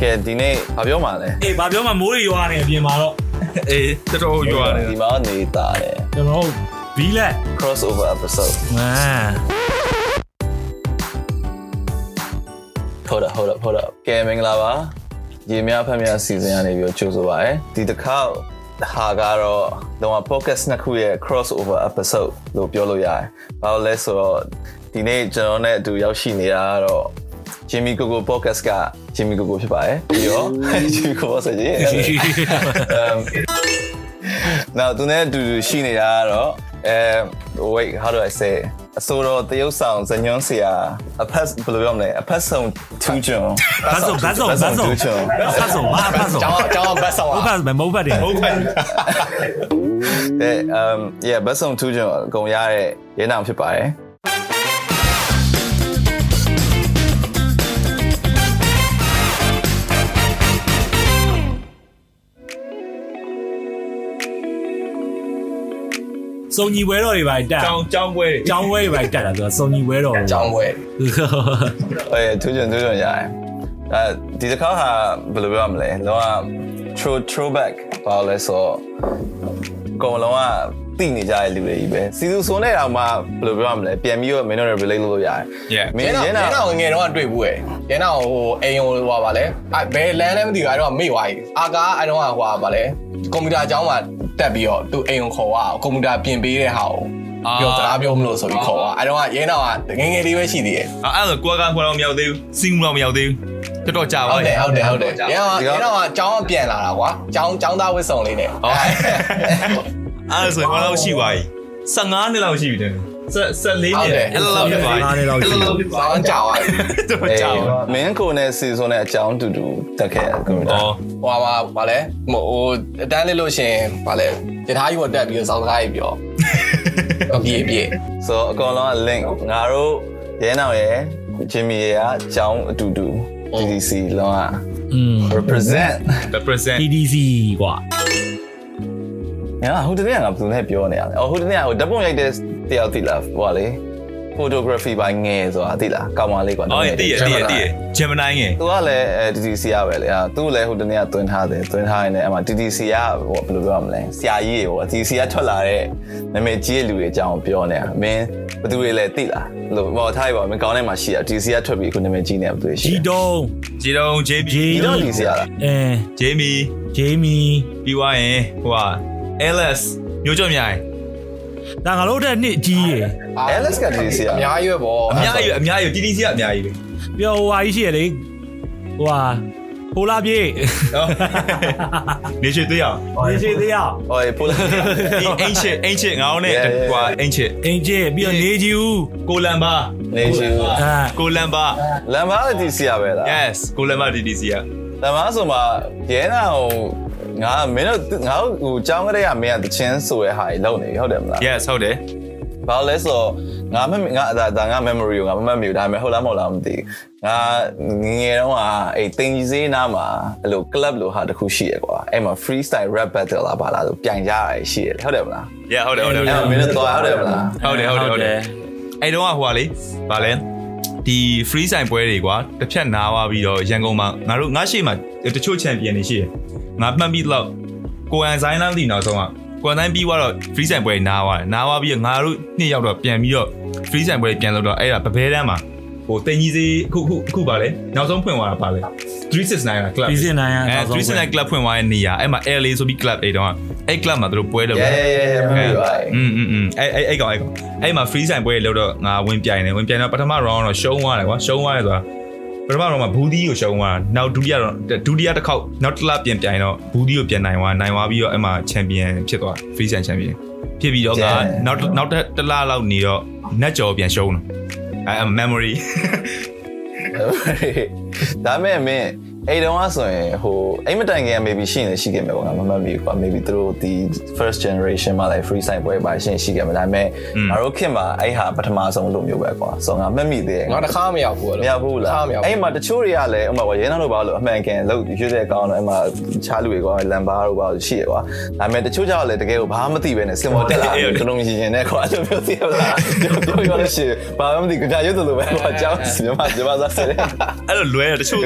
ကဲဒီနေ့ဘာပြောမှာလဲအေးဘာပြောမှမိုးတွေရွာနေအပြင်မှာတော့အေးတော်တော်ရွာနေဒီမှာနေတာတယ်ကျွန်တော်တို့ဘီလက် crossover episode အာဟုတ်တယ်ဟုတ်တယ်ဟုတ်တယ်ကဲမင်္ဂလာပါရေများဖက်များစီစဉ်ရနေပြီးတော့ကြိုဆိုပါရယ်ဒီတစ်ခါဟာကတော့တော့ podcast နှစ်ခုရဲ့ crossover episode လို့ပြောလို့ရတယ်။ဘာလို့လဲဆိုတော့ဒီနေ့ကျွန်တော်နဲ့အတူရောက်ရှိနေတာကတော့ Jimmy Coco podcast က Jimmy Coco ဖြစ်ပါတယ်။ပြီးတော့ Jimmy Coco ဆိုရင် um now သူနဲ့အတူတူရှိနေတာကတော့အဲ wait how do i say အစိုးရတရုတ်ဆောင်ဇညွန်းဆရာအဖက်ဘယ်လိုပြောမလဲအဖက်ဆောင်ထူးကျွန်ဘတ်စုံဘတ်စုံဘတ်စုံထူးကျွန်ဘတ်စုံဘာဘတ်စုံကျောင်းကျောင်းဘတ်ဆောင်ဘတ်ဘတ်မဟုတ်ဘတ်တယ်ဟုတ်ကဲ့တဲ့ um yeah ဘတ်ဆောင်ထူးကျွန်အကုန်ရတဲ့ရဲနောင်ဖြစ်ပါတယ် စုံညီဝဲတော်တွေပါတက်ကျောင်းကျောင်းပွဲကျောင်းဝဲတွေပါတက်တာသူကစုံညီဝဲတော်ကျောင်းဝဲအဲထူးကျွန်ထူးကျွန်ရတယ်အဲဒီတစ်ခါဟာဘယ်လိုပြောမလဲလောက throw throwback ဘာလို့လဲဆိုတော့အကုန်လုံးကတိနေကြတဲ့လူတွေကြီးပဲစီသူဆိုနေတာမှဘယ်လိုပြောမလဲပြန်ပြီးတော့မင်းတို့ relate လုပ်လို့ရတယ် Yeah မင်းရဲရဲနာနာရဲနာငငယ်တော့တွေ့ဘူးရဲ့ရဲနာဟိုအိမ်ဟိုဟိုပါလဲအဲဘယ်လမ်းလဲမသိဘူးအဲတော့မေ့သွားပြီအာကားအဲတော့ဟိုပါလဲကွန်ပျူတာကျောင်းမှာ တက်ပြီးတော့သူအိမ်ကိုခေါ်သွားကွန်ပျူတာပြင်ပေးတဲ့ဟာကိုပြောစကားပြောမလို့ဆိုပြီးခေါ်သွားအဲတော့ရဲနာကငငယ်လေးပဲရှိသေးတယ်အဲ့ဒါကွာကခွာတော့မရောက်သေးဘူးစင်ကူတော့မရောက်သေးဘူးတော်တော်ကြာပါဟုတ်တယ်ဟုတ်တယ်ဟုတ်တယ်ရဲနာရဲနာကကျောင်းပြန်လာတာကွာကျောင်းကျောင်းသားဝစ်စုံလေးနဲ့အဲ့ဒါဆိုရင်ဘာလို့ရှိသွားပြီ15နှစ်လောက်ရှိပြီတဲ့ 14နှစ်အဲ့လိုလောက်ဖြစ်သွားပြီ အားနေတော့ရှိတယ် ဆောင်းကြောင်သွားပြီ တော် အေး ကြာပါ မင်းကိုနဲ့စီဆိုနဲ့အကြောင်းတူတူတက်ခဲ့ကွန်ပျူတာ အော် ဟိုပါပါလဲဟိုအတန်းလေးလို့ရှင်ပါလဲတထားကြီးပေါ်တက်ပြီးတော့စောင်းစကားကြီးပြောအပြည့်အပြည့် ဆိုတော့အကောင်လုံးက link ငါတို့ရဲနောင်ရဲ့ Jimmy ရဲ့အကြောင်းအတူတူ DDC လုံးက อืม represent represent TDC กว่า ညာဟိုတနေ့ကငါဘယ်သူနဲ့ပြောနေရလဲအော်ဟိုတနေ့ကဟိုဓာတ်ပုံရိုက်တဲ့တယောက်တိလားဟိုကလေ photography ဘိုင်းငယ်ဆိုတာတိလားကောင်းပါလေးကွာအော်တည့်ရတည့်ရတည့်ရ Gemini ငယ်သူကလည်းအဲ DDC ရပဲလေအာသူ့လည်းဟိုတနေ့ကတွင်းထားတယ်တွင်းထားရင်လည်းအမှ DDC ကဟိုဘယ်လိုပြောရမလဲဆရာကြီးတွေဟို DDC ကထွက်လာတဲ့နာမည်ကြီးတဲ့လူတွေအကြောင်းပြောနေတာမင်းဘယ်သူတွေလဲတိလားလို့ဟောထားရပါမင်းကောင်းထဲမှာရှိတာ DDC ကထွက်ပြီးခုနာမည်ကြီးနေတာဘယ်သူတွေရှိဂျီလဲတုံးဂျီတုံ JB ဂျီဒီတော့ DDC ရလားအဲ Jamie ဂျေမီပြီးွားရင်ဟိုဟာ LS မျိုးကြော့မြိုင်ဒါငါတို့တဲ့နှစ်ကြီးရယ် Alex က DDC ရအများကြီးပဲပေါ့အများကြီးအများကြီး TDC ကအများကြီးပဲပြောဟိုဟာကြီးရှိရလေဟိုဟာဟိုလာပြေးနော်နေရှိသေးရနေရှိသေးရဟိုပိုလာဒီ ancient ancient ငါတို့နဲ့ဟို ancient အင်ဂျီပြီးတော့နေကြီးဦးကိုလန်ပါနေချူအာကိုလန်ပါလမ်းမ DDC ရပဲလား yes ကိုလန်ပါ TDC ကလမ်းမဆိုမှရဲနာဟို ငါမင်းတို့ငါတို့ဟိုကျောင်းကလေးကမင်းကတချင်းဆိုရဲဟာကြီးလုံနေပြီဟုတ်တယ်မလား yes ဟုတ်တယ်ဘာလို့လဲဆိုတော့ငါမငါဒါဒါငါ memory ကိုငါမမှတ်မိဘူးဒါပေမဲ့ဟုတ်လားမဟုတ်လားမသိဘူးငါငယ်ငယ်တုန်းကအဲ့တင်ကြီးစေးနားမှာအဲ့လို club လိုဟာတစ်ခုရှိရကွာအဲ့မှာ freestyle rap battle လာပါလားဆိုပြိုင်ကြရတယ်ရှိရတယ်ဟုတ်တယ်မလား yeah ဟုတ်တယ်ဟုတ်တယ်အဲ့မင်းတို့တော့ဟုတ်တယ်မလားဟုတ်တယ်ဟုတ်တယ်ဟုတ်တယ်အဲ့တော့ဟိုဟာလေဗာလဲဒီ free sign ပွဲတွေကွာတစ်ဖြတ်နားသွားပြီးတော့ရန်ကုန်မှာငါတို့ငါရှိမှတချို့ champion တွေရှိတယ် ငါမှတ်ပြီးတော့ကိုအန်ဆိုင်လမ်းတီနောက်ဆုံးကကိုအန်ဆိုင်ပြီးတော့ free sign ပွဲနားသွားတယ်နားသွားပြီးတော့ငါတို့နှစ်ယောက်တော့ပြန်ပြီးတော့ free sign ပွဲပြန်လုပ်တော့အဲ့ဒါပပဲတန်းမှာဟိုတင်ကြီးစေးအခုအခုအခုပါလေနောက်ဆုံးဖွင့်သွားတာပါလေ369က club ပြီးစင်နိုင်ရ အဲ369 club ဖွင့်သွားတဲ့နေရာအဲ့မှာ LA ဆိုပြီး club တွေတော့အဲ့ club မှာသူတို့ပွဲလုပ် ရဲ တယ် ရဲရဲမဟုတ်ပါဘူး อืมอืมอืมအဲ့အဲ့အဲ့ကောင်အဲ့ကောင်အဲ့မှာ free sign ပွဲလောက်တော့ငါဝင်ပြိုင်တယ်ဝင်ပြိုင်တော့ပထမ round တော့ရှုံးသွားတယ်ကွာရှုံးသွားတယ်ဆိုတာ ပထမ round မှာဘူးဒီကိုရှုံးသွားတာနောက်ဒုတိယတော့ဒုတိယတစ်ခေါက်နောက်တစ်လပြန်ပြိုင်တော့ဘူးဒီကိုပြန်နိုင်သွားနိုင်သွားပြီးတော့အဲ့မှာ champion ဖြစ်သွား free sign champion ဖြစ်ပြီးတော့ငါနောက်နောက်တစ်လလောက်နေတော့ net ကြော်ပြန်ရှုံးတယ်အဲ memory ဒါမဲ့မင်း အဲ့တုန်းကဆိုရင်ဟိုအိမ်မတိုင်ခင်က maybe ရှိနေရှိခဲ့မယ်ပေါ့ငါမမှတ်မိဘူးကွာ maybe သူတို့ဒီ first generation မှာလည်း free site ပွဲပါရှင်းရှိခဲ့မယ်ဒါပေမဲ့ငါတို့ခင်မှာအဲ့ဟာပထမဆုံးလို့မျိုးပဲကွာဆိုတော့ငါမှတ်မိသေးတယ်ငါတခါမရောက်ဘူးမရဘူးလားမရောက်အဲ့မှာတချို့တွေကလည်းဥပမာရဲနောက်တို့ဘာလို့အမှန်ကန်လို့ရွေးတဲ့ကောင်းတော့အဲ့မှာချားလူတွေကလမ်ဘာတို့ဘာလို့ရှိရကွာဒါပေမဲ့တချို့ကြောက်လည်းတကယ်ကိုဘာမှမသိပဲနဲ့စင်မော်တက်လာတယ်တုံးရှင်ရှင်နဲ့ကွာအဲ့လိုမျိုးသိရလားပြောပြောလို့ရှိဘာမှမသိကြရွတ်တယ်လို့ပဲကွာကြောက်စီမကျမစားစတယ်အဲ့လိုလွဲတယ်တချို့က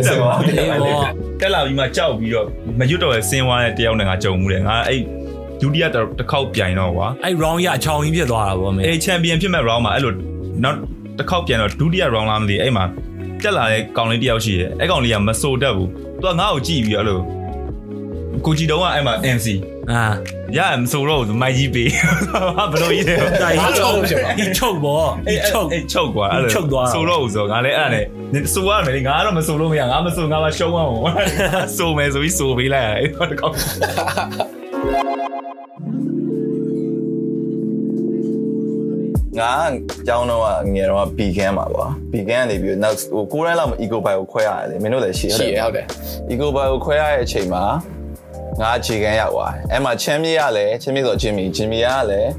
အဲ့လိုမရွတ်တက်သွားအေးဘောတက်လာပြီးမှကြောက်ပြီးတော့မရွတ်တော့ဆင်းသွားတဲ့တယောက်နဲ့ငါကြုံမှုတယ်ငါအဲ့ဒုတိယတစ်ခေါက်ပြိုင်တော့ကွာအဲ့ round ရအချောင်ကြီးဖြစ်သွားတာဗောမေအေးချန်ပီယံဖြစ်မဲ့ round မှာအဲ့လိုနောက်တစ်ခေါက်ပြန်တော့ဒုတိယ round လားမသိအဲ့မှာတက်လာတဲ့ကောင်လေးတယောက်ရှိတယ်အဲ့ကောင်လေးကမစိုးတတ်ဘူးသူကငါ့ကိုကြည့်ပြီးအဲ့လို ကိုကြည်တော့ကအဲ့မှာ MC အာရမစိုးတော့ဘူးမိုက်ကြီးပေးဟာဘလို့ကြီးတယ်ဒါကြီးချုပ်ဒီချုပ်ဗောဒီချုပ်အေးချုပ်ကွာအဲ့လိုချုပ်သွားတာစိုးတော့ဘူးဆိုတော့ငါလည်းအဲ့ဒါနဲ့စိုးရမယ်လေငါကတော့မစိုးလို့မရငါမစိုးငါမရှုံးအောင်စိုးမယ်ဆိုပြီးစိုးပေးလိုက်ရတယ်အဲ့တော့ငါကျောင်းတော့ငယ်တော့ began မှာပေါ့ began ကနေပြီးနောက်ဟိုကိုရိုင်းလောက်မှာ eco bike ကိုခွဲရတယ်လေမင်းတို့လည်းရှိရှိရဟုတ်တယ် eco bike ကိုခွဲရတဲ့အချိန်မှာ ငါခြေကန်ရောက်သွားတယ်အဲ့မှာချမ်းမြေရလဲချမ်းမြေဆိုဂျင်မီဂျင်မီကလည်း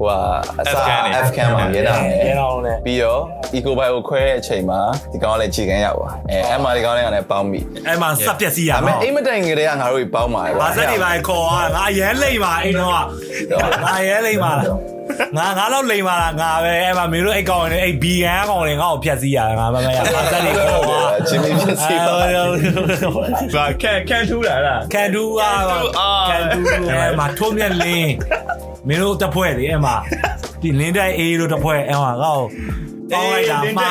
ဟိုဟာအစား Afghan မှာရေးတာတယ်ရဲတော်နဲ့ပြီးတော့ eco bike ကိုခွဲတဲ့အချိန်မှာဒီကောင်ကလည်းခြေကန်ရောက်သွားအဲအဲ့မှာဒီကောင်လေးကလည်းပေါင်းပြီအဲ့မှာစက်ပြက်စီးရဒါပေမှာမဲ့အိမ်မတိုင်ကလေးကငါတို့ကြီးပေါင်းပါတယ်ဘာစက်တွေပါခေါ်อ่ะငါရဲလိမ့်ပါအိမ်တော့ငါရဲလိမ့်ပါ ငါငါတော့လိန်ပါလားငါပဲအဲ့မှာမင်းတို့အိတ်ကောင်နေအိတ်ဘီဂန်ကောင်နေငါ့ကိုဖျက်ဆီးရတာငါမမရပါစက်နေခေါ်ပါအချင်းချင်းဖျက်ဆီးပါဘာကန်ကန်ထူးလာလားကန်ထူးကကန်ထူးအဲ့မှာထုံးမြက်လင်းမင်းတို့တပွဲလေအဲ့မှာဒီလင်းတိုက်အေးတို့တပွဲအဲ့မှာငါ့ကိုပေါင်းလိုက်တာမှာ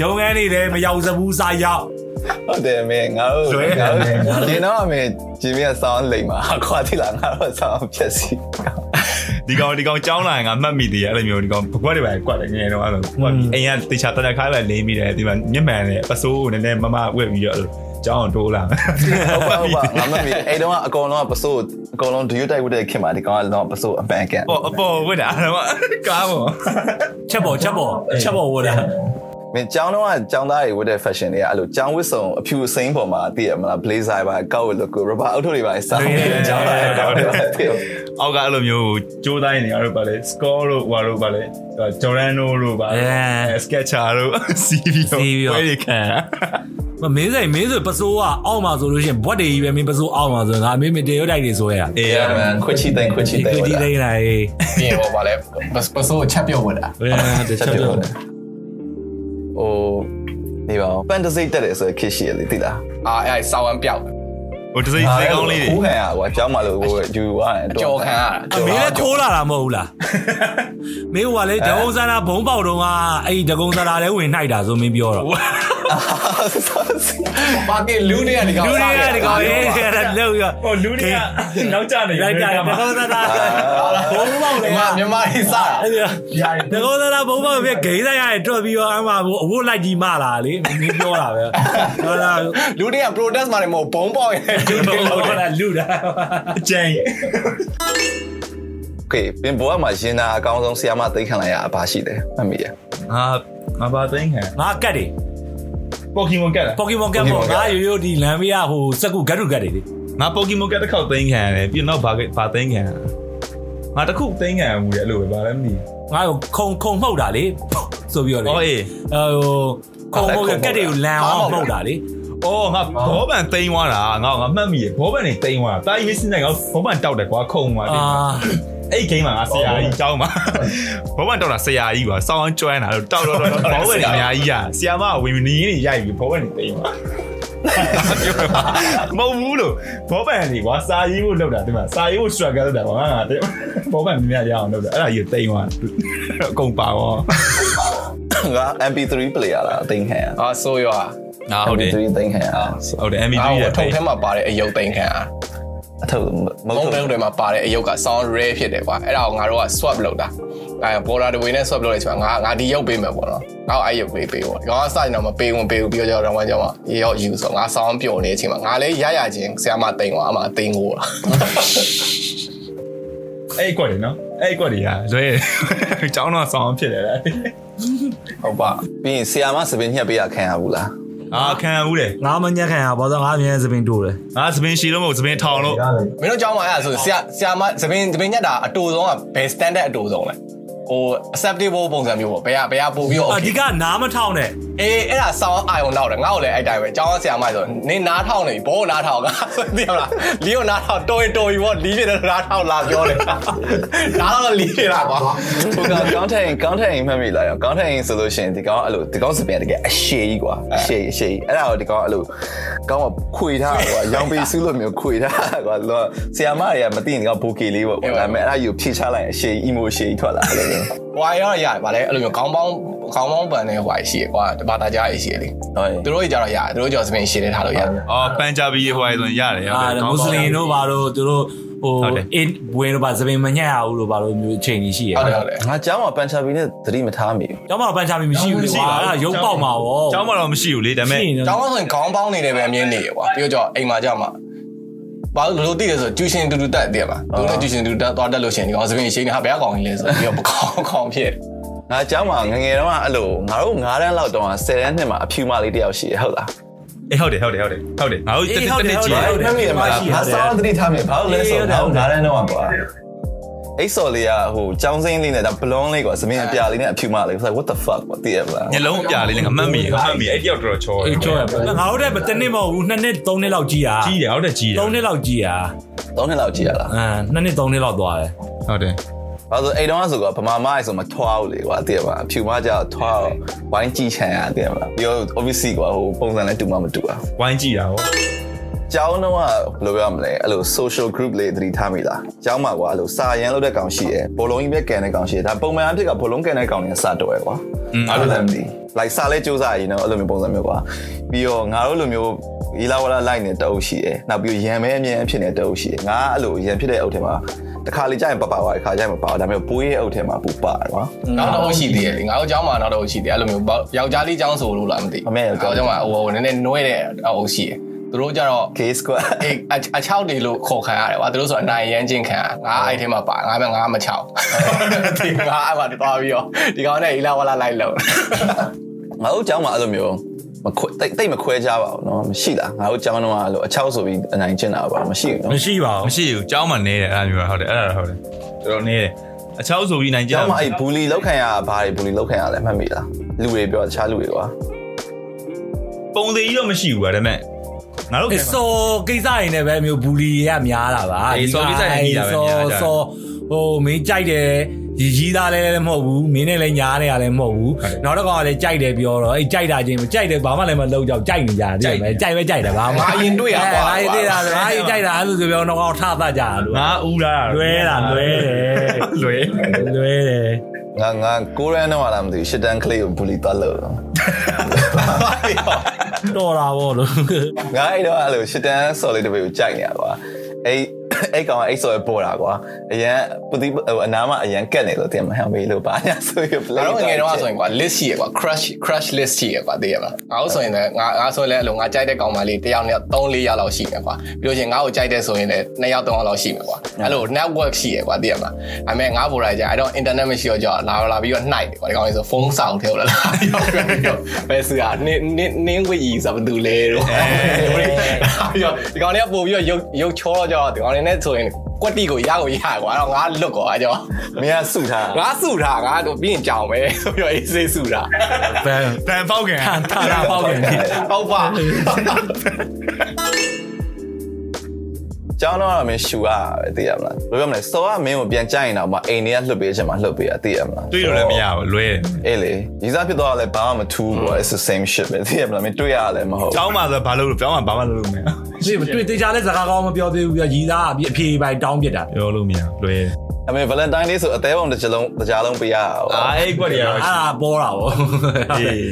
ရုံးငန်းနေတယ်မရောက်စဘူးစားရောက်ဟုတ်တယ်မေငါတို့ငါတို့ဒီတော့မေဂျင်မီကဆောင်းလိမ့်မှာခွာတိလာငါတို့ဆောင်းဖြက်စီ ဒီကောင်ဒီကောင်ကြောင်းလာရင်ငါမှတ်မိသေးတယ်အဲ့လိုမျိုးဒီကောင်ဘကွက်တွေပဲကွက်တယ်ငယ်တော့အဲ့လိုကွက်ပြီးအိမ်ကတေချာတနခါပဲလေးမိတယ်ဒီမှာမျက်မှန်နဲ့ပစိုးကိုနည်းနည်းမမဝက်ပြီးတော့အဲ့လိုကြောင်းအောင်တိုးလာဟုတ်ပါဟုတ်ပါငါမမီအဲ့တော့အကောင်လုံးကပစိုးအကောင်လုံးဒူယူတိုက်ဝတ်တဲ့ခင်မှာဒီကောင်ကတော့ပစိုးအပန်ကန်ပေါ်အပေါ်ဝက်တာအဲ့တော့ကားပေါ်ချက်ပေါ်ချက်ပေါ်ချက်ပေါ်ဝတ်တာ မင်းကျောင်းတော့ကျောင်းသားတွေဝတ်တဲ့ fashion တွေကအဲ့လိုကျောင်းဝတ်စုံအဖြူအစိမ်းပေါ်မှာသိရမလား blazer ပါကောက်ဝတ်လို့ကို rubber အောက်ထုတ်တွေပါစောင်းပြီးကျောင်းသားတွေကောက်တယ်သိအောက်ကအဲ့လိုမျိုးကြိုးတိုင်းနေရတော့ပါလေ score လို့ဟွာလို့ပါလေ Jorano လို့ပါ Sketcher လို့ CV လို့ဝယ်ရခံမမင်းစိန်မင်းဆိုပစိုးကအောက်မှာဆိုလို့ရှိရင်ဘွက်တွေကြီးပဲမင်းပစိုးအောက်မှာဆိုငါမင်းမတေရွတ်တိုက်တွေဆိုရတာအေးရမန်ခွချီတိုင်းခွချီဒီတိုင်းကတိသိနေရေးပြီးရင်ဟောပါလဲပစိုးကိုချက်ပြုတ်ဝင်တာဘယ်တချက်တော့ ဟိုဒီပါ fantasy တက်တယ်ဆိုခစ်ရှိရလေသိလားအာအဲ့ဆောင်းဝမ်းပြောက် ဟိုတစိမ့်စိတ်ကောင်းလေးတွေခိုးခံရကွာကျောင်းမှာလို့ကိုယူရတယ်အကျော်ခံရတာအမင်းလည်းခိုးလာတာမဟုတ်ဘူးလားမင်းကလေဒဂုံစရာဘုံပေါက်တော့ကအဲ့ဒီဒဂုံစရာလည်းဝင်နှိုက်တာဆိုမင်းပြောတော့ပါကင်လူတွေကဒီကောင်လူတွေကဒီကောင်ရေးရတာလောက်ရဟိုလူတွေကနောက်ကျနေလိုက်တာဒဂုံစရာဘုံပေါက်လေမြန်မာမြန်မာရေးစားတာအဲ့ဒါဒဂုံစရာဘုံပေါက်ပြဂိမ်းဆိုင်ရတွတ်ပြီးတော့အမှအဝတ်လိုက်ကြီးမလာလေမင်းပြောတာပဲဟောလားလူတွေက protest မှာနေမဟုတ်ဘုံပေါက်ရင်လူတွေ ဟော လောက်တယ် လားလူတာ အကျန်း โอเคပင်ဘောကမှာရင်နာအကောင်းဆုံးဆီယာမသိခံလိုက်ရအပါရှိတယ်မှတ်မိရ ငါငါပါသိန်းခံ ငါကတ်တယ် ပိုကီမွန်ကတ်လား ပေါ့ကီမွန်ကတ်ပေါ့ငါရိုးရိုးဒီလမ်းမေးရဟိုစက်ကူဂတ်တူဂတ်တွေလေ ငါပိုကီမွန်ကတ်တစ်ခေါက်သိန်းခံရတယ်ပြီးတော့ဘာဘာသိန်းခံငါတစ်ခုသိန်းခံမှုလေအဲ့လိုပဲဘာလဲမသိ ငါခုံခုံမှုတ်တာလေဆိုပြီးတော့လေ အော်အေး ဟိုခုံမှုတ်ကတ်တွေကိုလမ်းအောင်မှုတ်တာလေ အော်ငါဘောပန်သိန်းသွားတာငါငါမှတ်မိရဘောပန်နေသိန်းသွားတာတာကြီးစနေကဘောပန်တောက်တယ်ကွာခုံသွားတယ်အာအဲ့ဂိမ်းမှာငါဆရာကြီးကြောင်းမှာဘောပန်တောက်တာဆရာကြီးကွာစောင်းအောင်ကျွမ်းတာလို့တောက်တော့တော့ဘောပန်နေအများကြီးอ่ะဆရာမကဝင်နေနေရိုက်ပြီးဘောပန်နေသိန်းသွားမဟုတ်ဘူးလို့ဘောပန်နေကွာစာရေးဖို့လောက်တာဒီမှာစာရေးဖို့ struggle လောက်တာကွာငါဘောပန်မြင်ရအောင်လောက်တာအဲ့ဒါကြီးသိန်းသွားအကုန်ပါရောငါ MP3 player လားအသိခံရအာဆိုရွာ အာဟုတ်တယ် MP3 သိခံရဟုတ်တယ် MVP အာရဲ့ထုံထဲမှာပါတဲ့အယုတ်သိမ်းခံရအထုပ်မမုံဟုတ်တုံးတွေမှာပါတဲ့အယုတ်က sound rare ဖြစ်တယ်ကွာအဲ့ဒါကိုငါတို့က swap လုပ်တာအဲ border တွေနဲ့ swap လုပ်လိုက်ဆိုတာငါငါဒီယုတ်ပေးမယ်ပေါ့နော်ငါ့အဲ့ယုတ်ပေးပေးပေါ့ဒီကောင်ကစရင်တော့မပေးဝင်ပေးဘူးပြီးတော့ကျွန်တော်တော့မှရေရောက်ယူဆိုငါ sound ပျော်နေတဲ့အချိန်မှာငါလည်းရရချင်းဆရာမတိန်ကွာအမတိန်ကိုလားအဲ့ကွက်တယ်နော်အဲ့ကွက်တွေကဇွဲကျောင်းတော့ဆောင်းဖြစ်တယ်လေဟုတ်ပါပြီးရင်ဆီယာမစပင်းညှက်ပေးရခံရဘူးလား အာခံဘူးလေငါမညက်ခံရပါတော့ငါအမြဲစပင်းတိုးတယ်ငါစပင်းရှီလို့မဟုတ်စပင်းထောင်လို့မင်းတို့ကြောင်းမှာအဲ့ဒါဆိုဆရာဆရာမသပင်သပင်ညက်တာအတူဆုံးကဘယ် standard အတူဆုံးလဲဟို acceptable ပုံစံမျိုးပေါ့ဘယ်ကဘယ်ကပို့ပြီးတော့အ okay ဓိကနားမထောင်နဲ့အေးအဲ့ဒါဆောင်းအာယုံနောက်တယ်ငါ့ကိုလည်းအဲ့တိုင်းပဲကျောင်းဆရာမဆိုနင်းနားထောင်နေဘောနားထောင်ကသိရမလားလီကိုနားထောင်တော်ရင်တော်ပြီပေါ့လီပြတဲ့နားထောင်လာပြောတယ်နားတော့လီပြတာကွာဟိုကကောင်းထိုင်ကောင်းထိုင်မှတ်မိလားကောင်းထိုင်ဆိုလို့ရှိရင်ဒီကောင်အဲ့လိုဒီကောင်စပင်တကယ်အရှည်ကြီးကွာအရှည်အရှည်အဲ့ဒါကိုဒီကောင်အဲ့လိုကောင်းကခွေထားကွာရောင်ပေးစုလို့မျိုးခွေထားကွာလောဆီယာမတွေကမသိရင်ဒီကောင်ဘိုကေလေးပေါ့ဒါပေမဲ့အဲ့ဒါယူဖြေချလိုက်အရှည်အီမိုရှည်ကြီးထွက်လာတယ်လို့ဟွာရောရတယ်ဗာလဲအဲ့လိုမျိုးခေါင်းပေါင်း ခေါင်းပေါင်းပန်နေဟွာရှိရကွာတဘာတာကြားရှိရလေဟုတ်သူတို့ကြတော့ရတယ်သူတို့ကြောင့်စပင်ရှည်နေထားလို့ရတယ်အော်ပန်ဂျာဘီဟိုအဲ့ဆိုရတယ်ဟုတ်အာတယ်မွတ်စလင်တို့ဘာလို့သူတို့ဟိုဟုတ်တယ်အင်းဘွေတို့ဘာစပင်မညံ့ရဘူးလို့ဘာလို့မျိုးအချိန်ကြီးရှိရဟုတ်တယ်ဟုတ်တယ်ငါကျောင်းမှာပန်ချာဘီနဲ့သတိမထားမိဘူးကျောင်းမှာပန်ချာမီမရှိဘူးလေကွာအဲ့ဒါရုပ်ပေါက်မှာဗောကျောင်းမှာတော့မရှိဘူးလေဒါပေမဲ့ရှိနေကျောင်းကဆိုရင်ခေါင်းပေါင်းနေတယ်ပဲအမြင်နေရကွာပြီးတော့ကြောင့်အိမ်မှာကြောက်မှာဘာလို့လို့တည်လဲဆိုကျူရှင်တူတူတက်တည်ပါသူနဲ့ကျူရှင်တူတူတက်သွားတက်လို့ရှိရင်ဒီကောင်စပင်ရှည်နေဟာဘယ်ကောင်ကြီးလဲဆိုပြီးတော့ခေါင်းခေါင်းဖြစ် ငါကျောင်းမှာငငယ်တုန်းကအဲ့လိုငါတို့9တန်းလောက်တုန်းက10တန်းနှစ်မှာအဖြူမလေးတယောက်ရှိရဟုတ်လား အေးဟုတ်တယ်ဟုတ်တယ်ဟုတ်တယ်ဟုတ်တယ်ငါတို့တစ်တစ်တစ်ကြည့် ဟုတ်တယ်မှတ်မိတယ်မလားငါစောင်းသတိထားမိဘာလို့လဲဆိုတော့9တန်းတုန်းကကွာအိတ်စော်လေးကဟိုចောင်းစင်းလေးနဲ့ဒါဘလုံးလေးကွာသမင်းအပြာလေးနဲ့အဖြူမလေး what the fuck ကွာတည်ရမလား ညလုံးအပြာလေးလည်းငါမှတ်မိငါမှတ်မိအဲ့တယောက်တော်တော်ချော အေးချောရငါတို့တဲ့တစ်နှစ်မဟုတ်ဘူးနှစ်နှစ်သုံးနှစ်လောက်ကြီးอ่ะ ကြီးတယ်ဟုတ်တယ်ကြီးတယ် သုံးနှစ်လောက်ကြီးอ่ะ 3နှစ်လောက်ကြည့်ရလား အာနှစ်နှစ်သုံးနှစ်လောက်သွားတယ် ဟုတ်တယ် ဘာလို့အိတ်တုန်းကဆိုတော့ဗမာမအိုက်ဆိုမထွားဘူးလေကွာတည်ရမလားအဖြူမကြတော့ထွားတော့ဝိုင်းကြည့်ချင်ရတည်ရမလားပြီးတော့ obviously ကွာဟိုပုံစံလည်းတူမှမတူပါဝိုင်းကြည့်တာဟောကျောင်းတော့ဘယ်လိုပြောမလဲအဲ့လို social group လေးသတိထားမိလားကျောင်းမှာကွာအဲ့လိုစာရန်လုပ်တဲ့ကောင်ရှိတယ်ဘောလုံးကြီးပဲကန်တဲ့ကောင်ရှိတယ်ဒါပုံမှန်အဖြစ်ကဘောလုံးကန်တဲ့ကောင်တွေစတော့ရကွာအဲ့လိုလည်းမသိ like စာလဲစူးစားရည်နော်အဲ့လိုမျိုးပုံစံမျိုးကွာပြီးတော့ငါတို့လိုမျိုးရီလာဝလာလိုက်နေတအုပ်ရှိတယ်နောက်ပြီးရန်မဲအမြင်ဖြစ်နေတအုပ်ရှိတယ်ငါအဲ့လိုရန်ဖြစ်တဲ့အုပ်ထဲမှာ တခါလေကြာရင်ပပသွားတခါကြာရင်မပါဘူးဒါပေမဲ့ပိုးရဲ့အုပ်ထဲမှာပူပါတယ်ကွာနောက်တော့ရှိသေးတယ်လေငါတို့ကျောင်းမှာနောက်တော့ရှိသေးတယ်အဲ့လိုမျိုးယောက်ျားလေးကျောင်းဆိုလို့လားမသိအမေကကျောင်းမှာဟိုနည်းနည်းနွဲတဲ့အအုပ်ရှိတယ်သူတို့ကြတော့ case ကွာအေးအချောက်တွေလို့ခေါ်ခံရတယ်ကွာသူတို့ဆိုအနိုင်ရမ်းချင်းခံရငါအဲ့ထဲမှာပါငါပဲငါမချောက်ဒီငါအဲ့မှာတွားပြီးတော့ဒီကောင်နဲ့အီလာဝလာလိုက်လို့ငါတို့ကျောင်းမှာအဲ့လိုမျိုး မခွဲတိတ်တိတ်မခွဲကြပါဘူးเนาะမရှိလားငါတို့ကျောင်းတော့အဲ့လိုအချောက်ဆိုပြီးအနိုင်ကျင့်တာပါမရှိဘူးเนาะ မရှိပါဘူး မရှိဘူးကျောင်းမှာနေတယ်အဲ့လိုမျိုးဟုတ်တယ်အဲ့ဒါဟုတ်တယ်တော်တော်နေတယ်အချောက်ဆိုပြီးနိုင်ကြ ကျောင်းမှာအဲ့ဘူလီလောက်ခံရတာဘာတွေဘူလီလောက်ခံရလဲမှတ်မိလားလူတွေပြောတခြားလူတွေကွာ ပုံသေးကြီးတော့မရှိဘူးဗျဒါပေမဲ့ငါတို့ အေးစောကိစ္စတွေနဲ့ပဲမျိုးဘူလီရများတာပါ အေးစောကိစ္စတွေကြီးတာပဲများတာ စောဟိုမင်းကြိုက်တယ် ရီကြီးသားလည်းလည်းမဟုတ်ဘူးမင်းနဲ့လည်းညားနေရလည်းမဟုတ်ဘူးနောက်တစ်ခါကလည်းကြိုက်တယ်ပြောတော့အေးကြိုက်တာချင်းမကြိုက်တယ်ဘာမှလည်းမလုပ်ကြောက်ကြိုက်နေကြတယ်ကြိုက်ပဲကြိုက်ပဲကြိုက်တယ်ဘာမှငါအရင်တွေ့ရကွာငါရင်တွေ့တာငါရင်ကြိုက်တာအဲ့လိုဆိုပြောတော့ထသကြတာလို့ငါဦးလာလွဲတာလွဲတယ်လွဲလွဲတယ်ငါငါကိုရန်တော့လာမသိဘူးရှစ်တန်းကလေးကိုဘူလီသွားလို့တော်တာဗောလို့ငါအဲ့တော့အဲ့လိုရှစ်တန်းဆော်လေးတစ်ပေကိုကြိုက်နေရကွာအဲ့ အဲ့ကောင်ကအဲ့ဆော်ရပေါ်တာကွာအရန်ပတိဟိုအနားမှာအရန်ကက်နေလို့တင်မဟန်မေးလို့ပါညာဆိုရ play ငါတို့ငယ်တော့ဆိုရင်ကွာ list ရှိရကွာ crush crush list ရှိရကွာသိရမလားငါတို့ဆိုရင်လည်းငါငါဆိုရင်လည်းအဲ့လိုငါကြိုက်တဲ့ကောင်မလေးတစ်ယောက်နဲ့3 4ယောက်လောက်ရှိမယ်ကွာပြီးလို့ရှိရင်ငါ့ကိုကြိုက်တဲ့ဆိုရင်လည်း2ယောက်3ယောက်လောက်ရှိမယ်ကွာအဲ့လို network ရှိရကွာသိရမလားဒါပေမဲ့ငါပေါ်လာကြအဲ့တော့ internet မရှိတော့ကြောလာလာပြီးတော့နှိုက်တယ်ကွာဒီကောင်လေးဆိုဖုန်းဆောင်ထဲကိုလာလာပြီးတော့ဘယ်စီကနင်းနင်းနင်းဝီဆိုဘယ်သူလဲတော့ပြီးတော့ဒီကောင်လေးကပို့ပြီးတော့ရုပ်ရုပ်ချောတော့ကြောဒီကောင်လေးနဲ့ဆိုရင်ကွက်တီကိုရကိုရကွာအဲ့တော့ငါလွတ်ကွာအဲ့ကြောမင်းကစုထားငါစုထားငါတို့ပြီးရင်ကြောင်ပဲဆိုပြီးတော့အေးစေးစုထားဘယ်တန်ပေါက်ကန်ထာတာပေါက်ကန်နေဟုတ်ပါ ကျောင်းတော့မင်းရှူရပဲသိရမလားဘယ်လိုပြောမလဲစော်ကမင်းကိုပြန်ကြိုက်ရင်တော့မအိမ်တွေကလှုပ်ပေးချင်မှလှုပ်ပေးရသိရမလားတွေ့လို့လည်းမရဘူးလွဲတယ်အေးလေရီစားဖြစ်သွားတာလည်းဘာမှမထူးဘူး it's the same shit ပဲသိရမလားမင်းတွေ့ရလည်းမဟုတ်ကျောင်းမှာဆိုဘာလို့လို့ကျောင်းမှာဘာမှလုပ်လို့မရဒီတွေ့တေချာလဲစကားကောင်းမပြောသေးဘူးပြရီသားအဖြေပိုင်းတောင်းပြတာပြောလို့မရလွဲတယ်အမေ Valentine Day ဆိုအသေးပုံတစ်ချလုံးတစ်ကြားလုံးပေးရအောင်အာအဲ့ကွက်တွေကတော့အဲ့ဒါပေါ်တာဗောအေး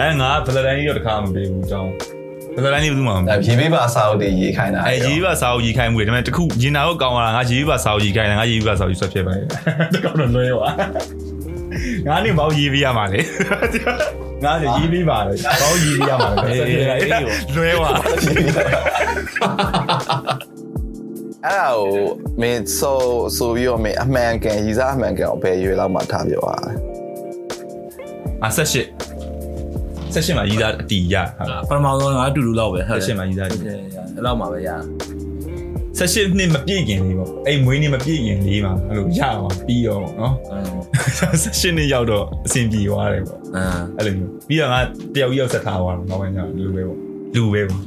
အဲ့ငါဗလဒန်ကြီးတော့တခါမပေးဘူးကျောင်း ဗလဒန်ကြီးဘယ်သူမှမဒါပေးရေပေးပါစာအုပ်တွေရေးခိုင်းတာအဲရေးပါစာအုပ်ကြီးခိုင်းမှုတယ်ဒါပေမဲ့တခုရင်နာတော့ကောင်းလာငါရေးပါစာအုပ်ကြီးခိုင်းတယ်ငါရေးပါစာအုပ်ကြီးဆွတ်ဖြစ်ပါလေတကောက်တော့လွဲပါငါနေဘောက်ရေးပေးရမှာလေငါရေးပေးပါလေဘောက်ရေးပေးရမှာလေလွဲပါအဲ့ဒါကိုမင်းဆိုဆိုပြီးတော့မင်းအမှန်ကန်ရီစားအမှန်ကန်ကိုဘယ်ရွေလောက်မှထားပြောရလဲအ ဆက်ရှိဆက်ရှိမှာရေးသားအတီရဟုတ်ပထမဆုံးကအတူတူလောက်ပဲဟုတ်ဆက်ရှိမှာရေးသားအဲ့လောက်မှာပဲရ18နှစ်မပြည့်ခင်လေးပေါ့အဲ့မွေးနေ့မပြည့်ခင်လေးမှာအဲ့လိုရအောင်ပြီးတော့ပေါ့နော်18နှစ်ရောက်တော့အဆင်ပြေသွားတယ်ပေါ့အမ်အဲ့လိုမျိုးပြီးတော့ငါတယောက်ရောက်ဆက်ထားသွားတော့နောက်ပိုင်းကျလူပဲပေါ့လူပဲပေါ့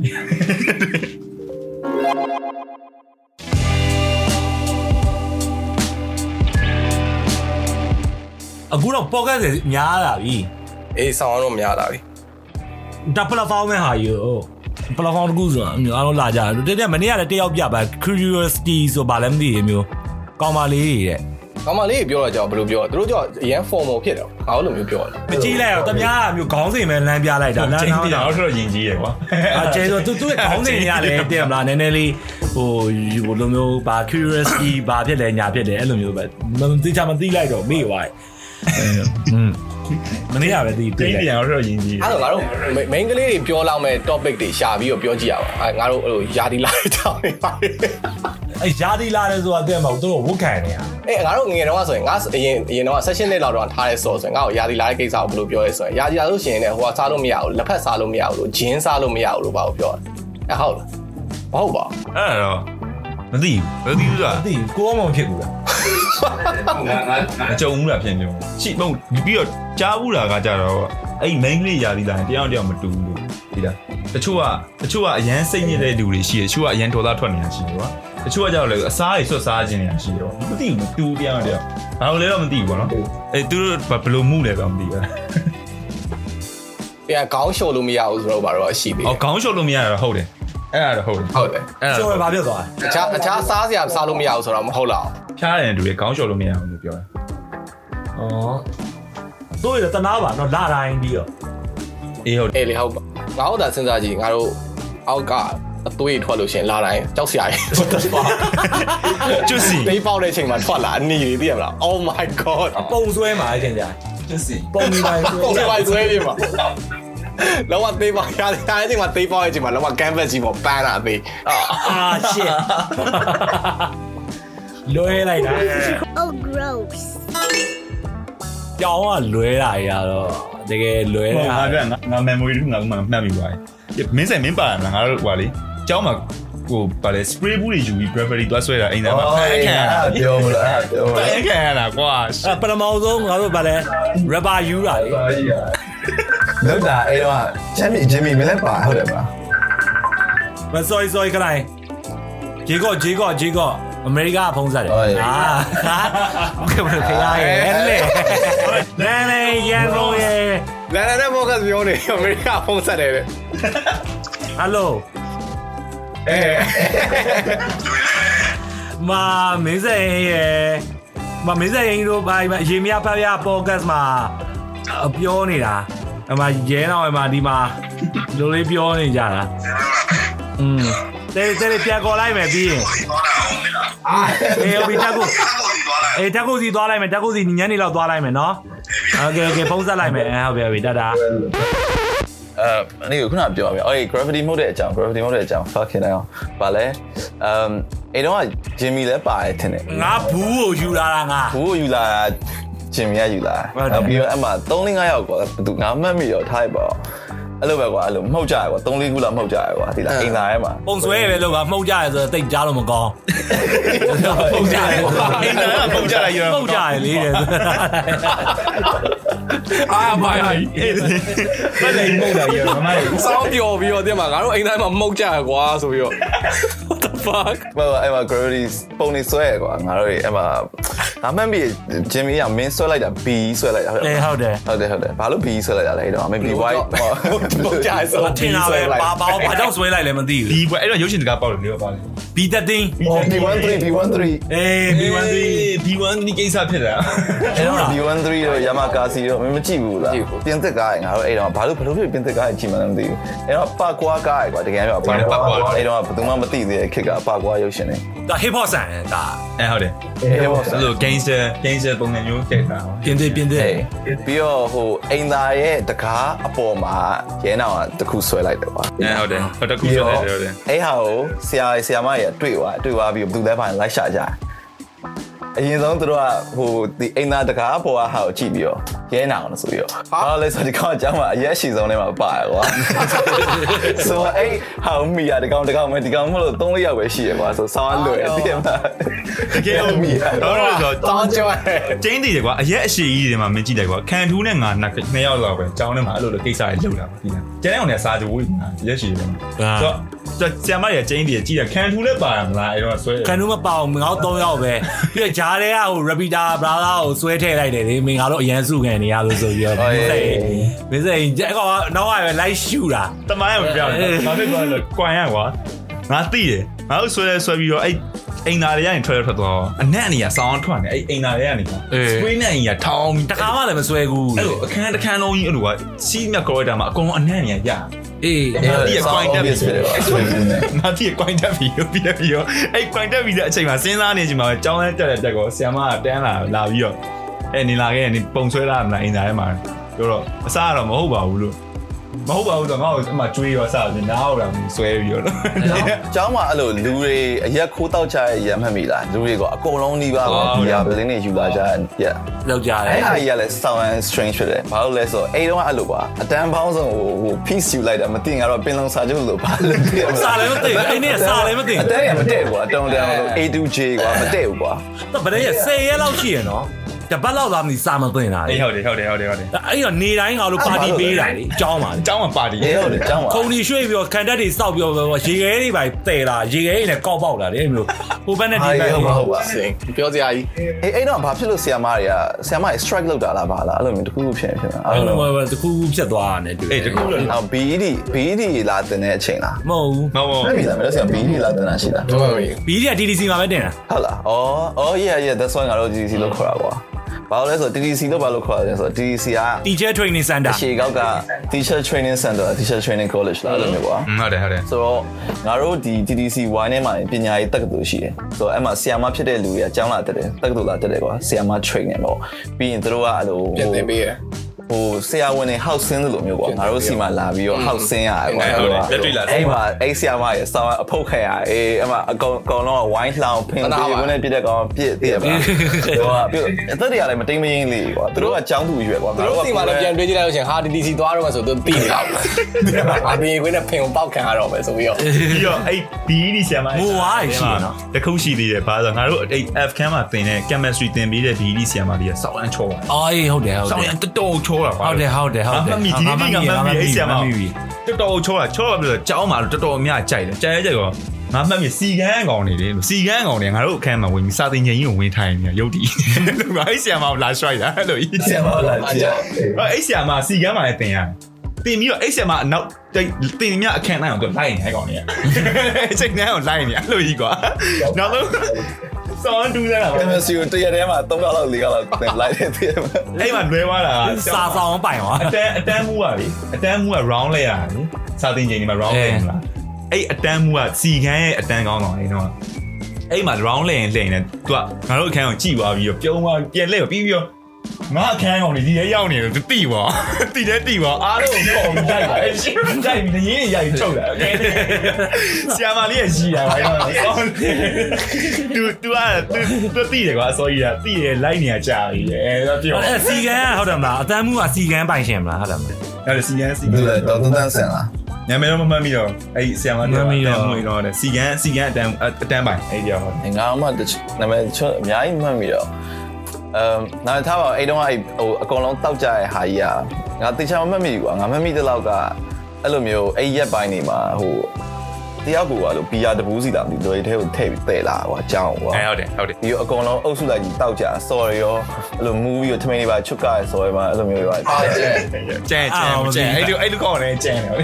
အခုတော့ podcast တွေများလာပြီအေးဆောင်းတော့မရတာပြီ ဒါ platform နဲ့ဟာယူ platform တကူဆိုတာအမျိုးအားလုံးလာကြတယ်တဲ့တဲ့မနေ့ကလည်းတယောက်ပြပါ curiosity ဆိုဘာလဲမသိဘူးမျိုးကောင်းပါလေးတွေတဲ့ကောင်မလေးပြောတော့ကြောင်ဘယ်လိုပြောသူတို့ကြောအရန် formal ဖြစ်တယ်ငါတို့လိုမျိုးပြောတယ်မကြည့်လိုက်တော့တမားမျိုးခေါင်းစဉ်ပဲလမ်းပြလိုက်တာလမ်းကျင်းနောက်ပြတာအောင်တော့ယဉ်ကြီးရယ်ကွာအကျဲဆိုသူသူ့ရဲ့ခေါင်းစဉ်တွေကလည်းတည်မလားနည်းနည်းလေးဟိုဘလိုမျိုးဘာ curiosity ဘာဖြစ်လဲညာဖြစ်တယ်အဲ့လိုမျိုးပဲမသိချာမသိလိုက်တော့မေ့သွားတယ်อืม မနေ့ကပဲသိကျတွေ့င်းလိုက်ပြအောင်တော့ယဉ်ကြီးအဲ့တော့ငါတို့ main ကလေးတွေပြောလောက်မဲ့ topic တွေရှာပြီးတော့ပြောကြည့်ရအောင်အဲငါတို့အဲ့လိုယာဒီလာတောင်းနေပါလေအဲယာဒီလာတယ်ဆိုတာတဲ့မဟုတ်သူတို့ဝုတ်ခံနေတာအေးငါတို့ငယ်ငယ်တုန်းကဆိုရင်ငါအရင်အရင်တော့ session နဲ့လောက်တော့ထားရဲဆိုဆိုရင်ငါ့ကိုယာဒီလာတဲ့ကိစ္စကိုဘယ်လိုပြောရဲဆိုရင်ယာဒီလာလို့ရှိရင်လည်းဟိုကစားလို့မရဘူးလက်ဖက်စားလို့မရဘူးလို့ဂျင်းစားလို့မရဘူးလို့ဘာကိုပြောတယ်အဲဟုတ်လားမဟုတ်ပါအဲ့တော့ မသိဘူးဘယ်သိဘူးလားမသိဘူးကိုကမှမဖြစ်ဘူးလားအကြုံဘူးလားဖြစ်နေရှိမဟုတ်ပြီးတော့ကြားဘူးလားကကြတော့အဲ့ main လေးယာသီလာတရားတယောက်မတူဘူးလို့ဒီလားတချို့ကတချို့ကအရန်စိတ်ညစ်တဲ့လူတွေရှိတယ်တချို့ကအရန်ဒေါသထွက်နေတာရှိတယ်ကွာတချို့ကကြတော့လေအစားတွေဆွတ်စားခြင်းနေတာရှိတယ်မသိဘူးတူတရားတယောက်ဘာလို့လဲတော့မသိဘူးကွာနော်အဲ့သူတို့ဘယ်လိုမှုလဲတော့မသိဘူးပြန်ခေါင်းလျှော်လို့မရဘူးဆိုတော့ဘာတော့ရှိသေးတယ်အော်ခေါင်းလျှော်လို့မရတာဟုတ်တယ် အဲ့ဒါတော့ဟုတ်တယ်ဟုတ်တယ်အဲ့ဒါကျော်ရဘာဖြစ်သွားအခြားအခြားစားစရာစားလို့မရဘူးဆိုတော့မဟုတ်လားဖျားတယ်တူတယ်ခေါင်းလျှော်လို့မရဘူးလို့ပြောတယ်ဩတို့ရတနာပါတော့လာတိုင်းပြီးတော့အေးဟုတ်တယ်အေးလေဟုတ်ပါငါတို့သာစဉ်းစားကြည့်ငါတို့အောက်ကအသွေးထွက်လို့ရှရင်လာတိုင်းကြောက်စရာကြီး what the fuck ကျွတ်စီသိပေါက်တဲ့အချိန်မှာထွက်လာအနီတွေသိရမလား oh my god ပုံဆွဲမှာအချင်းကြာကျွတ်စီပုံမိပိုင်းဆွဲပုံစံပိုင်ဆွဲပြပါ လောကသေးပါရတဲ့အချိန်မှာသေးပေါက်တဲ့အချိန်မှာလောက canvas ကြီးပေါ်ပန်းလာသေးအာရှစ်လွဲလိုက်တာ Oh, gross. ကြောင်းကလွဲတာရတော့တကယ်လွဲဟိုတာငါကငါငါ memory ငါမှမှတ်မိသွားတယ်မင်းဆိုင်မင်းပါလားငါတို့ဟိုလေကျောင်းမှာဟိုပါလေ spray ဘူးတွေယူပြီး Burberry သွားဆွဲတာအိမ်သားမှာဖန်ခံရတာပြောမလို့အဲ့ပြောမဖလို့န်ခံရတာကွာအဲ့ပထမဆုံးငါတို့ဗာလဲ rubber ယူတာလေ လောက်တာအဲ့တော့ချမ်းမီဂျင်မီမလဲပါဟုတ်တယ်ပါမစော်စော်ခလိုက်ဂျေကောဂျေကောဂျေကောအမေရိကဖုံးစားတယ်ဟာဘယ်လိုခရရဲလဲလဲလဲရန်ကုန်ရဲလဲလဲဘောကပြောနေအမေရိကဖုံးစားတယ်ဟယ်လိုအဲမာမင်းစဲရဲမမင်းစဲရင်တို့ဘာရေမြဖဖရပေါ့ကတ်မှာ ပြောနေတာအမရဲတော့အမဒီမှာလိုလေးပြောနေကြတာอืมတဲတဲပြန်ခေါ်လိုက်မယ်ပြီးရင်အေးဘီတက်ကိုအေးတက်ကိုစီသွားလိုက်မယ်တက်ကိုစီညနေလောက်သွားလိုက်မယ်နော်โอเคโอเคဖုန်းဆက်လိုက်မယ်အဲဟုတ်ပြီဟုတ်ပြီတတာ အဲအဲ့ဒီခုနပြောပြအော် gravity mode တဲ့အကြောင်း gravity mode တဲ့အကြောင်း fucking လိုက်အောင်ဗာလဲအမ်အဲ့တော့ဂျင်မီလည်းပါတယ်ထင်တယ် ငါဘူးကိုယူလာတာငါ ဘူးကိုယူလာတာ ဂျင်မီကယူလာဟုတ်တယ်နောက်ပြီးတော့အမှ3 5ယောက်ကွာဘယ်သူငါမှတ်မိတော့ထားလိုက်ပါတော့အဲ့လိုပဲကွာအဲ့လိုမှုတ်ကြရကွာ3 4ခုလောက်မှုတ်ကြရကွာဒီလားအိမ်သာထဲမှာပုံဆွဲရပဲလို့ကမှုတ်ကြရဆိုတော့တိတ်ကြားလို့မကောင်းမှုတ်ကြရအိမ်သားကပုံကြလိုက်ရောမှုတ်ကြရလေတဲ့အာမိုင်းအေးဘယ်လိုပုံကြရောမမလေးစောင်းပြောပြီးတော့တင်မှာငါတို့အိမ်တိုင်းမှာမှုတ်ကြရကွာဆိုပြီးတော့ what the fuck ဘာအဲ့မှာ gravity ပုံနေဆွဲရကွာငါတို့အဲ့မှာငါမှတ်မိဂျင်မီကမင်းဆွဲလိုက်တာ B ဆွဲလိုက်တာဟုတ်အေးဟုတ်တယ်ဟုတ်တယ်ဟုတ်တယ်ဘာလို့ B ဆွဲလိုက်တာလဲအဲ့တော့မင်း B white မှုတ်ကြရဆိုထင်တာပဲဘာဘာဘာကြောင့်ဆွဲလိုက်လဲမသိဒီဘူးဘွယ်အဲ့တော့ရုပ်ရှင်တကားပေါက်တယ်လေပါလေဘီတက်တင်း Oh B13 B13 အေးဘီဝန်သီ B1 ဒီကိစ္စဖြစ်တာအဲ့တော့ B13 တို့ Yamakasi တို့မင်းမကြည့်ဘူးလားပြင်သစ်ကားငါတို့အဲ့တော့ဘာလို့ဘလို့ဖြစ်ပြင်သစ်ကားကြည့်မှန်းမသိဘူးအဲ့တော့ပါကွာကားကွာတကယ်ပြောပါကွာအဲ့တော့ဘယ်သူမှမသိသေးတဲ့ခက်ကပါကွာရုပ်ရှင်နေဒါ hip hop ဆန်ဒါအဲဟုတ်တယ်အေးပေါ့အဲ့လို gangster gangster ပုံစံမျိုးခဲ့တာပြင်းသေးပြင်းသေးအေးပြီးတော့ဟိုအိမ်သားရဲ့တကားအပေါ်မှာရဲနောင်ကတခုဆွဲလိုက်တယ်ကွာအဲဟုတ်တယ်ဟုတ်တယ်ခုဆိုတယ်ဟုတ်တယ်အဲ့ဟာကိုဆရာဆရာမကြီးတွေ့သွားတွေ့သွားပြီးဘယ်သူလဲပါလိုက်ရှာကြတယ်အရင်ဆုံးသူတို့ကဟိုဒီအိမ်သားတကားပေါ်ကဟာကိုကြည့်ပြီးတော့ ရဲနာအောင်လို့ဆိုပြီးတော့ဘာလို့လဲဆိုတော့ဒီကောင်အကြောင်းမှာအရက်ရှိဆုံးထဲမှာပါရကွာဆိုတော့အဲ့ဟာကိုမိရဒီကောင်ဒီကောင်မဒီကောင်မလို့3ယောက်ပဲရှိရကွာဆိုဆောင်းလွယ်တယ်မှာတကယ်ဟုတ်ပြီတော့လို့ဆိုတောင်းကြောကျင်းတည်တယ်ကွာအရက်အရှိကြီးတွေမှာမင်းကြည့်တယ်ကွာခံထူးနဲ့ငါနှစ်နှစ်ယောက်လောက်ပဲကျောင်းထဲမှာအဲ့လိုလိုကိစ္စတွေလုပ်တာပါဒီလားကျန်တဲ့အောင်လည်းစားကြဝေးနေတာရက်ရှိတယ်မှာဆိုတော့ကျန်မရကျင်းတည်ကြည့်တယ်ခံထူးလည်းပါရမလားအဲ့တော့ဆွဲခံတော့မပေါအောင်ငါတို့၃ယောက်ပဲပြီးတော့ဂျားတဲ့ကဟို Rapida Brother ကိုဆွဲထည့်လိုက်တယ်လေမင်းငါတို့အရန်စုခံနေရလို့ဆိုပြီးတော့မင်းစိတ်မင်းစိတ်ကောနောက်ကပဲလိုက်ရှူတာတမိုင်းကိုပြောတယ်ငါဖြစ်သွားလို့ကွိုင်ရကွာငါသိတယ်ငါတို့ဆွဲလဲဆွဲပြီးတော့အဲ့အိမ်သားတွေကနေထွက်ထွက်သွားအနက်အနေကစောင်းထွက်နေအဲ့အိမ်သားတွေကနေကွာစကွေးနဲ့အိမ်ကထောင်းတကားမှလည်းမဆွဲဘူးအဲ့လိုအခန်းတစ်ခန်းလုံးကြီးအဲ့လိုကစီးမြတ်ကော်ရီတာမှာအကုန်လုံးအနက်အနေကရအေးငါတိရ coin တက်ပြီဖြစ်တယ်ကွာငါတိရ coin တက်ပြီပြီးတော့ပြီးတော့အဲ့ coin တက်ပြီတဲ့အချိန်မှာစဉ်းစားနေချိန်မှာကြောင်းလဲတက်တဲ့တက်ကောဆီယမကတန်းလာလာပြီးတော့ အဲ့နေလာခဲ့နေပုံဆွဲလာမလားအင်သားထဲမှာပြောတော့အစားကတော့မဟုတ်ပါဘူးလို့မဟုတ်ပါဘူးတော့ငါ့ကိုအမှကျွေးရောစပြီးနားဟုတ်တာဆွဲပြီးတော့ เจ้าမှာအဲ့လိုလူတွေအရက်ခိုးတောက်ကြရဲ့ရမှတ်မိလားလူတွေကအကုန်လုံးနှီးပါပဲဒီဟာဘလင်းတွေယူလာကြရဲ့ လောက်ကြတယ် အဲ့ဟာကြီးကလည်း sound and strange ဖြစ်တယ်ဘာလို့လဲဆိုတော့အဲ့တော့အဲ့လိုပါအတန်းပေါင်းစုံဟိုဟို piece ယူလိုက်တာမသိငါတော့ပင်လုံစာချုပ်လို့ဘာလို့သိရမ စာ လဲ လည်းမသိဘူးအဲ့နေ့စာလည်းမသိ အတန်းရမတည့်ဘူးကွာတောင်းတန်းလို့ A2J ကွာမတည့်ဘူးကွာ ဘူးဗတဲ့10ရက်လောက်ရှိရနော် တပတ်လောက်သားမသိစာမသွင်းတာလေအေးဟုတ်တယ်ဟုတ်တယ်ဟုတ်တယ်ဟုတ်တယ်အဲ့တော့နေတိုင်းငါတို့ပါတီပေးတာလေအကြောင်းပါလေအကြောင်းကပါတီအေးဟုတ်တယ်အကြောင်းပါခုံဒီရွှေ့ပြီးတော့ခံတက်တွေစောက်ပြီးတော့ရေခဲတွေပါတဲတာရေခဲတွေနဲ့ကောက်ပေါက်တာလေအဲ့လိုဟိုဘက်နဲ့ဒီဘက်ဟုတ်ပါဟုတ်ပါဆင်ပြောစရာကြီးအေးအဲ့တော့ဘာဖြစ်လို့ဆီယမားတွေကဆီယမားတွေ strike လုပ်တာလားဘာလားအဲ့လိုမျိုးတခုခုဖြစ်နေဖြစ်နေအဲ့လိုမျိုးတခုခုဖြစ်သွားတာ ਨੇ တွေ့အေးတခုလို့အော် BED BED လာတင်တဲ့အချိန်လားမဟုတ်ဘူးမဟုတ်ဘူးမဟုတ်ဘူးမဟုတ်ဘူးဆီယမား BED လာတင်တာရှိလားဟုတ်ပါဘူး BED က TDC မှာပဲတင်တာဟုတ်လားဩဩ yeah yeah that's why ငါတို့ TDC လို့ခေါ်တာကွာ ဘာလို့လဲဆိုတော့ TDC လို့ဘာလို့ခေါ်ရလဲဆိုတော့ TDC က Teacher Training Center အရှိကောက်က teacher training center teacher training college လားအဲ့လိုမျိုးကွာဟုတ်တယ်ဟုတ်တယ်ဆိုတော့ငါတို့ဒီ TDC Y နဲ့မှာပညာရေးတက္ကသိုလ်ရှိတယ်ဆိုတော့အဲ့မှာဆီယာမဖြစ်တဲ့လူတွေကကျောင်းလာတက်တယ်တက္ကသိုလ်လာတက်တယ်ကွာဆီယာမ training ပေါ့ပြီးရင်တို့ကအဲ့လိုပြန်သင်ပေးရ ဟိုဆရာဝန်တွေဟောက်ဆင်းသလိုမျိုးပေါ့ငါတို့စီမှာလာပြီးတော့ဟောက်ဆင်းရတယ်ကွာဟုတ်တယ်လက်တွေ့လာအဲ့မှာအဲ့ဆရာမရဲ့ဆောင်းအဖုတ်ခရအေးအဲ့မှာအကောင်အကောင်လုံးကဝိုင်းလှောင်ဖင်ပြေဝင်နေပြတဲ့ကောင်ပြည့်တည်ရပါဟိုကပြအသက်တွေကလည်းမတိမ်မရင်းလေးကွာတို့ကចောင်းသူရွယ်ကွာသူတို့စီမှာလည်းပြန်တွေးကြည့်လိုက်လို့ရှင်ဟာဒီဒီစီသွားတော့မှဆိုသူသိနေတာ။အာဘီခွင်းနဲ့ဖင်ကိုပေါက်ခံရတော့မယ်ဆိုပြီးတော့ပြီးတော့အဲ့ BD ဆရာမငိုဝါးရရှိရနော်တခုရှိသေးတယ်ဘာလို့ငါတို့အဲ့ F cam မှာသင်တဲ့ chemistry သင်ပေးတဲ့ BD ဆရာမကြီးကစောင်းအန်ချောပါအော်အေးဟုတ်တယ်ဟုတ်စောင်းတယ်အန်တတော်ချောတာပါဟုတ်တယ်ဟုတ်တယ်ဟုတ်တယ်ငါမှတ်မိဒီနေ့ကမှတ်မိအဲ့ဆရာမမှတ်မိပြီတော်တော်ချောတာချောတာပြီးတော့ကြောင်းမှာတော်တော်များကြိုက်တယ်ကြိုက်ရကြရောငါမှတ်မိစီကန်းကောင်နေတယ်စီကန်းကောင်နေငါတို့အခန်းမှာဝင်ပြီးစာသင်ချိန်ကြီးကိုဝင်ထိုင်နေရုပ်တည်ငါအဲ့ဆရာမကိုလာရွှိုက်တာအဲ့လိုကြီးဆရာမလာကြည့်အဲ့ဆရာမစီကန်းမှာလည်းသင်ရတယ်တင်ပြီးတော့အဲ့ဆရာမအနောက်တင်မြအခန်းနိုင်အောင်သူလိုက်နေကောင်နေအဲ့ချိန်နိုင်အောင်လိုက်နေအဲ့လိုကြီးကွာနောက်ဆုံး စောင်းတူးနေတာပါကမစီကိုတရက်ထဲမှာ3လောက်4လောက်တင်လိုက်တယ်တည်မှာအဲ့မှာလွဲသွားတာစာဆောင်ပိုင်သွားအတန်းအတန်းမူကလေအတန်းမူက round လဲရတယ်လေစာတင်ချိန်ဒီမှာ round လဲမလားအဲ့အတန်းမူကစီခန်းရဲ့အတန်းကောင်းကောင်လေတော့အဲ့မှာ round လဲရင်လဲရင်သူကငါတို့အခန်းကိုကြည့်သွားပြီးတော့ပြုံးသွားပြန်လဲပြီးပြီးတော့ ငါအခန်းကောင်နေဒီထဲရောက်နေတယ်သူတိပါတိတယ်တိပါအားလုံးပုံတိုက်ပါရှင်းတိုက်ပြီးငင်းရိုက်ချုပ်လာဆရာမလေးရရှိတာပါတော့သူသူကသူတိတယ်ကွာဆော်ကြီးကတိတယ်လိုက်နေရကြာပြီအဲတော့ပြောအဲစီကန်ကဟုတ်တယ်မလားအတန်းမှုကစီကန်ပိုင်ရှင်မလားဟုတ်တယ်မလားအဲ့ဒါစီကန်စီကန်တော့တန်းဆန်လားနာမည်တော့မမှတ်မိတော့အဲ့ဆရာမနာမည်တော့မမှတ်တော့တယ်စီကန်စီကန်အတန်းအတန်းပိုင်အဲ့ကြောင့်ငါမှနာမည်ချောအများကြီးမှတ်မိတော့ အမ်နားထားပါအဲ့တော့အဲ့ဟိုအကောင်လုံးတောက်ကြရဲ့ဟာကြီးอ่ะငါတေချာမမှတ်မိဘူးကွာငါမှတ်မိတဲ့လောက်ကအဲ့လိုမျိုးအဲ့ရက်ပိုင်းနေမှာဟိုတယောက်ကူကလို့ဘီယာတပူးစီတာဒီလွယ်ထဲကိုထည့်ပြီးတဲ့လာကွာကြောင်းကွာအဲ့ဟုတ်တယ်ဟုတ်တယ်ဒီအကောင်လုံးအုပ်စုလိုက်ကြီးတောက်ကြ sorry ရောအဲ့လို movie ကိုထမင်းလေးပါချွတ်ကားဆိုရမှာအဲ့လိုမျိုးရောအားကျဲကျန်ကျန်ကျန်အဲ့လိုအဲ့လိုကောင်းတယ်ကျန်တယ်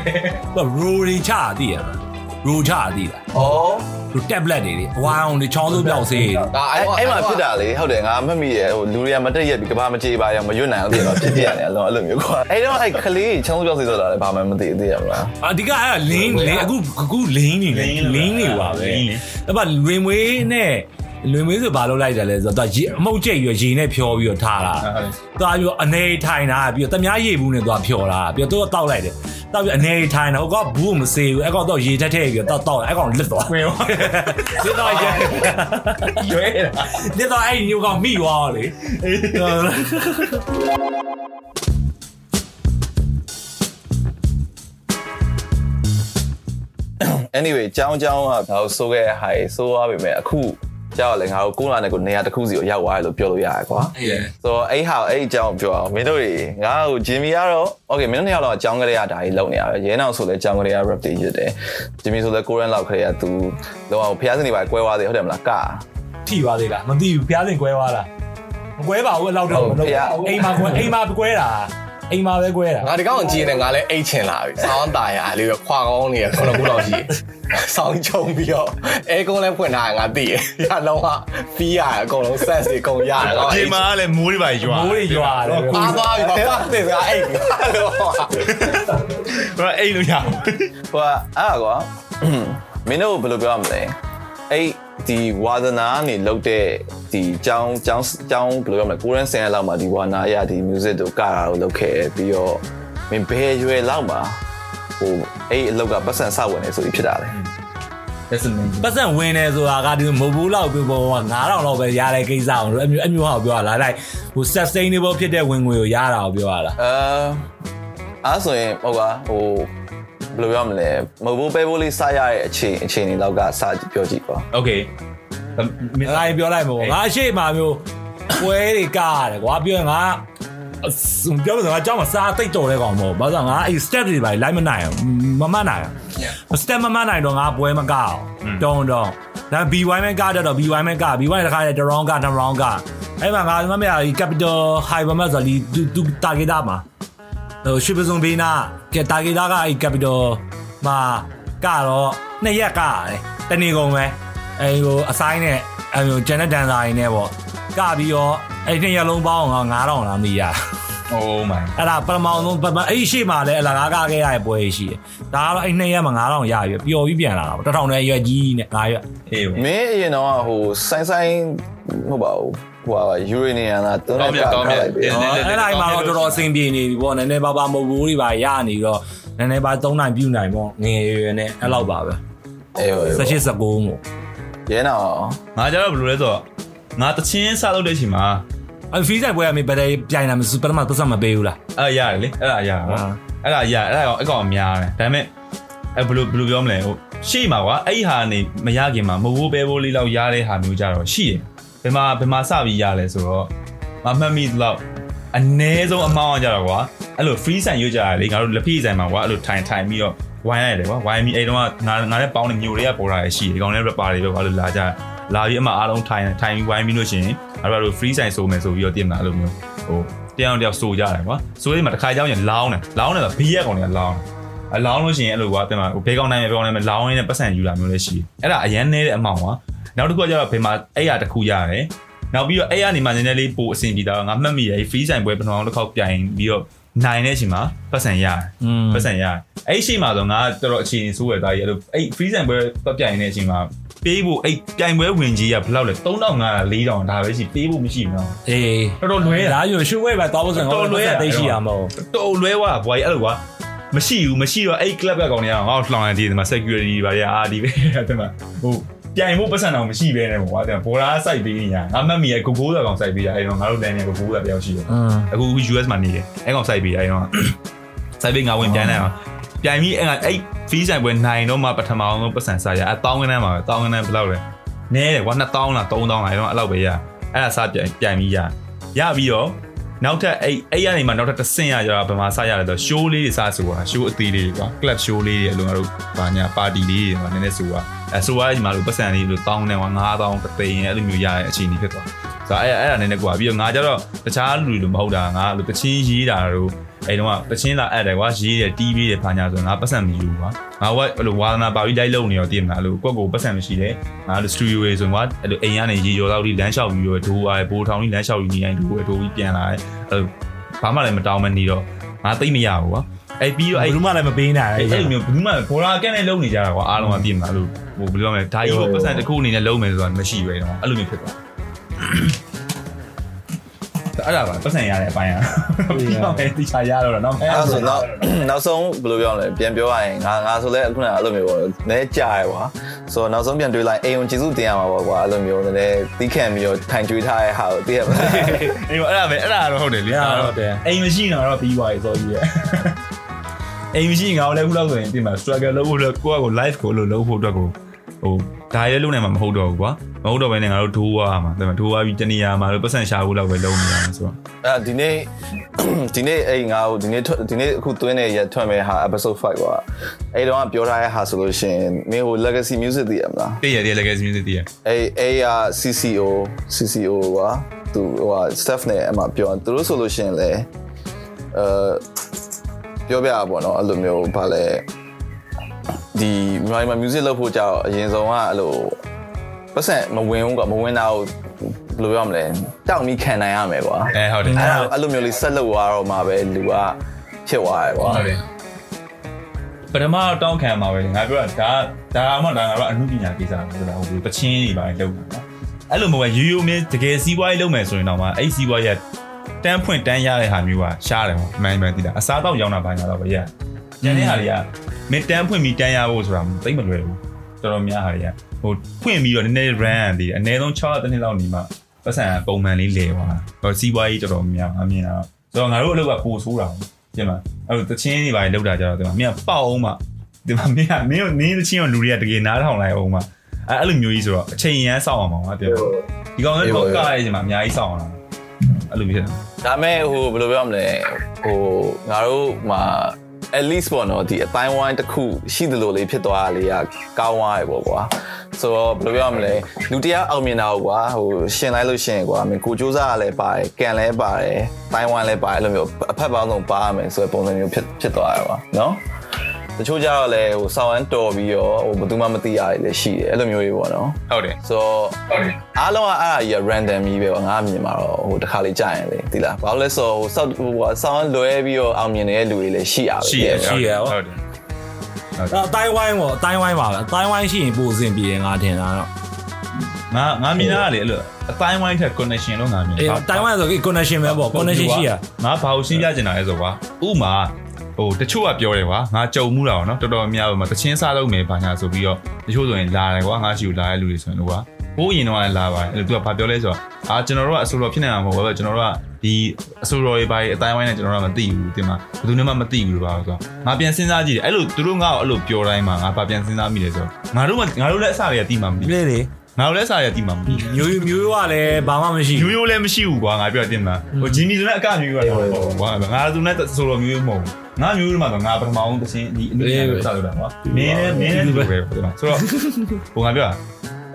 သူကရိုရီချတည်ရမှာ ရိုချတည်လားဩသူ tablet တွေလေဝိုင်းအောင်ဒီချောင်းစိုးပြောက်စေးတွေဒါအဲ့အဲ့အဲ့မှာဖြစ်တာလေဟုတ်တယ်ငါမှတ်မိရဲ့ဟိုလူတွေကမတက်ရက်ပြီးကဘာမကြေပါရောမရွတ်နိုင်အောင်ပြင်တော့ဖြစ်ပြရတယ်အလုံးအဲ့လိုမျိုးကွာအဲ့တော့အဲ့ကလေးချောင်းကြောက်စီဆိုတာလည်းဘာမှမသိသေးရမလားအဓိကအဲ့လင်းလင်းအခုအခုလင်းနေလေလင်းနေပါပဲအဲ့ပါလွင်မွေးနဲ့လွင်မွေးဆိုဘာလုပ်လိုက်တယ်လဲဆိုတော့သူကအမှုတ်ကျိတ်ပြီးရေနဲ့ဖြောပြီးတော့ထားတာဟုတ်တယ်သွားပြီးတော့အနေထိုင်တာပြီးတော့တမားရိပ်ဘူးနဲ့သွားဖြော်တာပြီးတော့သူကတောက်လိုက်တယ် တောက်ပြီးအနေထိုင်တော့ဟိုကဘူးမစေဘူးအဲ့ကောင်တော့ရေထက်ထည့်ပြီးတော့တောက်အဲ့ကောင်လစ်သွားဝင်းရောလစ်သွားရဲ့ရွေးတာလစ်သွားအဲ့ညိုကောင်မိသွားလေ anyway ကြောင်းကြောင်းကငါတို့စိုးခဲ့တဲ့ဟာကြီးစိုးသွားပြီမဲ့အခု ကြောက်လည်းငါတို့ကိုးလာတဲ့ကိုနေရာတစ်ခုစီကိုရောက်သွားတယ်လို့ပြောလို့ရတယ်ကွာအေးဆိုတော့အဲ့ဟာအဲ့အကြောင်းပြောအောင်မင်းတို့တွေငါ့ကိုဂျင်မီကတော့ okay မင်းတို့နှစ်ယောက်တော့အကြောင်းကလေးကဒါကြီးလုံနေရတယ်ရဲနောက်ဆိုလည်းအကြောင်းကလေးက rap တွေရွတ်တယ်ဂျင်မီဆိုလည်းကိုရန်လောက်ကလေးက तू လောအောင်ဖျားစနေပါကွဲသွားသေးဟုတ်တယ်မလားကထိပါသေးလားမသိဘူးဖျားစင်ကွဲသွားလားမကွဲပါဘူးအဲ့လောက်တော့မလုပ်အိမ်မှာကွဲအိမ်မှာကွဲတာ အိမ်မှာပဲကွဲတာ ငါဒီကောင်ကြည့်နေငါလည်းအိတ်ချင်လာပြီ။ဆောင်းตายရလေးပဲခွာကောင်းနေရခုနကလောက်ရှိတယ်။ဆောင်းချုံပြီးတော့အဲကုန်းလည်းဖွင့်ထားငါသိတယ်။ရလုံးကဖီးရအကုန်လုံး set စီအကုန်ရတယ်။အပြင်မှာလည်းမိုးတွေပါရွာ မိုးတွေရွာတယ် အားသွားပြီဘာဖတ်တယ်ကအိတ်လို့ ဟိုအိမ်လို့ရ ဟိုကအဲ့ကွာမင်းတို့ဘယ်လိုပြောရမလဲ အဲ့ဒီဝါဒနာနေလောက်တဲ့ဒီကြောင်းကြောင်းကြောင်းဘယ်လိုပြောမလဲကိုရန်ဆန်ရလောက်မှာဒီဝါနာရဒီ music တို့ကတာကိုလုပ်ခဲ့ပြီးတော့မင်းဘယ်ရွယ်လောက်မှာဟိုအဲ့အလောက်ကပတ်စံစဝင်နေဆိုပြီးဖြစ်တာလေ that's amazing ပတ်စံဝင်နေဆိုတာကဒီမဟုတ်ဘူးလောက်ပြပေါ်က9000လောက်ပဲရတဲ့ကိစ္စအောင်လို့အမျိုးအမျိုးဟာကိုပြောရလားလိုက်ဟို sustainable ဖြစ်တဲ့ဝင်ငွေကိုရတာကိုပြောရလားအဲအဲ့ဆိုရင်ဟုတ်ကဟို ဘယ်လိုပြောမလဲမဟုတ်ဘူးပဲဖို့လေးစရရဲ့အချိန်အချိန်တွေလောက်ကစပြောကြည့်ပါ okay ငါရင်ပြောလိုက်မှာပေါ့ငါအရှိမမျိုးပွဲတွေကားရတယ်ကွာပြောရင်ငါပြောလို့ငါအเจ้าမှာစားတိတ်တော်တဲ့ကောင်မဟုတ်ဘာလို့ငါအဲ့ step တွေပါလိုက်မနိုင်မမနိုင် step မမနိုင်တော့ငါပွဲမကောက်တုံးတုံးဒါ BY မဲကားတော့ BY မဲကား BY တခါလေတရောင်းကားတရောင်းကားအဲ့မှာငါမမေဒီ capital high ဘာမှဆိုဒီသူ target မှာ ဟိုရှိပစုံဘေးနာက target ကအဲ့ capital မှာကတော့နှစ်ရက်ကားတယ်တနေ့ကုန်ပဲအဲ့ဟိုအဆိုင်နဲ့အဲ့ဟိုဂျန်နဲ့ဒန်စာရင်းနဲ့ပေါ့ကပြီးတော့အဲ့နှစ်ရက်လုံးပေါင်းအောင်9000လားမသိရ oh my အဲ့ဒါပထမဆုံးပထမအဲ့ရှိမှလည်းအလကားကားခဲ့ရတဲ့ပွဲရှိတယ်ဒါကတော့အဲ့နှစ်ရက်မှာ9000ရပြီပျော်ပြီးပြန်လာတာပေါ့1000နဲ့ရွက်ကြီးနဲ့9ရွက်အေးမင်းအရင်တော့ဟိုဆိုင်ဆိုင်မဟုတ်ပါဘူး ဟိုဟာယူရေနီယန်လားတုံးလိုက်ပါလိုက်ပြီအဲ့ဒါမှတော့တော်တော်အဆင်ပြေနေပြီပေါ့နည်းနည်းပါးပါမဟုတ်ဘူးတွေပါရနေတော့နည်းနည်းပါး3နိုင်ပြူနိုင်ပေါ့ငယ်ရွယ်နဲ့အဲ့လောက်ပါပဲအေးဟို18 19မို့ရဲနော်ငါကြတော့ဘယ်လိုလဲဆိုတော့ငါတချင်းစလုပ်တဲ့အချိန်မှာအဲ့ဖီးဆိုင်ပွဲကမြေဘယ်တိုင်ပြိုင်လာမစပထမပတ်စမပေးဘူးလားအဲ့ရတယ်လေအဲ့ဒါရတာပေါ့အဲ့ဒါရအဲ့ဒါကောင်အကောင်များတယ်ဒါပေမဲ့အဲ့ဘယ်လိုဘယ်လိုပြောမလဲဟိုရှေ့မှာကွာအဲ့ဒီဟာနေမရခင်မှာမဟုတ်ပဲဘိုးလေးလောက်ရတဲ့ဟာမျိုးကြတော့ရှိတယ် ဘယ်မှာဘယ်မှာစပြီးရလဲဆိုတော့မမှတ်မိတော့အနည်းဆုံးအမောင်းအောင်ကြတော့ကွာအဲ့လို free sign ရွတ်ကြရလေငါတို့လက်ဖိဆိုင်မှာကွာအဲ့လိုထိုင်ထိုင်ပြီးတော့ဝိုင်းရတယ်ကွာဝိုင်းပြီးအဲ့တော့ငါငါနဲ့ပေါင်းနေမျိုးတွေကပေါ်လာရရှိတယ်ဒီကောင်နဲ့ rapper တွေပဲကွာလို့လာကြလာပြီးအမှအားလုံးထိုင်ထိုင်ပြီးဝိုင်းပြီးလို့ရှိရင်အဲ့တော့ free sign ဆိုမယ်ဆိုပြီးတော့တင်တာအဲ့လိုမျိုးဟိုတယောက်တယောက်ဆိုကြတယ်ကွာဆိုရင်မှတစ်ခါကြောင်းရင်လောင်းတယ်လောင်းတယ်ဆိုဘီရက်ကောင်တွေကလောင်းတယ်အလောင်းလို့ရှိရင်အဲ့လိုကွာတင်မှာဘေးကောင်နိုင်ဘေးကောင်နိုင်မလောင်းရင်းနဲ့ပတ်စံယူလာမျိုးလည်းရှိတယ်အဲ့ဒါအရန်နေတဲ့အမောင်ကွာ နောက်တစ်ခုကကျတော့ဘေးမှာအဲ့ရတစ်ခုရတယ်နောက်ပြီးတော့အဲ့ရနေမှနည်းနည်းလေးပိုအဆင်ပြေတာငါမှတ်မိရ free sign ပွဲပထမတစ်ခေါက်ပြိုင်ပြီးတော့နိုင်တဲ့အချိန်မှာပတ်စံရတယ်อืมပတ်စံရတယ်အဲ့ရှိမှာဆိုငါတော်တော်အခြေအနေဆိုးရတာကြီးအဲ့လိုအဲ့ free sign ပွဲပတ်ပြိုင်နေတဲ့အချိန်မှာပေးဖို့အဲ့ပြိုင်ပွဲဝင်ကြီးကဘယ်လောက်လဲ3500 4000ဒါပဲရှိပေးဖို့မရှိဘူးနော်အေးတော်တော်လွဲတာဒါယူရွှေဝဲပဲတောင်းစံတော်လွဲတာတိတ်ရှိရမဟုတ်တော်လွဲွားဘွာကြီးအဲ့လိုကွာမရှိဘူးမရှိတော့အဲ့ club ကကောင်တွေကငါ့ကိုလှောင်ရတဲ့ဒီမှာ security တွေပါရအာဒီပဲအဲ့မှာဟို ပြိုင်ဖို့ပတ်စံတော့မရှိပဲနဲ့ပေါ့ကွာတဲ့ဘောရာစိုက်ပေးနေရငါမှတ်မိရကိုကိုးသာကောင်စိုက်ပေးရအဲ့တော့ငါတို့တန်းနေကိုကိုးသာတယောက်ရှိတယ်อืมအခု US မှာနေတယ်အဲ့ကောင်စိုက်ပေးအဲ့တော့စိုက်ပေးငါဝင်ပြန်လိုက်အောင်ပြိုင်ပြီးအဲ့အဲ့ fee ဆိုင်ပွဲနိုင်တော့မှပထမအောင်ပတ်စံစားရအတောင်းကန်းမှာပဲတောင်းကန်းဘယ်လောက်လဲနဲတယ်ကွာ2000လား3000လားအဲ့တော့အဲ့လောက်ပဲရအဲ့ဒါစားပြိုင်ပြိုင်ပြီးရရပြီးတော့နောက်ထပ်အဲ့အဲ့ရနေမှာနောက်ထပ်တစ်ဆင့်ရကြတော့ဗမာစားရတယ်ဆို show လေးတွေစားဆိုတာ show အသေးလေးတွေကွာ club show လေးတွေအလုံးငါတို့ဗာညာ party လေးတွေမှာနည်းနည်းဆိုတာ အဲဆိုရဒီမှာလို့ပတ်စံလေးလို့တောင်းနေကွာ9000တသိန်းအဲ့လိုမျိုးရတဲ့အချိန်ကြီးဖြစ်သွားဆိုတော့အဲ့အဲ့ဒါနည်းနည်းကွာပြီးတော့ငါကြတော့တခြားလူတွေလိုမဟုတ်တာငါလို့တချင်းရေးတာတို့အဲ့တော့တချင်းလာအပ်တယ်ကွာရေးတယ်တီးပြီးတယ်ဘာညာဆိုငါပတ်စံမယူကွာငါကအဲ့လိုဝါသနာပါပြီးလိုက်လုံနေတော့တည်မလားအဲ့လိုကိုယ့်ကိုပတ်စံမရှိတယ်ငါလိုစတူဒီယိုတွေဆိုကွာအဲ့လိုအိမ်ကနေရေကျော်တော့ဒီလမ်းလျှောက်ပြီးတော့ဒိုးအားဘိုးထောင်ကြီးလမ်းလျှောက်ပြီးနေရင်ဒိုးပဲဒိုးပြီးပြန်လာတယ်အဲ့ဘာမှလည်းမတောင်းမနေတော့ငါသိမရဘူးကွာ အဲ့ပြီးတော့ဘယ်အဲ့သူမှလည်းမပေးနိုင်အဲ့ဘူးအဲ့လိုမျိုးဘူးမှဘောရာကက်နဲ့လုံနေကြတာကွာအားလုံးကပြင်မှာလို့ဟိုဘယ်လိုလဲဒါကြီးကိုပတ်စံတစ်ခုအနေနဲ့လုံမယ်ဆိုတာမရှိပဲတော့အဲ့လိုမျိုးဖြစ်သွားအဲ့ဒါပါပတ်စံရတဲ့အပိုင်းอ่ะပြီးတော့ပဲတိချာရတော့တော့အဲ့ဒါဆိုတော့နောက်ဆုံးဘယ်လိုပြောမလဲပြန်ပြောရရင်ငါငါဆိုလဲအခုနကအဲ့လိုမျိုးပေါ့နည်းကြာရယ်ကွာဆိုတော့နောက်ဆုံးပြန်တွေးလိုက်အိမ်ုံကျေးဇူးတင်ရမှာပေါ့ကွာအဲ့လိုမျိုးနည်းနည်းတီးခံပြီးတော့ထိုင်ကျွေးထားတဲ့ဟာကိုသိရမလားအေးအဲ့ဒါပဲအဲ့ဒါတော့ဟုတ်တယ်လေအိမ်မရှိတော့တော့ပြီးသွားပြီဆိုကြီးရဲ့ အိမ်မရှိငါလည်းခုလောက်ဆိုရင်ပြင်မှာ struggle လုပ်ဖို့ကိုယ့်ကို live ကိုလို့လုပ်ဖို့အတွက်ကိုဟိုဒါရဲလုံးနိုင်မှာမဟုတ်တော့ဘူးကွာမဟုတ်တော့ဘဲနဲ့ငါတို့ဒိုးွားမှာဒါပေမဲ့ဒိုးွားပြီးတနေရာမှာလို့ပတ်စံရှာဖို့လောက်ပဲလုံးနေရမှာဆိုတော့အဲ့ဒီနေ့ဒီနေ့အဲ့ငါ့ကိုဒီနေ့ဒီနေ့အခုသွင်းနေရထွက်မဲ့ဟာ episode 5ကွာအဲ့တော့ပြောထားတဲ့ဟာဆိုလို့ရှိရင်မင်းဟို legacy music သိရမလားတည့်ရတည့် legacy music တည့်ရအဲ့အဲ့ရ CCO CCO ကွာသူဟိုဟာ staff နဲ့အမှပြောသူတို့ဆိုလို့ရှိရင်လေအဲ ပြောပြတာပေါ့နော်အဲ့လိုမျိုးဗာလဲဒီမြန်မာ music လုပ်ဖို့ကြောက်အရင်ဆုံးကအဲ့လိုပတ်စံမဝင်ဘူးကွာမဝင်တာကိုဘယ်လိုပြောမလဲတောက်ပြီးခံနိုင်ရမယ်ကွာအဲဟုတ်တယ်အဲ့ဒါအဲ့လိုမျိုးလေးဆက်လုပ်သွားတော့မှပဲလူကဖြစ်သွားတယ်ကွာဟုတ်တယ်ပထမတောင်းခံမှာပဲလေငါပြောတာဒါဒါမှဒါငါတို့အမှုပညာကိစ္စဆိုတာဟိုပချင်းတွေပါလောက်တာအဲ့လိုမျိုးပဲရိုးရိုးမင်းတကယ်စီးပွားရေးလုပ်မယ်ဆိုရင်တော့မှအဲ့စီးပွားရေး တန်းဖွင့်တန်းရတဲ့ဟာမျိုးကရှားတယ်ဟောမှန်မှန်သိတာအစားတော့ရောင်းတာပါညာတော့ပဲရညနေဟာတွေကမင်းတန်းဖွင့်ပြီးတန်းရဖို့ဆိုတာသိမလွယ်ဘူးတော်တော်များဟာတွေကဟိုဖွင့်ပြီးတော့နည်းနည်း run တည်အနည်းဆုံး6တစ်နှစ်လောက်နေမှပတ်စံပုံမှန်လေးလဲသွားဟိုစီးပွားရေးတော်တော်များအမြင်တာဆိုတော့ငါတို့အလုပ်ကပိုဆိုးတာပြင်မှာအဲ့လိုတချင်းတွေပါလောက်တာကြတော့ဒီမှာမင်းကပေါက်အောင်မှဒီမှာမင်းကမင်းနင်းတချင်းကလူတွေကတကယ်နားထောင်လိုက်အောင်မှအဲ့အဲ့လိုမျိုးကြီးဆိုတော့အချိန်ရမ်းစောင့်အောင်ပါပြင်ဒီကောင်လေးတော့ကားရခြင်းမှာအများကြီးစောင့်အောင်အဲ့လိုမျိုးဖြစ်တယ် ဒါမဲ့ဟိုဘယ်လိုပြောမလဲဟိုငါတို့မှာ at least ပေါ့နော်ဒီအတိုင်းဝိုင်းတစ်ခုရှိသလိုလေးဖြစ်သွားတာလေးကကောင်းသွားရပေါ့ကွာဆိုတော့ဘယ်လိုပြောမလဲလူတရားအောင်မြင်တာကိုကွာဟိုရှင်လိုက်လို့ရှိရင်ကွာမင်းကိုစူးစမ်းရလဲပါတယ်ကန်လဲပါတယ်တိုင်းဝိုင်းလဲပါတယ်အဲ့လိုမျိုးအဖက်ပေါင်းစုံပါရမယ်ဆိုတဲ့ပုံစံမျိုးဖြစ်ဖြစ်သွားရပါနော် တချို့ကြတော့လေဟိုဆောင်းအန်းတော်ပြီးတော့ဟိုဘယ်သူမှမသိရလေရှိတယ်အဲ့လိုမျိုးကြီးပေါ့နော်ဟုတ်တယ်ဆိုတော့ဟုတ်တယ်အားလုံးကအဲ့ဒါကြီး random ကြီးပဲပေါ့ငါအမြင်မှာတော့ဟိုတစ်ခါလေးကြာရင်လေဒီလားဘာလို့လဲဆိုတော့ဟိုစောက်ဟိုကဆောင်းလွဲပြီးတော့အောင်မြင်နေတဲ့လူတွေလည်းရှိရပဲရှိရရှိရဟုတ်ဟုတ်တယ်အဲ့အတိုင်းဝိုင်းပေါ့အတိုင်းဝိုင်းပါပဲအတိုင်းဝိုင်းရှိရင်ပိုအဆင်ပြေတယ်ငါထင်တာတော့ငါငါမြင်တာကလေအဲ့လိုအတိုင်းဝိုင်းထက် connection လို့ငါမြင်အေးအတိုင်းဝိုင်းဆို connection ပဲပေါ့ connection ရှိရငါဘာကိုရှင်းပြချင်တာလဲဆိုကွာဥမာ ဟိုတချို့ကပြောတယ်ကွာငါကြုံမှုတာပေါ့နော်တော်တော်များများပါတချင်းစားလုပ်မယ်ဘာညာဆိုပြီးတော့တချို့ဆိုရင်လာတယ်ကွာငါရှိကိုလာတဲ့လူတွေဆိုရင်တော့ကွာဘိုးရင်တော့လည်းလာပါတယ်အဲ့လိုသူကဘာပြောလဲဆိုတော့အာကျွန်တော်တို့ကအဆိုတော်ဖြစ်နေတာမဟုတ်ဘူးပဲကျွန်တော်တို့ကဒီအဆိုတော်တွေဘာတွေအတိုင်းဝိုင်းနဲ့ကျွန်တော်တို့ကမသိဘူးတင်မှာဘယ်သူမှမသိဘူးလို့ပါဆိုတော့ငါပြန်စဉ်းစားကြည့်တယ်အဲ့လိုသူတို့ငါ့ကိုအဲ့လိုပြောတိုင်းမှာငါဘာပြန်စဉ်းစားမိလဲဆိုတော့ငါတို့ကငါတို့လည်းအစားတွေကတိမှမသိဘူးလေလေ ငါတို့လည်းအစားတွေကတိမှမသိဘူးမျိုးမျိုးကလည်းဘာမှမရှိမျိုးရိုးလည်းမရှိဘူးကွာငါပြောတင်မှာဟိုဂျီမီဆိုလည်းအကမျိုးရတယ်ပေါ့ကွာငါသူနဲ့ဆိုလိုမျိုးမဟုတ်ငါမျိုးမှာငါပထမအောင်တစ်ချင်းဒီအနည်းငယ်စောက်တာကွာမင်းနဲ့မင်းနဲ့ဒီလိုပဲဆိုတော့ဆိုတော့ဟိုငါပြော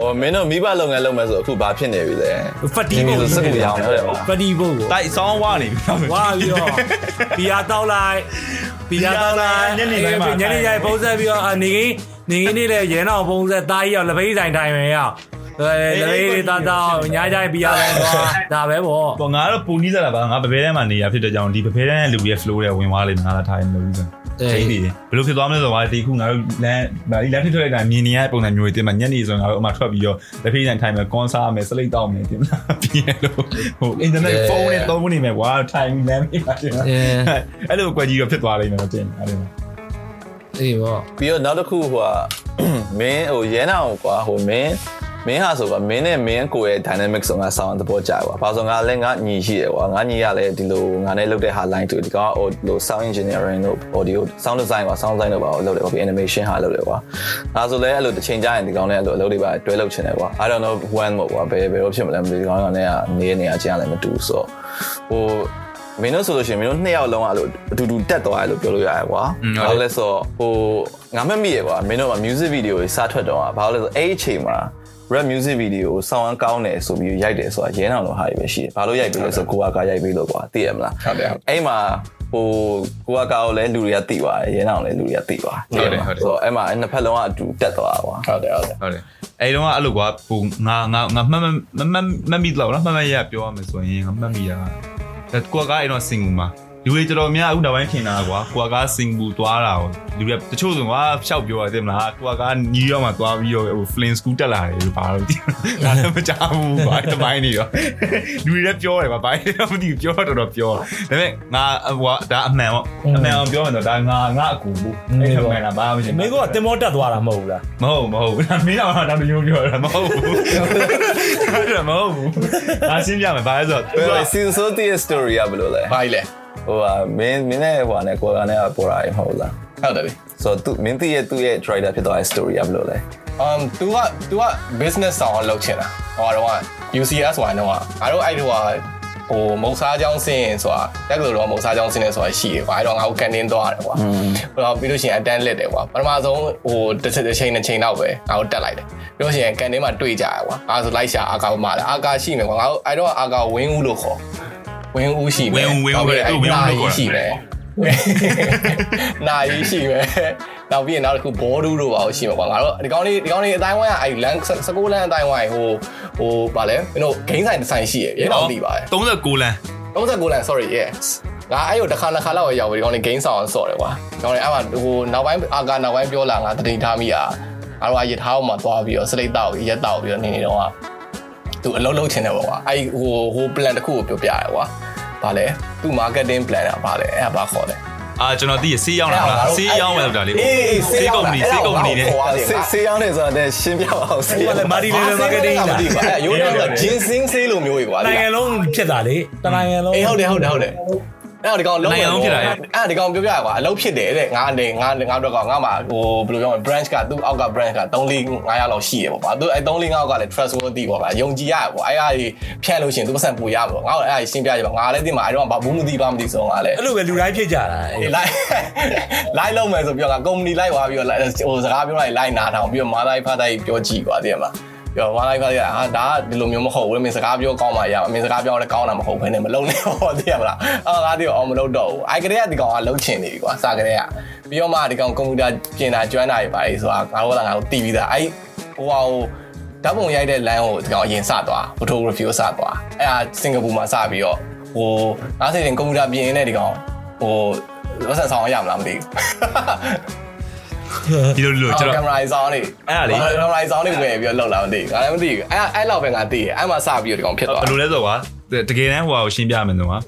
ဟိုမင်းတို့မိဘလုပ်ငန်းလုပ်မယ်ဆိုအခုဘာဖြစ်နေပြီလဲဖတ်တီးဖို့စက်ကူရောင်းတယ်ပေါ့ဖတ်တီးဖို့ကိုတိုက်ဆောင်းဝါနေပြီဝါပြီးတော့ဘီယာတောက်လိုက်ဘီယာတောက်လိုက်ညနေပိုင်းမှာညနေရိုင်ပုံဆက်ပြီးတော့အနေကင်းနေကင်းနေလေရဲနောက်ပုံဆက်တားကြီးရောက်လက်ဖေးဆိုင်ထိုင်မယ်ရောက်အဲ လက်ဖေးလေးတာတောက်ညာကြိုင်ဘီယာလိုက်တော့ဒါပဲပေါ့ပေါ့ငါတော့ပူနီးစားတာပါငါပပဲထဲမှာနေရဖြစ်တဲ့ကြောင့်ဒီပပဲထဲနဲ့လူရဲ့ flow တွေဝင်သွားလိမ့်မယ်ငါလာထားရင်မလို့ဘူးဆိုချိန်နေတယ်ဘယ်လိုဖြစ်သွားမလဲဆိုတော့ဒီခုငါတို့လမ်းဒါဒီလမ်းထိထွက်လိုက်တာမြင်နေရတဲ့ပုံစံမျိုးတွေတင်မှာညနေဆိုငါတို့အမှထွက်ပြီးတော့လက်ဖေးဆိုင်ထိုင်မယ်ကွန်ဆာမယ်စလိတ်တောက်မယ်တင်မလားပြီးရလို့ဟို internet ဖုန်းနဲ့သုံးနေမယ်ဝါထိုင်လမ်းပြီးပါတင်လားအဲအဲ့လိုကွက်ကြီးတော့ဖြစ်သွားလိမ့်မယ်မတင်အဲ့ဒါအေးပေါ့ပြီးတော့နောက်တစ်ခုဟိုကမင်းဟိုရဲနာကိုကွာဟိုမင်း မင်းဟာဆိုကမင်းနဲ့မင်းကိုရဲ့ dynamic ဆိုငါဆောင်းသဘောကျကွာဘာလို့ငါလည်းငါညီရှိတယ်ကွာငါညီရလဲဒီလိုငါနဲ့လုပ်တဲ့ဟာ line တူဒီကောင်ဟိုလို sound engineering တို့ audio sound design ကွာ sound design တို့ပါလုပ်တယ်ကွာပြီး animation ဟာလုပ်တယ်ကွာဒါဆိုလဲအဲ့လိုတစ်ချိန်ကြာရင်ဒီကောင်နဲ့အဲ့လိုအလုပ်တွေပါတွဲလုပ်ချင်တယ်ကွာ I don't know when မို့ကွာဘယ်ဘယ်လိုဖြစ်မလဲမသိဒီကောင်ကနေကနေနေအချင်းလည်းမတူဆိုဟိုမင်းတို့ဆိုလို့ရှိရင်မင်းတို့နှစ်ယောက်လုံးအဲ့လိုအတူတူတက်သွားတယ်လို့ပြောလို့ရတယ်ကွာဘာလို့လဲဆိုတော့ဟိုငါမှတ်မိရကွာမင်းတို့က music video တွေစထွက်တော့ဘာလို့လဲဆိုအဲ့အချိန်မှာ rap music video ကိုဆောင်းအောင်ကောင်းတယ်ဆိုပြီးရိုက်တယ်ဆိုတာရဲနောင်လိုဟာတွေပဲရှိတယ်။ဘာလို့ရိုက်ပြီးလဲဆိုကိုကကရိုက်ပြီးလို့ကွာသိရမလားဟုတ်တယ်ဟုတ်။အဲ့မှာဟိုကိုကကကိုလည်းလူတွေကသိပါတယ်ရဲနောင်လည်းလူတွေကသိပါတယ်ဆိုတော့အဲ့မှာနှစ်ဖက်လုံးကအတူတက်သွားတာကွာဟုတ်တယ်ဟုတ်တယ်ဟုတ်တယ်အဲ့တော့အဲ့လိုကွာပူငါငါငါမှတ်မှတ်မှတ်မှတ်မိတော့လားမှတ်မှတ်ရပြောရမယ်ဆိုရင်ငါမှတ်မိတာဒါကိုကအဲ့တော့ single မှာ လူတွေတော်တော်များအခုနောက်ပိုင်းထင်တာကွာကိုကစင်ဘူသွားတာကိုလူတွေတချို့ဆိုကွာရှောက်ပြောရတယ်မလားကိုကနယူးယောက်မှာသွားပြီးတော့ဟို flint school တက်လာတယ်လို့ပါတော့ဒီဒါလည်းမကြောက်ဘူးကွာတမိုင်းနေတော့လူတွေလည်းပြောတယ်ကွာဘာလို့မသိဘူးပြောတော့တော့ပြောဒါပေမဲ့ငါဟိုဒါအမှန်ပေါ့အမှန်အောင်ပြောရင်တော့ဒါငါငါအကူဘူးအဲ့အမှန်လားဘာမှမရှိမင်းကတင်မောတက်သွားတာမဟုတ်ဘူးလားမဟုတ်မဟုတ်မင်းတော့တော့ပြောပြောတာမဟုတ်ဘူးမဟုတ်ဘူးဒါရှင်းပြမယ်ဘာလဲဆိုတော့ဘယ်လိုစီဆိုတီ story ရဘယ်လိုလဲဘာလဲ ဟိုဟာမင်းမင်းနဲ့ဟိုဟာနဲ့ကိုယ်ကနေပေါ်လာရင်ဟုတ်လားဟုတ်တယ်လေဆိုတော့သူမင်းတည့်ရဲ့သူ့ရဲ့ trader ဖြစ်သွားတဲ့ story ရဘယ်လိုလဲ um तू က तू က business ဆောင်အောင်လုပ်ချင်တာဟိုတော့ UCS ဝိုင်းတော့ငါတို့အဲ့တော့ဟိုမုတ်စားကြောင်းစင်းဆိုတာတက်ကလို့တော့မုတ်စားကြောင်းစင်းနေဆိုတာရှိတယ်ကွာအဲ့တော့ငါတို့ကန်တင်းသွားတယ်ကွာဟိုတော့ပြီးလို့ရှိရင်အတန်းလက်တယ်ကွာပထမဆုံးဟိုတစ်တစ်ချိန်တစ်ချိန်တော့ပဲငါတို့တက်လိုက်တယ်ပြီးလို့ရှိရင်ကန်တင်းမှာတွေ့ကြရကွာအဲ့ဆိုလိုက်ရှာအာကာမှာလဲအာကာရှိမယ်ကွာငါတို့အဲ့တော့အာကာဝင်းဦးလို့ခေါ် ဝင်းဦးရှိမယ်ရှိမယ်နာရီရှိမယ်နောက်ပြီးရင်နောက်တစ်ခုဘောဒူးတို့ပါလို့ရှိမှာကွာငါတို့ဒီကောင်းလေးဒီကောင်းလေးအတိုင်းဝိုင်းကအဲ့လန်16လန်အတိုင်းဝိုင်းဟိုဟိုဗာလဲမင်းတို့ဂိမ်းဆိုင်ဒီဇိုင်းရှိရရေတော့သိပါတယ်39လမ်း39လန် sorry yes ငါအဲ့ကိုတစ်ခါတစ်ခါလောက်ရောက်ပြီဒီကောင်းလေးဂိမ်းဆောင်အောင်ဆော့တယ်ကွာဒီကောင်းလေးအဲ့မှာဟိုနောက်ပိုင်းအာကာနောက်ပိုင်းပြောလာငါတတိထားမိတာငါတို့ကရထားအောင်မှာသွားပြီးတော့စလိတ်တောက်ပြီးရက်တောက်ပြီးတော့နေနေတော့က သူအလုံးလုံးချင်တယ်ပေါ့ကွာအဲ့ဟိုဟို plan တစ်ခုကိုပြောပြရတယ်ကွာဗာလဲသူ marketing plan อ่ะဗာလဲအဲ့ဒါဗာခေါ်တယ်အာကျွန်တော်သိရဆေးရောင်းတာလားဆေးရောင်းမယ်လို့ဒါလေးအေးအေးဆေးဆေးရောကုမ္ပဏီဆေးကုမ္ပဏီနဲ့ဆေးဆေးရောင်းနေဆိုတော့ရှင်းပြအောင်ဆေးရောင်းမာဒီလေမာကတင်လာအဲ့ရိုးရိုးကဂျင်းစင်းဆေးလိုမျိုးကြီးကွာနိုင်ငံလုံးဖြစ်တာလေတနိုင်ငံလုံးအေးဟုတ်တယ်ဟုတ်တယ်ဟုတ်တယ် အဲ့ဒီကောင်လုံးအဲ့ဒီကောင်ပြောပြရကွာအလုပ်ဖြစ်တယ်တဲ့ငါနေငါငါတော့ကငါမှာဟိုဘယ်လိုပြောမလဲ branch ကသူ့အောက်က branch က3 4 500လောက်ရှိရပေါ့ကွာသူအဲ့3 4 5ကလည်း trustworthy ပေါ့ကွာယုံကြည်ရကွာအဲ့အားကြီးဖြန့်လို့ရှိရင်သူပတ်စံပူရမှာငါအဲ့အားကြီးရှင်းပြကြပါငါလည်းတင်မှာအဲ့တော့ဘာဘူးမသိပါမသိဆုံးငါလည်းအဲ့လိုပဲလူတိုင်းဖြစ်ကြတာအေးလိုက်လိုက်လုံးမယ်ဆိုပြောကကုမ္ပဏီလိုက်သွားပြီးတော့ဟိုစကားပြောလိုက်လိုက်နာထောင်ပြီးတော့မာလိုက်ဖတ်တိုက်ပြောကြည့်ကွာတည်ရမှာ ပြောမာလိုက်ဖတ်တိုက်ဟာဒါကဒီလိုမျိုးမဟုတ်ဘူးမင်းစကားပြောကောင်းမှရမင်းစကားပြောလည်းကောင်းတာမဟုတ်ဘဲနဲ့မလုံးနဲ့ဟောတည်ရမလားအော်ငါတည်အောင်မလုံးတော့ဘူးအိုက်ကလေးကဒီကောင်ကလုံးချင်နေပြီကွာစကလေးကပြီးတော့မှဒီကောင်ကွန်ပျူတာပြင်တာကျွမ်းတာတွေပါလေဆိုတာငါတို့ကငါတို့တည်ပြီးသားအဲ့ဟိုဟာဟိုဓာတ်ပုံရိုက်တဲ့ line ကိုဒီကောင်အရင်စသွား photography ကိုစသွားအဲ့ဒါစင်ကာပူမှာစပြီးတော့ဟိုငါးစိတင်ကွန်ပျူတာပြင်နေတဲ့ဒီကောင်ဟိုဝဆက်ဆောင်ရမလားမသိဘူး ဒီလိုလိုကျွန်ကတော်င်မရာစောင်းနေအဲ့ဒါလေကင်မရာစောင်းနေဝယ်ပြီးတော့လောက်လာမသိဘူးငါလည်းမသိဘူးအဲ့အဲ့လောက်ပဲငါသိတယ်အဲ့မှာစပြီးတော့ဒီကောင်ဖြစ်သွားဘယ်လိုလဲဆိုတော့ကွာတကယ်တမ်းဟိုဟာကိုရှင်းပြမယ်ဆိုတော့ငါ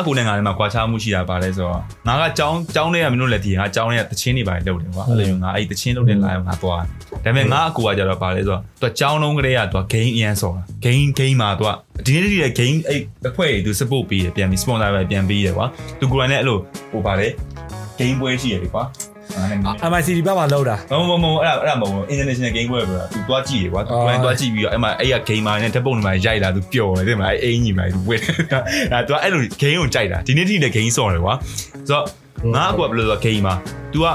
အကူနဲ့ငါလည်းမှာကွာခြားမှုရှိတာပါလဲဆိုတော့ငါကကြောင်းကြောင်းတွေကမင်းတို့လည်းဒီငါကြောင်းတွေကတချင်းတွေပါလုပ်တယ်ကွာအဲ့လိုမျိုးငါအဲ့တချင်းလုပ်တဲ့ line ငါသွားဒါပေမဲ့ငါအကူကကြတော့ပါလဲဆိုတော့သူကြောင်းလုံးကလေးကသူ game အရန်ဆော်တာ game game မှာသူဒီနေ့ဒီနေ့ game အဲ့အဖွဲ့တွေသူ support ပေးတယ်ပြန်ပြီး sponsor ပဲပြန်ပေးတယ်ကွာသူကိုယ်တိုင်လည်းအဲ့လိုဟိုပါလေ game ပွဲရှိရတယ်ကွာ အဲ့ဒါနဲ့ MICD ဘက်မှာလောက်တာ မမမအဲ့ဒါအဲ့ဒါမဟုတ်ဘူး international game ပွဲပြောတာ तू တွားကြည့်ရေကွာ तू တွားတွားကြည့်ပြီးတော့အဲ့မှာအဲ့ရ gamer နဲ့ဓာတ်ပုံတွေမှာရိုက်လာ तू ပျော်တယ်တဲ့မှာအဲ့အင်းကြီးမှာ तू ဝက်တယ်ဒါ तू အဲ့လို game ကိုကြိုက်တာဒီနေ့ထိလည်း game ဆော့တယ်ကွာဆိုတော့ငါကဘယ်လိုလဲ gamer तू က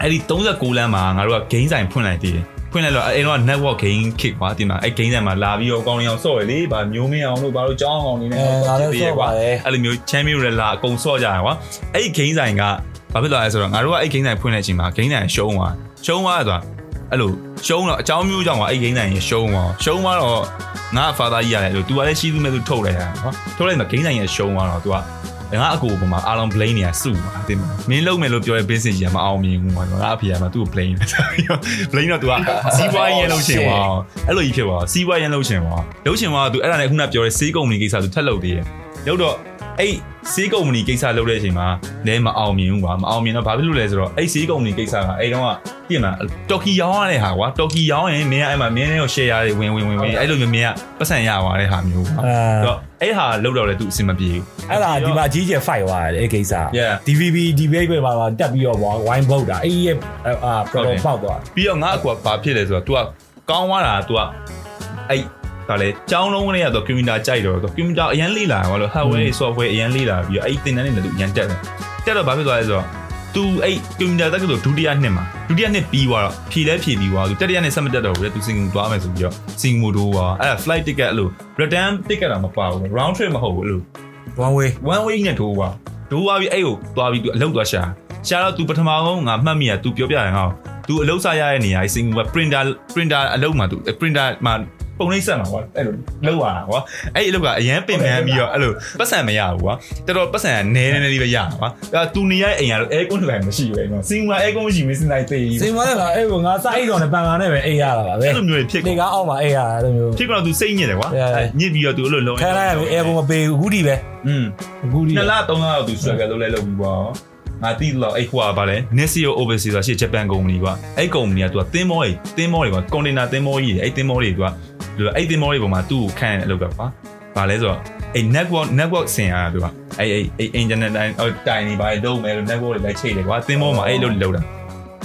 အဲ့ဒီ39လမ်းမှာငါတို့က game ဆိုင်ဖွင့်လိုက်သေးတယ်ဖွင့်လိုက်တော့အဲ့တော့ network game kick ကွာဒီမှာအဲ့ game ဆိုင်မှာလာပြီးတော့အကောင်းအောင်ဆော့ရလေဗာမျိုးမင်းအောင်လို့ဗာလို့ကြောင်းအောင်နေနေ အဲငါလည်းဆော့ပါတယ် အဲ့လိုမျိုး champion ရလာအကုန်ဆော့ကြရကွာအဲ့ဒီ game ဆိုင်က ဘာဖြစ်လာလဲဆိုတော့ငါတို့ကအဲ့ဂိမ်းဆိုင်ဖွင့်တဲ့အချိန်မှာဂိမ်းဆိုင်ရှုံးသွားရှုံးသွားဆိုတာအဲ့လိုရှုံးတော့အကြောင်းမျိုးကြောင့်ကအဲ့ဂိမ်းဆိုင်ရှုံးသွားရှုံးသွားတော့ငါဖာသားကြီးရတယ်လို့ तू ကလည်းရှိသူမဲ့သူထုတ်လိုက်တာနော်ထုတ်လိုက်တော့ဂိမ်းဆိုင်ရရှုံးသွားတော့ तू ကငါအကူပေါ်မှာအားလုံး blame နေတာစုပါတင်မင်းလုံးမယ်လို့ပြောတဲ့ business ကြီးကမအောင်မြင်ဘူးပေါ့ငါအဖေကမှ तू ကို blame နေတာ blame တော့ तू ကစီးပွားရေးလုပ်ရှင်ပါအဲ့လိုကြီးဖြစ်ပါစီးပွားရေးလုပ်ရှင်ပါလုပ်ရှင်ပါ तू အဲ့ဒါနဲ့ခုနပြောတဲ့စေးကုမ္ပဏီကိစ္စ तू ထက်လုပ်သေးတယ်ရုပ်တော့ အဲ့စီးကုမ္ပဏီကိစ္စလုပ်တဲ့အချိန်မှာလည်းမအောင်မြင်ဘူးကွာမအောင်မြင်တော့ဘာဖြစ်လို့လဲဆိုတော့အဲ့စီးကုမ္ပဏီကိစ္စကအဲ့တော့ကပြင်မှာတော်ကီရောင်းရတဲ့ဟာကွာတော်ကီရောင်းရင်မင်းအဲ့မှာမင်းရဲ့ share တွေဝင်ဝင်ဝင်ဝင်အဲ့လိုမျိုးမင်းကပတ်စံရသွားတဲ့ဟာမျိုးကွာအဲ့တော့အဲ့ဟာလောက်တော့လည်းသူအဆင်မပြေဘူးအဲ့ဒါဒီမှာအကြီးကျယ် fight သွားတယ်အဲ့ကိစ္စ DVB debate ပဲပါပါတက်ပြီးတော့ဝိုင်းဘုတ်တာအဲ့ရဲ့အာ problem ပေါက်သွားပြီးတော့ငါအကွာဘာဖြစ်လဲဆိုတော့ तू ကကောင်းသွားတာ तू ကအဲ့ ဒါလေကျောင်းလုံးကလေးကတော့ကွန်ပျူတာကြိုက်တော့ကွန်ပျူတာအရင်လေးလာဘာလို့ hardware တွေ software အရင်လေးလာပြီးတော့အဲ့သင်တန်းနဲ့လည်း तू အရင်တက်တယ်တက်တော့ဘာဖြစ်သွားလဲဆိုတော့ तू အဲ့ကွန်ပျူတာတက်ကလို့ဒုတိယနှစ်မှာဒုတိယနှစ်ပြီးသွားတော့ဖြည့်လဲဖြည့်ပြီးသွား तू တတိယနှစ်ဆက်မတက်တော့ဘူးလေ तू စင်ကူသွားမယ်ဆိုပြီးတော့စင်ကူမို့တော့အဲ့ဒါ flight ticket အဲ့လို return ticket တော့မပါဘူး round trip မဟုတ်ဘူးအဲ့လို one way one way နဲ့ထိုးပါထိုးသွားပြီးအဲ့ကိုသွားပြီးသူအလုပ်သွားရှာရှာတော့ तू ပထမဆုံးငါမှတ်မိရ तू ပြောပြတယ်ငါ့ကို तू အလုပ်စားရတဲ့နေရာစင်ကူက printer printer အလုပ်မှာ तू printer မှာ ပုံလေးဆက်မှာကွာအဲ့လိုလောက်ရတာကွာအဲ့ဒီအလုပ်ကအရန်ပင်ပန်းပြီးတော့အဲ့လိုပတ်စံမရဘူးကွာတော်တော်ပတ်စံကနဲနဲလေးပဲရတာကွာအဲ့သူနေရတဲ့အိမ်ကတော့အဲကွန်းထိုင်မရှိဘူးအဲ့တော့စင်မှာအဲကွန်းမရှိမစင်လိုက်သေးဘူးစင်မလည်းကအဲ့ကိုငါစိုက်တော်နဲ့ပန်ကာနဲ့ပဲအိတ်ရတာပါပဲအဲ့လိုမျိုးတွေဖြစ်နေကုန်ကအောက်မှာအိတ်ရတာအဲ့လိုမျိုးဖြစ်ကုန်တော့သူစိတ်ညစ်တယ်ကွာညစ်ပြီးတော့သူအဲ့လိုလုံးခန်းလိုက်ရပြီအဲကိုမပေးဘူးအခုဒီပဲอืมအခုဒီနှစ်လသုံးလတော့သူ struggle လုပ်လဲလုပ်ပြီးပေါ့ငါတိတော့အဲ့ဟွာပါလဲ Nesio Overseas ဆိုတာရှေ့ Japan company ကွာအဲ့ company ကသူကသင်းမောတွေသင်းမောတွေကွာ container သင်းမောကြီးအဲ့သင်းမောတွေ သူကအဲ့သင်းမောတွေပေါ်မှာသူ့ကိုခန့်အလုပ်ကကွာဘာလဲဆိုတော့အဲ့ network network ဆင်ရတာသူကအဲ့အဲ့အဲ့ internet တိုင်းတိုင်နေပါတော့မယ်လို့ network တွေလိုက်ချိတ်တယ်ကွာသင်းမောမှာအဲ့လိုလုပ်တာ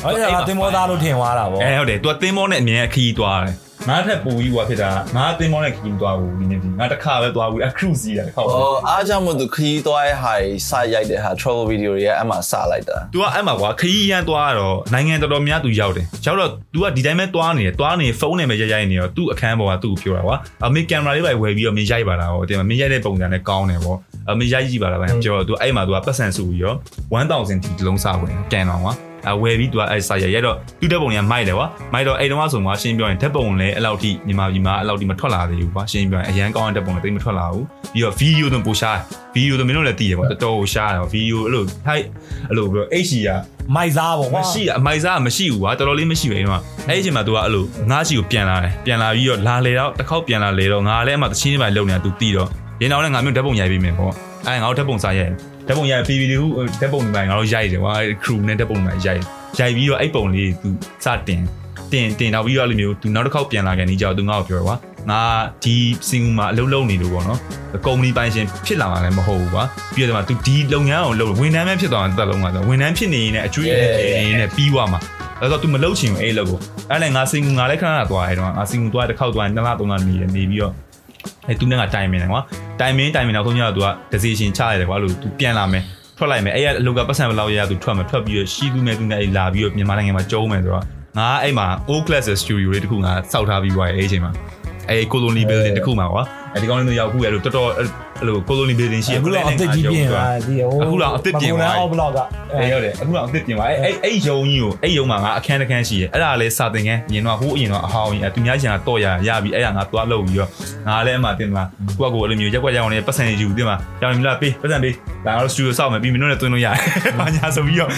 ဟုတ်တယ်ကတင်မောသားလို့ထင်သွားတာဗောအဲဟုတ်တယ်သူကသင်းမောနဲ့အမြဲခီးသွားတယ် ငါထက်ပူကြီးကွာဖြစ်တာငါသင်းမောနဲ့ခီးသွားဘူးဒီနေ့ဒီငါတစ်ခါပဲသွားဘူးအ cruise ကြီးတာတစ်ခါပဲ ဟောအားကြောင့်မို့သူခရီးသွားတဲ့ဟာကြီးစရိုက်တဲ့ဟာ travel video တွေကအဲ့မှာစလိုက်တာ तू ကအဲ့မှာကွာခရီးရမ်းသွားတော့နိုင်ငံတော်တော်များ तू ရောက်တယ်ရောက်တော့ तू ကဒီတိုင်းပဲသွားနေတယ်သွားနေဖုန်းနဲ့ပဲရိုက်ရိုက်နေတော့ तू အခန်းပေါ်က तू ကိုပြောတာကွာအမေကင်မရာလေးပဲဝယ်ပြီးတော့မင်းရိုက်ပါလားဟောတင်မင်းရိုက်တဲ့ပုံစံနဲ့ကောင်းတယ်ဗောအမေရိုက်ကြည့်ပါလားဗျပြောတော့ तू အဲ့မှာ तू ကပတ်စံစုပြီးတော့1000တီတလုံးစားဝင်ကန်တော့ကွာအ ဝယ်ပြီးသူကအဲစာရိုက်ရိုက်တော့သူ့ဓာတ်ပုံတွေကမိုက်တယ်ကွာမိုက်တော့အဲ့တုန်းကဆိုကွာရှင်းပြောရင်ဓာတ်ပုံလည်းအဲ့လောက်ထိမြန်မာပြည်မှာအဲ့လောက်ထိမထွက်လာသေးဘူးကွာရှင်းပြောရင်အရန်ကောင်းတဲ့ဓာတ်ပုံလည်းတိတ်မထွက်လာဘူးပြီးတော့ဗီဒီယိုတော့ပိုရှားဗီဒီယိုတော့မင်းတို့လည်းသိရကွာတော်တော်ရှားတယ်ဗီဒီယိုအဲ့လိုဟိုက်အဲ့လိုပြီးတော့ HD ကမိုက်စားပေါ့ကွာမရှိအမိုက်စားမရှိဘူးကွာတော်တော်လေးမရှိပဲဒီမှာအဲ့ဒီအချိန်မှာ तू ကအဲ့လိုငါးချီကိုပြန်လာတယ်ပြန်လာပြီးတော့လာလေတော့တစ်ခေါက်ပြန်လာလေတော့ငါလည်းအမှတချင်းတွေပါလုံနေတာ तू တီးတော့ရင်တော့လည်းငါမျိုးဓာတ်ပုံရိုက်ပြီးမယ်ပေါ့အဲ့ငါတို့ဓာတ်ပုံစာရိုက် ဓာတ်ပုံရိုက်ပြီးပြီးလေးဓာတ်ပုံတွေပိုင်းငါတို့ရိုက်တယ်ကွာ crew နဲ့ဓာတ်ပုံတွေရိုက်ရိုက်ပြီးတော့အဲ့ပုံလေး तू စတင်တင်တင်တော့ပြီးတော့အဲ့လိုမျိုး तू နောက်တစ်ခေါက်ပြန်လာခဲ့နေကြတော့ तू ငါ့ကိုပြောတယ်ကွာငါဒီစင်ကူမှာအလုပ်လုပ်နေလို့ပေါ့နော်ကုမ္ပဏီပိုင်ရှင်ဖြစ်လာမှာလည်းမဟုတ်ဘူးကွာပြီးတော့ဒီမှာ तू ဒီလုပ်ငန်းအောင်လုပ်ဝန်ထမ်းပဲဖြစ်သွားတာတက်လုံးကဆိုဝန်ထမ်းဖြစ်နေရင်လည်းအကျွေးအနေနဲ့ပြီးသွားမှာအဲ့တော့ तू မလုပ်ချင်ဘူးအဲ့အလုပ်ကိုအဲ့လည်းငါစင်ကူငါလည်းခဏခဏသွားရဲတော့ငါစင်ကူသွားတစ်ခေါက်သွားနှစ်လသုံးလနေရနေပြီးတော့ အဲသူနဲ့ကတိုင်မင်းတယ်ကွာတိုင်မင်းတိုင်မင်းတော့ခုညကသူက decision ချရတယ်ကွာလို့သူပြန်လာမယ်ထွက်လိုက်မယ်အဲ့ရအလုပ်ကပတ်စံဘလောက်ရရသူထွက်မယ်ထွက်ပြီးရရှိသူမဲ့သူနဲ့အဲ့လာပြီးရမြန်မာနိုင်ငံမှာကျုံးမယ်ဆိုတော့ငါအဲ့မှာ old class studio လေးတခုငါစောက်ထားပြီးွားရဲ့အဲ့အချိန်မှာအဲ့ colony building တခုမှာကွာ အဲ့ဒီကောင်းလေးတို့ရောက်ခုရလို့တော်တော်အဲ့လို colony building ရှိရအခုတော့အသက်ကြီးပြင်ပါဒီဟိုအခုတော့အသက်ပြင်သွားအောက်ဘလော့ကအဲ့ရောက်တယ်အခုတော့အသစ်ပြင်ပါအဲ့အဲ့အဲ့ယုံကြီးကိုအဲ့ယုံမှာငါအခန်းတစ်ခန်းရှိတယ်အဲ့ဒါလည်းစာသင်ခန်းညင်တော့ဟိုးအရင်တော့အဟောင်းကြီးအဲ့သူများချင်တာတော့ရရပြီအဲ့ဒါငါသွားလုပ်ပြီးတော့ငါလည်းအမှတင်မှာကိုကကိုအဲ့လိုမျိုးရက်ွက်ရအောင်လည်းပတ်စံယူတင်မှာကြောင်မလားပေးပတ်စံပေးဒါကတော့စတူဒီယိုစောက်မယ်ပြီးမင်းတို့နဲ့တွင်းလို့ရတယ်။ဘာညာဆိုပြီးတော့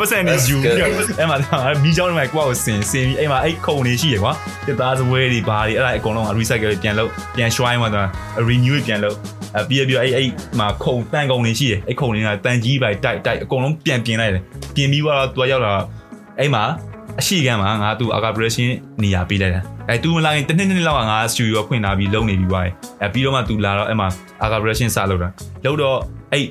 ပတ်စံနေယူပြီးတော့အဲ့မှာမီးချောင်းတွေမှာကိုကကိုစင်စင်ပြီးအဲ့မှာအဲ့ခုံနေရှိရကွာတစ်သားစပွဲတွေဘာတွေအဲ့ဒါအကုန်လုံးက recycle ပြန်လုပ်ပြန် shrine မှာတော့ renew ပြန်လုပ်အပြီးပြီးအဲ့အဲ့မှာခုံတန်ကုံနေရှိရအဲ့ခုံတွေကတန်ကြီးပဲတိုက်တိုက်အကုန်လုံးပြန်ပြင်လိုက်တယ်ပြင်ပြီးတော့သူကရောက်လာအဲ့မှာအရှိကမ်းမှာငါသူ aggravation နေရာပေးလိုက်တာအဲသူမလာရင်တစ်နှစ်နှစ်လောက်ကငါ studio ဖွင့်လာပြီးလုပ်နေပြီးသွားတယ်အဲပြီးတော့မှသူလာတော့အဲ့မှာ aggravation စလုပ်တာလုပ်တော့အဲ့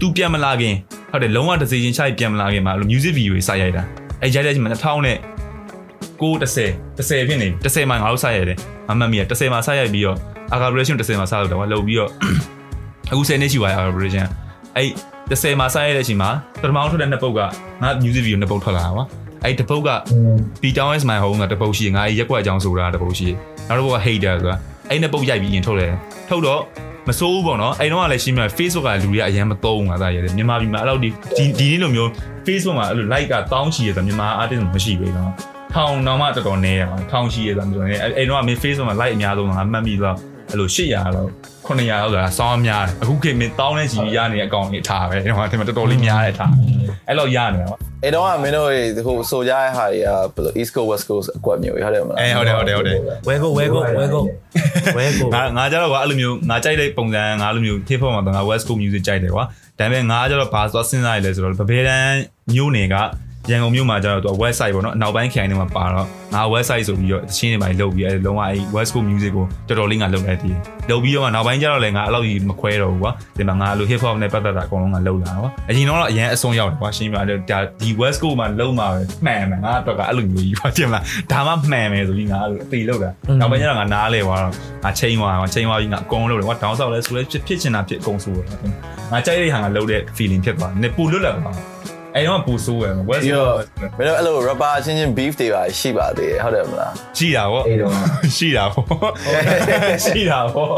သူပြန်မလာခင်ဟုတ်တယ်လုံးဝ decision ချပြန်မလာခင်မှာအဲ့လို music video တွေစရိုက်တာအဲရိုက်တဲ့အချိန်မှာ2000နဲ့9 10 10ဖြစ်နေ10မှာငါတို့စရိုက်တယ်မမှတ်မိရ10မှာစရိုက်ပြီးတော့ aggravation 10မှာစလုပ်တာကွာလုပ်ပြီးတော့အခု10နှစ်ရှိသွားပြီ aggravation အဲ့10မှာစရိုက်တဲ့အချိန်မှာပထမဆုံးထွက်တဲ့နှစ်ပုတ်ကငါ music video နှစ်ပုတ်ထွက်လာတာကွာအဲ့တစ်ပုတ်က B Town is my home ကတစ်ပုတ်ရှိငါရက်ကွက်အကြောင်းဆိုတာတစ်ပုတ်ရှိနောက်တစ်ပုတ်က hater ဆိုတာအဲ့နှစ်ပုတ်ရိုက်ပြီးရင်ထုတ်တယ်ထုတ်တော့မစိုးဘူးပေါ့နော်အဲ့တော့ကလည်းရှင်းပြ Facebook ကလူတွေကအရင်မသုံးဘူးငါသားရတယ်မြန်မာပြည်မှာအဲ့လိုဒီဒီနေ့လိုမျိုး Facebook မှာအဲ့လို like ကတောင်းချီရဆိုမြန်မာ artist မရှိဘူးနော်ထောင်တော့မှတော်တော်နေရပါထောင်ချီရဆိုတော့အဲ့အဲ့တော့ကမင်း Facebook မှာ like အများဆုံးငါမှတ်မိတော့ အဲ့လို800လောက်900လောက်ဆိုတာစောင်းများတယ်အခုခေတ်မင်းတောင်းတဲ့ချီရနေတဲ့အကောင့်ကြီးထားပဲဒီမှာဒီမှာတော်တော်လေးများတဲ့ထားအဲ့လောက်ရနေတာပေါ့အဲ့တော့ကမင်းတို့ဟိုဆိုကြတဲ့ဟာတွေကဘယ်လို East Coast West Coast အကွက်မျိုးတွေဟုတ်တယ်မလားအဲဟုတ်တယ်ဟုတ်တယ်ဟုတ်တယ်ဝဲကိုဝဲကိုဝဲကိုဝဲကိုငါငါကြတော့ကွာအဲ့လိုမျိုးငါကြိုက်တဲ့ပုံစံငါအဲ့လိုမျိုး hip hop မှာတော့ငါ West Coast music ကြိုက်တယ်ကွာဒါပေမဲ့ငါကြတော့ဘာသွားစဉ်းစားရလဲဆိုတော့ဗဘဲတန်းမျိုးနယ်က ရန်ကုန်မြို့မှာကျတော့သူ website ပေါ့နော်အနောက်ပိုင်းခိုင်ထဲမှာပါတော့ငါ website ဆိုပြီးတော့တချင်းတွေပိုင်းလုပ်ပြီးအဲလုံးဝအဲ West Coast music ကိုတော်တော်လေးငါလုပ်လိုက်တည်လုပ်ပြီးတော့မှနောက်ပိုင်းကျတော့လည်းငါအဲ့လိုကြီးမခွဲတော့ဘူးကွာဒီမှာငါအဲ့လို hip hop နဲ့ပတ်သက်တာအကုန်လုံးငါလုပ်လာကွာအရင်တော့အရင်အဆုံးရောက်တယ်ကွာရှင်းပြတယ်ဒါဒီ West Coast မှာလုံးမှာပဲမှန်မယ်ငါတော့ကအဲ့လိုမျိုးကြီးပါတင်မလားဒါမှမှန်မယ်ဆိုပြီးငါအဲ့လိုအသေးလုပ်တာနောက်ပိုင်းကျတော့ငါနားလဲသွားတော့ငါချိန်သွားငါချိန်သွားပြီးငါအကုန်လုပ်တယ်ကွာဒေါင်းဆောက်လဲဆိုလဲဖြစ်ဖြစ်ချင်တာဖြစ်အကုန်ဆိုးတယ်ငါကြိုက်တဲ့ဟာငါလုပ်တဲ့ feeling ဖြစ်သွားတယ်ပူလွတ်လာတော့ အဲ့တော့ပူဆိုးရယ် West ပြီးတော့မင်းတို့အဲ့လို rapper ချင်းချင်း beef တွေပါရှိပါသေးတယ်ဟုတ်တယ်မလားရှိတာဗောအဲ့တော့ရှိတာဗောရှိတာဗော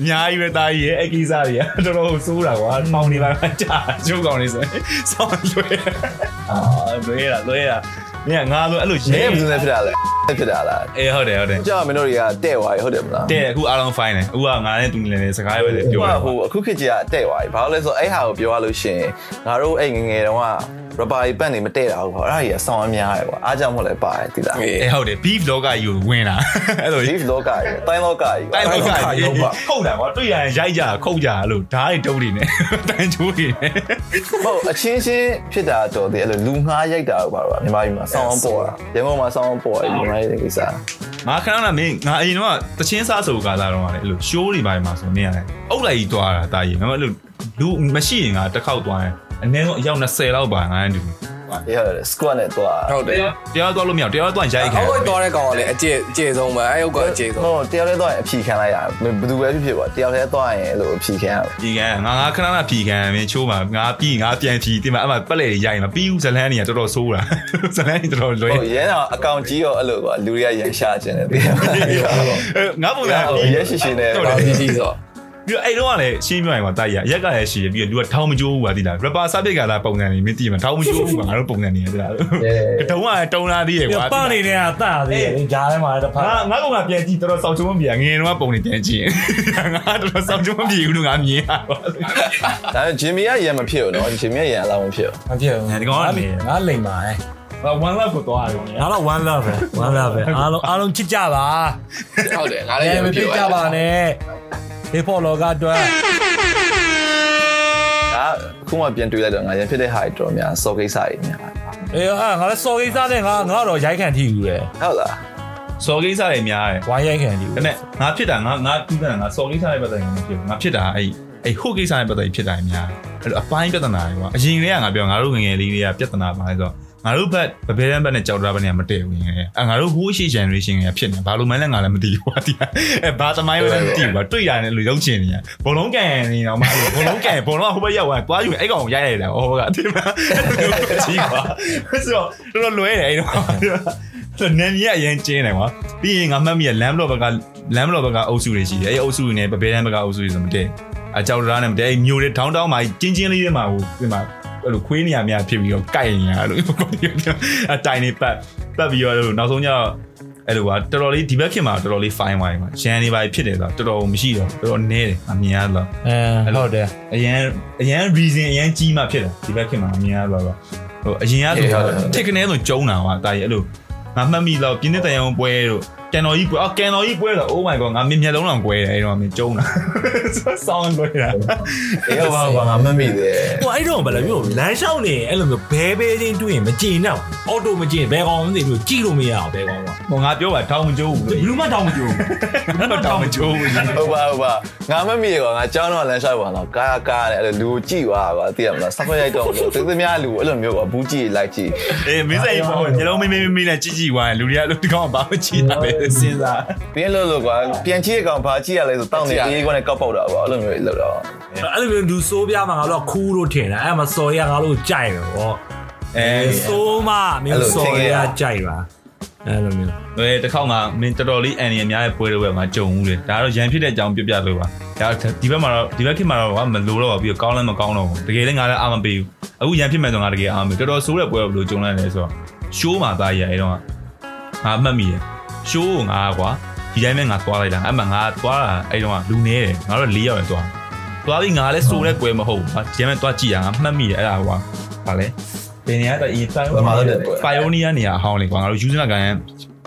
အများကြီးပဲတာကြီးရဲ့အကိစ္စတွေကတော်တော်ဆိုးတာကွာမောင်နေပါကြာကျုပ်ကောင်နေဆိုရင်စောင်းလွှဲအာလွှဲတာလွှဲတာ မင်းကငါဆိုအဲ့လိုရဲဘယ်သူလဲဖြစ်တာလဲဖြစ်တာလားအေးဟုတ်တယ်ဟုတ်တယ်ကြောက်မင်းတို့တွေကတဲ့သွားပြီဟုတ်တယ်မလားတဲ့အခုအားလုံး fine တယ်အခုကငါနဲ့သူလည်းစကားပဲလေပြောဟိုတာဟိုအခုခေတ်ကြီးကတဲ့သွားပြီဘာလို့လဲဆိုတော့အဲ့ဟာကိုပြောရလို့ရှိရင်ငါတို့အဲ့ငယ်ငယ်တုန်းက rubber ကြီးပတ်နေမတဲ့တာဘူးပေါ့အဲ့ဒါကြီးကဆောင်းအများတယ်ကွာအားကြောင့်မဟုတ်လဲပါတယ်တိလားအေးအေးဟုတ်တယ် beef လောကကြီးကိုဝင်တာအဲ့လို beef လောကကြီးတိုင်းလောကကြီးတိုင်းလောကတိုင်းလောကကြီးကြီးဟုတ်ပါခုတ်တာကွာတွေ့ရရင်ရိုက်ကြခုတ်ကြလို့ဓာတ်တွေတုံးနေတယ်တန်ချိုးနေတယ်ဟုတ်အချင်းချင်းဖြစ်တာတော်တယ်အဲ့လိုလူငှားရိုက်တာပေါ့ကွာမြန်မာပြည်မှာဆောင်းပေါ်တာရန်ကုန်မှာဆောင်းပေါ်တယ်မြန်မာပြည်ကိစ္စငါခဏခဏမင်းငါအရင်တော့တချင်းစားဆိုကားလာတော့ကလေအဲ့လို show တွေပိုင်းမှာဆိုနေရတယ်အုတ်လိုက်ကြီးသွားတာတာကြီးငါမအဲ့လိုလူမရှိရင်ငါတစ်ခေါက်သွားရင် အနည်းဆုံးအယောက်20လောက်ပါငါနဲ့တူအေးဟုတ်တယ် squad နဲ့သွားဟုတ်တယ်တရားသွားလို့မရတရားသွားရိုက်ခံအောက်သွားတဲ့ကောင်ကလည်းအကျအကျဆုံးပဲအဲ့ဟုတ်ကအကျဆုံးဟုတ်တယောက်တည်းသွားရင်အဖြီခံလိုက်ရဘယ်သူပဲဖြစ်ဖြစ်ပေါ့တယောက်တည်းသွားရင်အဲ့လိုအဖြီခံရဒီကငါငါခဏခဏဖြီခံမင်းချိုးမှာငါပြီးငါပြန်ဖြီတင်မှာအမှပက်လေရိုက်မှာပြီးဦးဇလန်းကြီးကတော်တော်ဆိုးတာဇလန်းကြီးတော်တော်လွဲဟုတ်ရဲတော့အကောင့်ကြီးရောအဲ့လိုကွာလူတွေကရန်ရှာခြင်းတယ်ပြီးငါပုံစံတော့ရဲရှိရှိနဲ့ဟုတ်ဘာတယ်ကြီးကြီးဆို ပြီးတော့အဲ့တော့ကလည်းရှင်းပြရင်ကွာတာကြီးရရက်ကလည်းရှိရပြီးတော့လူကထောင်းမကြိုးဘူးကွာဒီလား rapper စပစ်ကလာပုံစံနေမင်းသိမှာထောင်းမကြိုးဘူးကွာငါတို့ပုံစံနေရတယ်လားတုံးကတုံးလာသေးရပြကွာပနေတဲ့ကတသေးတယ်ဂျားထဲမှာတစ်ဖက်ငါငါကောင်ကပြန်ကြည့်တော်တော်စောင့်ချုံမပြေငယ်တော့ပုံနေပြန်ကြည့်ငါတော်တော်စောင့်ချုံမပြေဘူးလို့ငါမြင်ရပါဒါပေမဲ့ဂျင်မီကရန်မဖြစ်ဘူးနော်ဂျင်မီကရန်အလောက်မဖြစ်ဘူးမဖြစ်ဘူးငါလိမ်ပါရဲ့ဘာ one love ကိုသွားရတယ်ငါတော့ one love ပဲ one love ပဲအားလုံးအားလုံးချစ်ကြပါဟုတ်တယ်ငါလည်းရမမပြဖြစ်စ်ကြပါနဲ့ hip hop လောကအတွက်ဒါခုမှပြန်တွေ့လိုက်တော့ငါရန်ဖြစ်တဲ့ဟာတွေတော်များစော်ကိစ္စတွေများအေးအာငါလည်းစော်ကိစ္စနဲ့ငါငါတော့ရိုက်ခံထိယူတယ်ဟုတ်လားစော်ကိစ္စတွေများတယ်ဝိုင်းရိုက်ခံထိယူဒါနဲ့ငါဖြစ်တာငါငါတူးတာငါစော်ကိစ္စတွေပတ်သက်ရင်မဖြစ်ဘူးငါဖြစ်တာအဲ့အဲ့ဟုတ်ကိစ္စတွေပတ်သက်ဖြစ်တာများအဲ့လိုအပိုင်းပြဿနာတွေကွာအရင်ကငါပြောငါတို့ငငယ်လေးတွေကပြဿနာပါလဲဆိုတော့ ငါတို့ဘက်ဗဘဲတန်းဘက်နဲ့ကြောက်တာဘက်နဲ့မတည့်ဘူးငယ်အဲငါတို့ဟိုးရှိ generation ကဖြစ်နေဘာလို့မှန်းလဲငါလည်းမသိဘူးကွာဒီအဲဘာသမိုင်းပဲမသိဘူးကွာတွေ့ရတယ်လို့ရုပ်ချင်နေရဘလုံးကန်နေတော့မှဘလုံးကန်ဘလုံးကဟိုဘက်ရောက်သွားသွားယူအဲ့ကောင်ရိုက်ရတယ်ဟောကအတိမကြီးကွာဆိုတော့တော်တော်လွဲတယ်အဲ့တော့ဆိုနန်ကြီးကအရင်ကျင်းတယ်ကွာပြီးရင်ငါမှတ်မိရလမ်းဘလော့ဘက်ကလမ်းဘလော့ဘက်ကအုပ်စုတွေရှိတယ်အဲ့အုပ်စုတွေနဲ့ဗဘဲတန်းဘက်ကအုပ်စုတွေဆိုမတည့်အကြောက်တရားနဲ့မတည့်အဲ့မျိုးတွေထောင်းတောင်းမှာကျင်းချင်းလေးတွေမှာဟိုဒီမှာ အဲ့လိုခွေးနေရများဖြစ်ပြီးတော့ကြိုက်နေရလို့အတိုင်နေပတ်ပတ်ပြီးတော့လို့နောက်ဆုံးကျတော့အဲ့လိုကတော်တော်လေးဒီဘက်ခင်မှာတော်တော်လေး fine wine ပါရန်နေပါဖြစ်တယ်ဆိုတော့တော်တော်မရှိတော့တော်တော်နဲတယ်အမြင်ရတော့အဲဟုတ်တယ်အရန်အရန် reason အရန်ကြီးမှဖြစ်တယ်ဒီဘက်ခင်မှာအမြင်ရတော့ဟိုအရင်ကဆိုတစ်ကနေဆိုကျုံတာကွာတာကြီးအဲ့လိုငါမှတ်မိတော့ပြင်းတဲ့တန်ရုံပွဲတို့ ကန်တော်ကြီးပွဲအော်ကန်တော်ကြီးပွဲတော့ oh my god ငါမျက်လုံးလောင်ကွဲတယ်အဲ့တော့မင်းကျုံတာဆောင်းကွဲတာအေးဟုတ်ပါဘာငါမမိတယ်ဟိုအဲ့တော့ဘယ်လိုမျိုးလမ်းလျှောက်နေအဲ့လိုမျိုးဘဲဘဲချင်းတွေ့ရင်မကြည်တော့အော်တိုမကြည်ဘဲကောင်မသိဘူးကြည်လို့မရအောင်ဘဲကောင်က ဟိုငါပြောပါထောင်းမကျိုးဘူးဘယ်လိုမှတောင်းမကြဘူးလို့ထောင်းမကျိုးဘူးဟုတ်ပါဟုတ်ပါငါမမိရကွာငါကြောင်းတော့လမ်းလျှောက်ပါတော့ကာကာနဲ့အဲ့လိုလူကိုကြည့်သွားကွာသိရမလားစက်ခွက်ရိုက်တော့လို့သူသမားလူအဲ့လိုမျိုးကွာဘူးကြည့်လိုက်ကြည့်အေးမင်းစိတ်ပေါ့ညလုံးမင်းမင်းမင်းနဲ့ကြည့်ကြည့်သွားရင်လူတွေကလူတကောင်ဘာမှကြည့်တာပဲစဉ်းစားပြင်းလို့လို့ကွာပြန်ကြည့်ရကောင်ဘာကြည့်ရလဲဆိုတောင်းနေအေးကွာနဲ့ကောက်ပေါက်တာကွာအဲ့လိုမျိုးလောက်တော့အဲ့လိုမျိုးလူဆိုးပြမှာငါတို့ကခူးလို့ထင်တယ်အဲ့မှာစော်ရငါတို့ကြိုက်တယ်ဗောအဲဆိုးမမျိုးစော်ရကြိုက်ပါ အဲ့လိုမျိုးဟိုတခေါက်မှမင်းတော်တော်လေးအန်ရီအများရဲ့ပွဲတွေပဲငါကြုံဘူးလေဒါကတော့ရန်ဖြစ်တဲ့အကြောင်းပြပြလို့ပါဒါဒီဘက်မှာတော့ဒီဘက်ခင်မှာတော့မလိုတော့ပါပြီးကောင်းလည်းမကောင်းတော့ဘူးတကယ်လည်းငါလည်းအာမပေးဘူးအခုရန်ဖြစ်မဲ့ဆိုငါတကယ်အာမပေးတော်တော်ဆိုးတဲ့ပွဲဘယ်လိုကြုံလိုက်လဲဆိုတော့ရှိုးမှာသားရအဲ့တော့ငါအမှတ်မိတယ်ရှိုးကိုငါကွာဒီတိုင်းပဲငါသွားလိုက်တာအဲ့မှာငါသွားတာအဲ့တော့လူနေတယ်ငါတို့၄ယောက်ရသွားသွားပြီးငါလည်းစိုးတဲ့ပွဲမဟုတ်ဘူးဒီတိုင်းပဲသွားကြည့်ရငါမှတ်မိတယ်အဲ့ဒါကွာဗာလဲဘ ယ်နေရာတော့အရင်ဖိုင်ဖိုင်ယိုနီယာနေရာအဟောင်းလေကွာငါတို့ယူဇနာကန်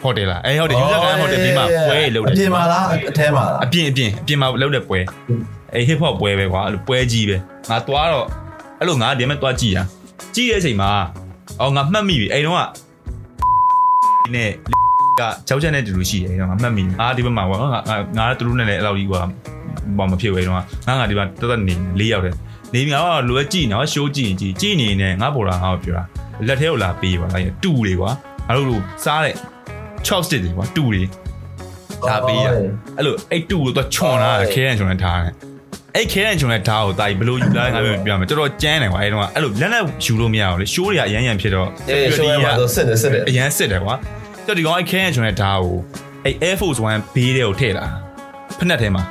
ဟိုတယ်လားအဲဟုတ်တယ်ယူဇနာကန်ဟိုတယ်ဒီမှာပွဲလုပ်တယ်အပြင်မှာလားအထဲမှာလားအပြင်အပြင်အပြင်မှာလုပ်တဲ့ပွဲအဲ hip hop ပွဲပဲကွာအဲ့လိုပွဲကြီးပဲငါသွားတော့အဲ့လိုငါဒီမဲ့သွားကြည့်ရကြည့်တဲ့အချိန်မှာအော်ငါမှတ်မိပြီအဲ့တော့ကဒီနေ့ကကြောက်ချက်နဲ့တူတူရှိတယ်အဲ့တော့ငါမှတ်မိအာဒီဘက်မှာကွာငါငါတူတူနဲ့လည်းအဲ့လိုကြီးကွာဘာမဖြစ်ဝဲတော့ငါငါဒီမှာတက်တက်နေလေးရောက်တယ် နေငါကလိုပဲကြည့်နော်ရှိုးကြည့်ကြည့်ကြည့်နေနေငါပေါ်လာငါ့ကိုပြောတာလက်ထဲကိုလာပေးပါလားတူတွေကွာအဲ့လိုစားတဲ့ chopstick တွေကွာတူတွေဒါပေးရအဲ့လိုအဲ့တူကိုတော့ချွန်လာခဲရန်ချွန်နဲ့ထားတယ်အဲ့ခဲရန်ချွန်နဲ့ထားကိုတာကြီးဘလို့ယူလာငါပြောပြမယ်တော်တော်ကြမ်းတယ်ကွာအဲ့တော့အဲ့လိုလက်နဲ့ယူလို့မရဘူးလေရှိုးတွေကအရန်ရန်ဖြစ်တော့အေးရှိုးရမှာတော့စစ်တယ်စစ်တယ်အရန်စစ်တယ်ကွာတော်ဒီကောင်အဲ့ခဲရန်ချွန်နဲ့ထားကိုအဲ့ Air Force 1 B တွေကိုထည့်လာဖက်နှက်ထဲမှာ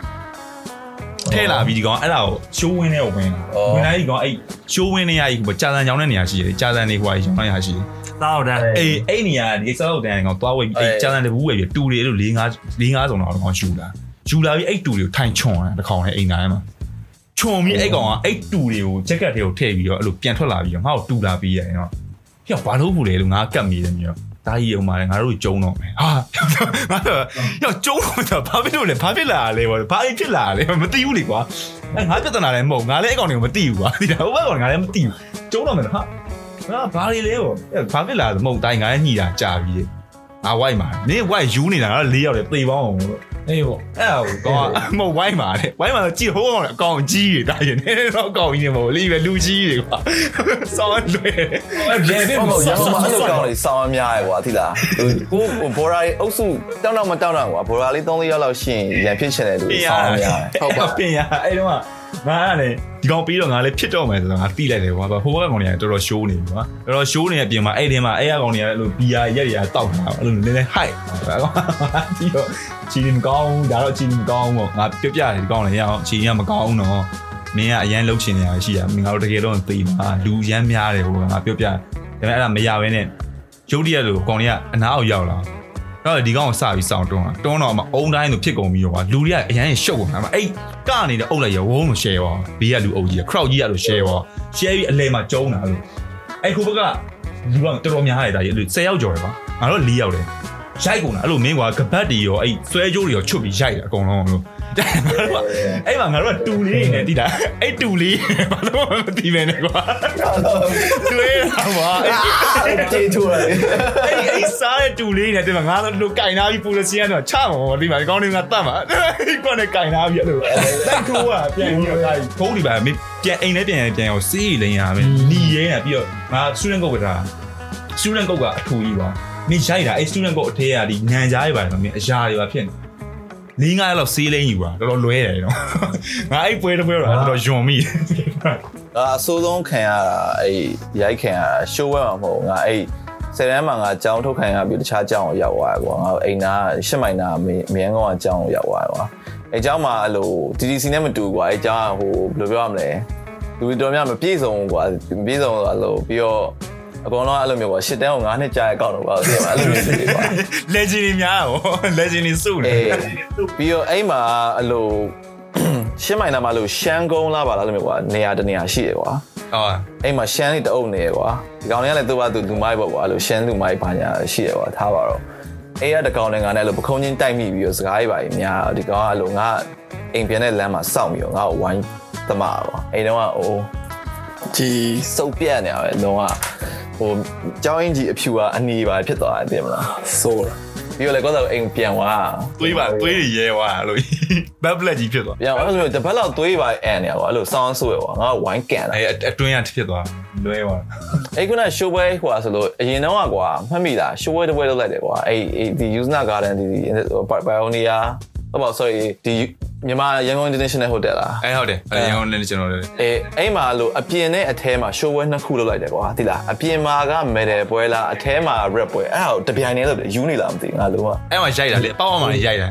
ထဲလာပြီးဒီကောင်အဲ့ဒါကိုရှိုးဝင်းထဲကိုဝင်လာဝင်လာဒီကောင်အဲ့ရှိုးဝင်းနေရာကြီးဟိုကြာစံကြောင်းတဲ့နေရာရှိတယ်ကြာစံနေဟိုဟာကြောင်းနေရာရှိတယ်တောက်တယ်အေးအဲ့နေရာဒီစောက်တန်ကောင်သွားဝိတ်အဲ့ကြာစံတဘူးဝယ်ပြီးတူတွေအဲ့လို၄၅၄၅စုံတော့ကောင်ယူလာယူလာပြီးအဲ့တူတွေကိုထိုင်ချွန်တာတစ်ခေါင်နဲ့အိမ်သားထဲမှာချွန်ပြီးအဲ့ကောင်ကအဲ့တူတွေကိုဂျက်ကက်တွေကိုထည့်ပြီးတော့အဲ့လိုပြန်ထွက်လာပြီးတော့ငါ့ကိုတူလာပြီးရတယ်နော်ဟေ့ဘာလို့ဘူးလဲလို့ငါကတ်မိတယ်မျိုး ဒါကြီးအောင်ပါလေငါတို့ကျုံတော့မယ်ဟာငါတော့ရောကျုံတော့ဘာဖြစ်လို့လဲဘာဖြစ်လာလဲဘာဖြစ်လာလဲမသိဘူးလေကွာအဲငါပြဿနာလည်းမဟုတ်ငါလည်းအကောင်တွေကိုမသိဘူးကွာဒီတော့ဟိုဘက်ကောင်ငါလည်းမသိဘူးကျုံတော့မယ်ဟာငါဘာတွေလဲပေါ့ဘာဖြစ်လာလဲမဟုတ်တိုင်းငါလည်းညှိတာကြာပြီ ငါဝိုက်မှာနင်းဝိုက်ယူနေတာငါ၄ယောက်လေသေပေါင်းအောင်လို့အေးပေါ့အဲ့ဟိုကောင်မဟုတ်ဝိုင်းပါလေဝိုင်းပါတော့ကြည့်ဟိုးကောင်အကောင်ကြီးတွေတာရင်နေတော့အကောင်ကြီးနေမဟုတ်လေပဲလူကြီးတွေကွာစောင်းလွယ်အဲ့ဘယ်ဘယ်ဟုတ်မှာဟုတ်ရဆောန်က်ကုန်ဆောက်မှာအဲ့လိုဆောက်ကောင်းလေးစောင်းအများရဲ့ကွာသိလားကိုဘော်ရာအုပ်စုတောင်းတော့မတောင်းတော့ကွာဘော်ရာလေး3-4ရောက်လောက်ရှိရင်ရန်ဖြစ်ချင်တဲ့လူစောင်းအများဟုတ်ပါပြင်ရအဲ့တော့ ငါကလည်းဒီကောင်ပြီးတော့ငါလည်းဖြစ်တော့မယ်ဆိုတော့ငါတိလိုက်တယ်ကွာဟိုဘက်ကောင်တွေကတော်တော်ရှိုးနေပြီကွာတော်တော်ရှိုးနေတဲ့ပြင်မှာအဲ့ဒီမှာအဲ့ရကောင်တွေကအဲ့လိုဘီယာရက်တွေကတောက်တာအဲ့လိုနည်းနည်းဟိုက်ဒါကောင်ဒီတော့ချီနေမကောင်းဒါတော့ချီနေမကောင်းပေါ့ငါပြပြတယ်ဒီကောင်လည်းရအောင်ချီနေကမကောင်းတော့မင်းကအရန်လှုပ်ချင်နေရရှိရမင်းငါတို့တကယ်တော့သိမှာလူရမ်းများတယ်ဟိုငါပြောပြဒါပေမဲ့အဲ့ဒါမရဘဲနဲ့ရုပ်တရက်လို့ကောင်တွေကအနားအောင်ရောက်လာတော့ဒီကောင်ကိုစပြီးစောင့်တွန်းတာတွန်းတော့မှအုံတိုင်းလို့ဖြစ်ကုန်ပြီးတော့ကွာလူတွေကအရန်ရှုပ်ကုန်တာမှအဲ့ ကနေတဲ့အုပ်လိုက်ရဝုန်းလို့ share ပါဘေးကလူအုပ်ကြီးက crowd ကြီးကလို့ share ပါ share ပြီးအလဲမှာကျုံးတာလို့အဲ့ခိုးဘက်ကလူကတော်တော်များတယ်ဒါကြီးအဲ့လို10ယောက်ကျော်တယ်ကွာငါတို့4ယောက်တယ်ရိုက်ကုန်တာအဲ့လိုမင်းကွာကပတ်တီရောအဲ့ဆွဲကြိုးတွေရောချွတ်ပြီးရိုက်တယ်အကုန်လုံးလို့ အဲ့မှာငါတို့ကတူလေးနေတိတာအဲ့တူလေးဘာလို့မသိပဲနဲ့ကွာတွေ့ရပါအဲ့တေးထူရတယ်အဲ့ဒီအဲ့စားတဲ့တူလေးနဲ့တင်မှာငါတို့ကင်နာပြီးပူလစီကတော့ချမှာပေါ့ဒီမှာဒီကောင်းနေငါတတ်မှာအဲ့ကွနဲ့ကင်နာပြီးအဲ့လိုလိုက်ထိုးอ่ะပြန်ပြီးတော့ဒါဂုံးဒီပါမင်းပြန်အိမ်နဲ့ပြန်ရင်ပြန်ရောစေးလိန်ရမယ်နီရဲတာပြီးတော့ငါစတူဒင့်ကုတ်ကတာစတူဒင့်ကုတ်ကအထူကြီးပါမင်းရိုက်တာအဲ့စတူဒင့်ကုတ်အထဲကဒီညံကြားတွေပါတယ်မင်းအရာတွေပါဖြစ်နေ လေးငါးလောက်စေးလိန်ယူပါတော်တော်လွဲတယ်နော်ငါအဲ့ပွဲတစ်ပွဲတော့တော်တော်ယွန်မိအာအဆိုးဆုံးခံရတာအဲ့ရိုက်ခံရတာရှိုးဝဲမှာမဟုတ်ငါအဲ့ဆယ်တန်းမှာငါကြောင်းထုတ်ခံရပြီးတခြားကြောင်းကိုရောက်သွားတယ်ကွာငါအိမ်နာရှစ်မိုင်နာမင်းကောင်ကကြောင်းကိုရောက်သွားတယ်ကွာအဲ့ကြောင်းမှာအဲ့လို TTC နဲ့မတူကွာအဲ့ကြောင်းကဟိုဘယ်လိုပြောရမလဲလူတွေတော်များမပြည့်စုံကွာမပြည့်စုံဆိုအဲ့လိုပြီးတော့ အကောင်လုံးအဲ့လိုမျိုးကွာရှစ်တန်းကို9နှစ်ကြာရကောက်တော့ကွာသိရမလားအဲ့လိုမျိုးတွေကွာ legend တွေများတော့ legend တွေစုတယ်အေးပြီးတော့အဲ့မှာအဲ့လိုရှင်းမိုင်နာမှာလို့ရှမ်းကုန်းလားပါလားလို့မျိုးကွာနေရာတနေရာရှိတယ်ကွာအော်အဲ့မှာရှမ်းလေးတအုပ်နေကွာဒီကောင်လေးကလည်းသူ့ဘာသူလူမိုက်ပေါ့ကွာအဲ့လိုရှမ်းလူမိုက်ဘာညာရှိတယ်ကွာထားပါတော့အဲ့ရတကောင်လည်းငါနဲ့အဲ့လိုပခုံးချင်းတိုက်မိပြီးတော့စကားရေးပါကြီးများဒီကောင်ကအဲ့လိုငါအိမ်ပြန်တဲ့လမ်းမှာစောင့်ပြီးတော့ငါ့ကိုဝိုင်းသမားပေါ့အဲ့တော့ကအိုး ကြီးစုပ်ပြက်နေရပဲတော့ကဟိုကြောင်းအင်းကြီးအဖြူကအနီပါဖြစ်သွားတယ်ပြင်မလားဆိုးပြီးတော့လည်းကောတော့အိမ်ပြန်သွားသွေးပါသွေးတွေရဲသွားလို့ဘက်ဘလက်ကြီးဖြစ်သွားပြန်အဲ့လိုတပတ်လောက်သွေးပါအန်နေကွာအဲ့လိုဆောင်းဆိုးရကွာငါဝိုင်းကန်တာအဲအတွင်းရဖြစ်သွားလွဲသွားအဲ့ခုနရှိုးပွဲဟိုဟာဆိုလို့အရင်တော့ကွာမှတ်မိလားရှိုးပွဲတစ်ပွဲလုပ်လိုက်တယ်ကွာအဲ့ဒီ Usna Garden ဒီ Pioneer ဟောပါ sorry ဒီမြန်မာရန်ကုန် International Hotel လားအဲဟုတ်တယ်အဲရန်ကုန်လည်းကျွန်တော်လည်းအေးအဲ့မှာလို့အပြင်နဲ့အထဲမှာရှိုးပွဲနှစ်ခုလုပ်လိုက်တယ်ကွာသိလားအပြင်မှာက medal ပွဲလားအထဲမှာ rap ပွဲအဲ့ဒါတပြိုင်တည်းလုပ်တယ်ယူနေလားမသိဘူးငါလုံးဝအဲမှာရိုက်တာလေပေါ့အောင်မှာရိုက်တာ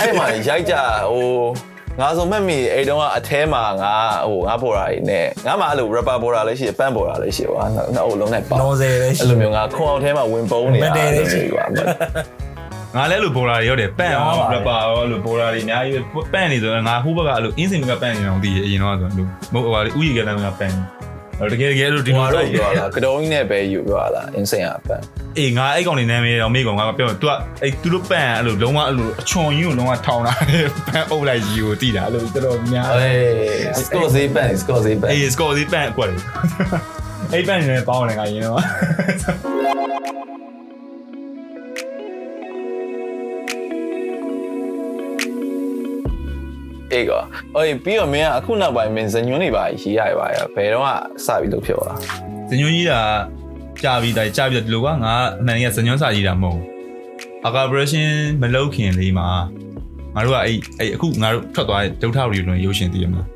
အဲ့မှာရိုက်ကြဟိုငါဆိုမှတ်မိအဲ့တုန်းကအထဲမှာငါဟိုငါပေါ်တာကြီးနဲ့ငါမှအဲ့လို rapper ပေါ်တာလေးရှိတယ်ပန်းပေါ်တာလေးရှိတယ်ကွာနှစ်အုပ်လုံးနဲ့ပါနော်ဆယ်ပဲရှိအဲ့လိုမျိုးငါခွန်အောင်ထဲမှာဝင်ပုံးနေတာမတည့်တယ်ရှိကွာ ငါလည်းလို့ဘော်လာတွေရောက်တယ်ပန့်အောင်ရပါရောလို့ဘော်လာတွေအများကြီးပန့်နေဆိုတော့ငါဟိုဘက်ကအဲ့လိုအင်းစင်ကပန့်နေအောင်တည်ရအရင်တော့ဆိုလို့မဟုတ်ပါဘူးဥယျာဉ်ကလည်းငါပန့်တယ်တကယ်တကယ်လို့ဒီဒီလိုမှာတော့တော့ပြောလာကတုံးကြီးနဲ့ပဲယူပြောလာအင်းစင်အပန်အေးငါအဲ့ကောင်နေနာမည်တော့မေးကောင်ငါပြော तू ကအဲ့သူတို့ပန့်အဲ့လိုလုံးဝအဲ့လိုအချွန်ကြီးကိုလုံးဝထောင်တာပန့်အုပ်လိုက်ကြီးကိုတည်တာအဲ့လိုတော်တော်များအေးစကော့ဇေးပန်စကော့ဇေးပန်အေးစကော်စီပန့်ကွက်တယ်အဲ့ပန့်နေပေါင်းတယ်ငါရင်တော့ အေးကွာအေးပြီးတော့မင်းကအခုနောက်ပိုင်းမင်းဇညွန်းနေပါရေးရပါရဘယ်တော့ကစပြီးလုပ်ဖြစ်သွားဇညွန်ကြီးတာကြာပြီးတိုင်ကြာပြီးတော့ဒီလိုကငါအမှန်ကြီးကဇညွန်စာကြီးတာမဟုတ်အကာ operation မလုပ်ခင်လေးမှာငါတို့ကအဲ့အဲ့အခုငါတို့ထွက်သွားတဲ့ဒုထရီလွန်ရုပ်ရှင်တည်ရမလား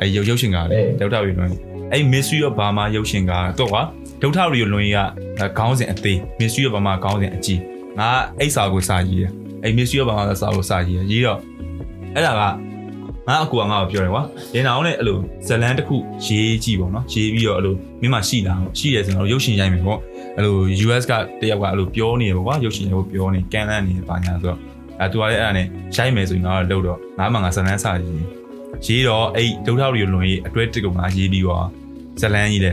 အဲ့ရုပ်ရုပ်ရှင်ကလေဒုထရီလွန်အဲ့ Mystery of Burma ရုပ်ရှင်ကတော့ကွာဒုထရီလွန်ကြီးကခေါင်းစဉ်အသေး Mystery of Burma ခေါင်းစဉ်အကြီးငါအဲ့စာကိုစာရေးတယ်အဲ့ Mystery of Burma စာကိုစာရေးရေးတော့အဲ့ဒါက ငါအကူကငါ့ကိုပြောတယ်ကွာရင်းအောင်လည်းအဲ့လိုဇလန်တစ်ခုရေးကြည့်ပေါ့နော်ရေးပြီးတော့အဲ့လိုမင်းမရှိလားရှိရဲဆိုတော့ရုပ်ရှင်ရိုက်မယ်ပေါ့အဲ့လို US ကတယောက်ကအဲ့လိုပြောနေတယ်ပေါ့ကွာရုပ်ရှင်ရိုက်ပြောနေကန်လန့်နေပါညာဆိုတော့အဲသူကလည်းအဲ့ဒါနဲ့ရိုက်မယ်ဆိုရင်တော့လို့တော့ငါမှငါဇလန်စာရေးရေးတော့အဲ့ဒုထောက်တွေလွန်ရေးအတွဲတစ်ကုံငါရေးပြီးတော့ဇလန်ကြီးလေ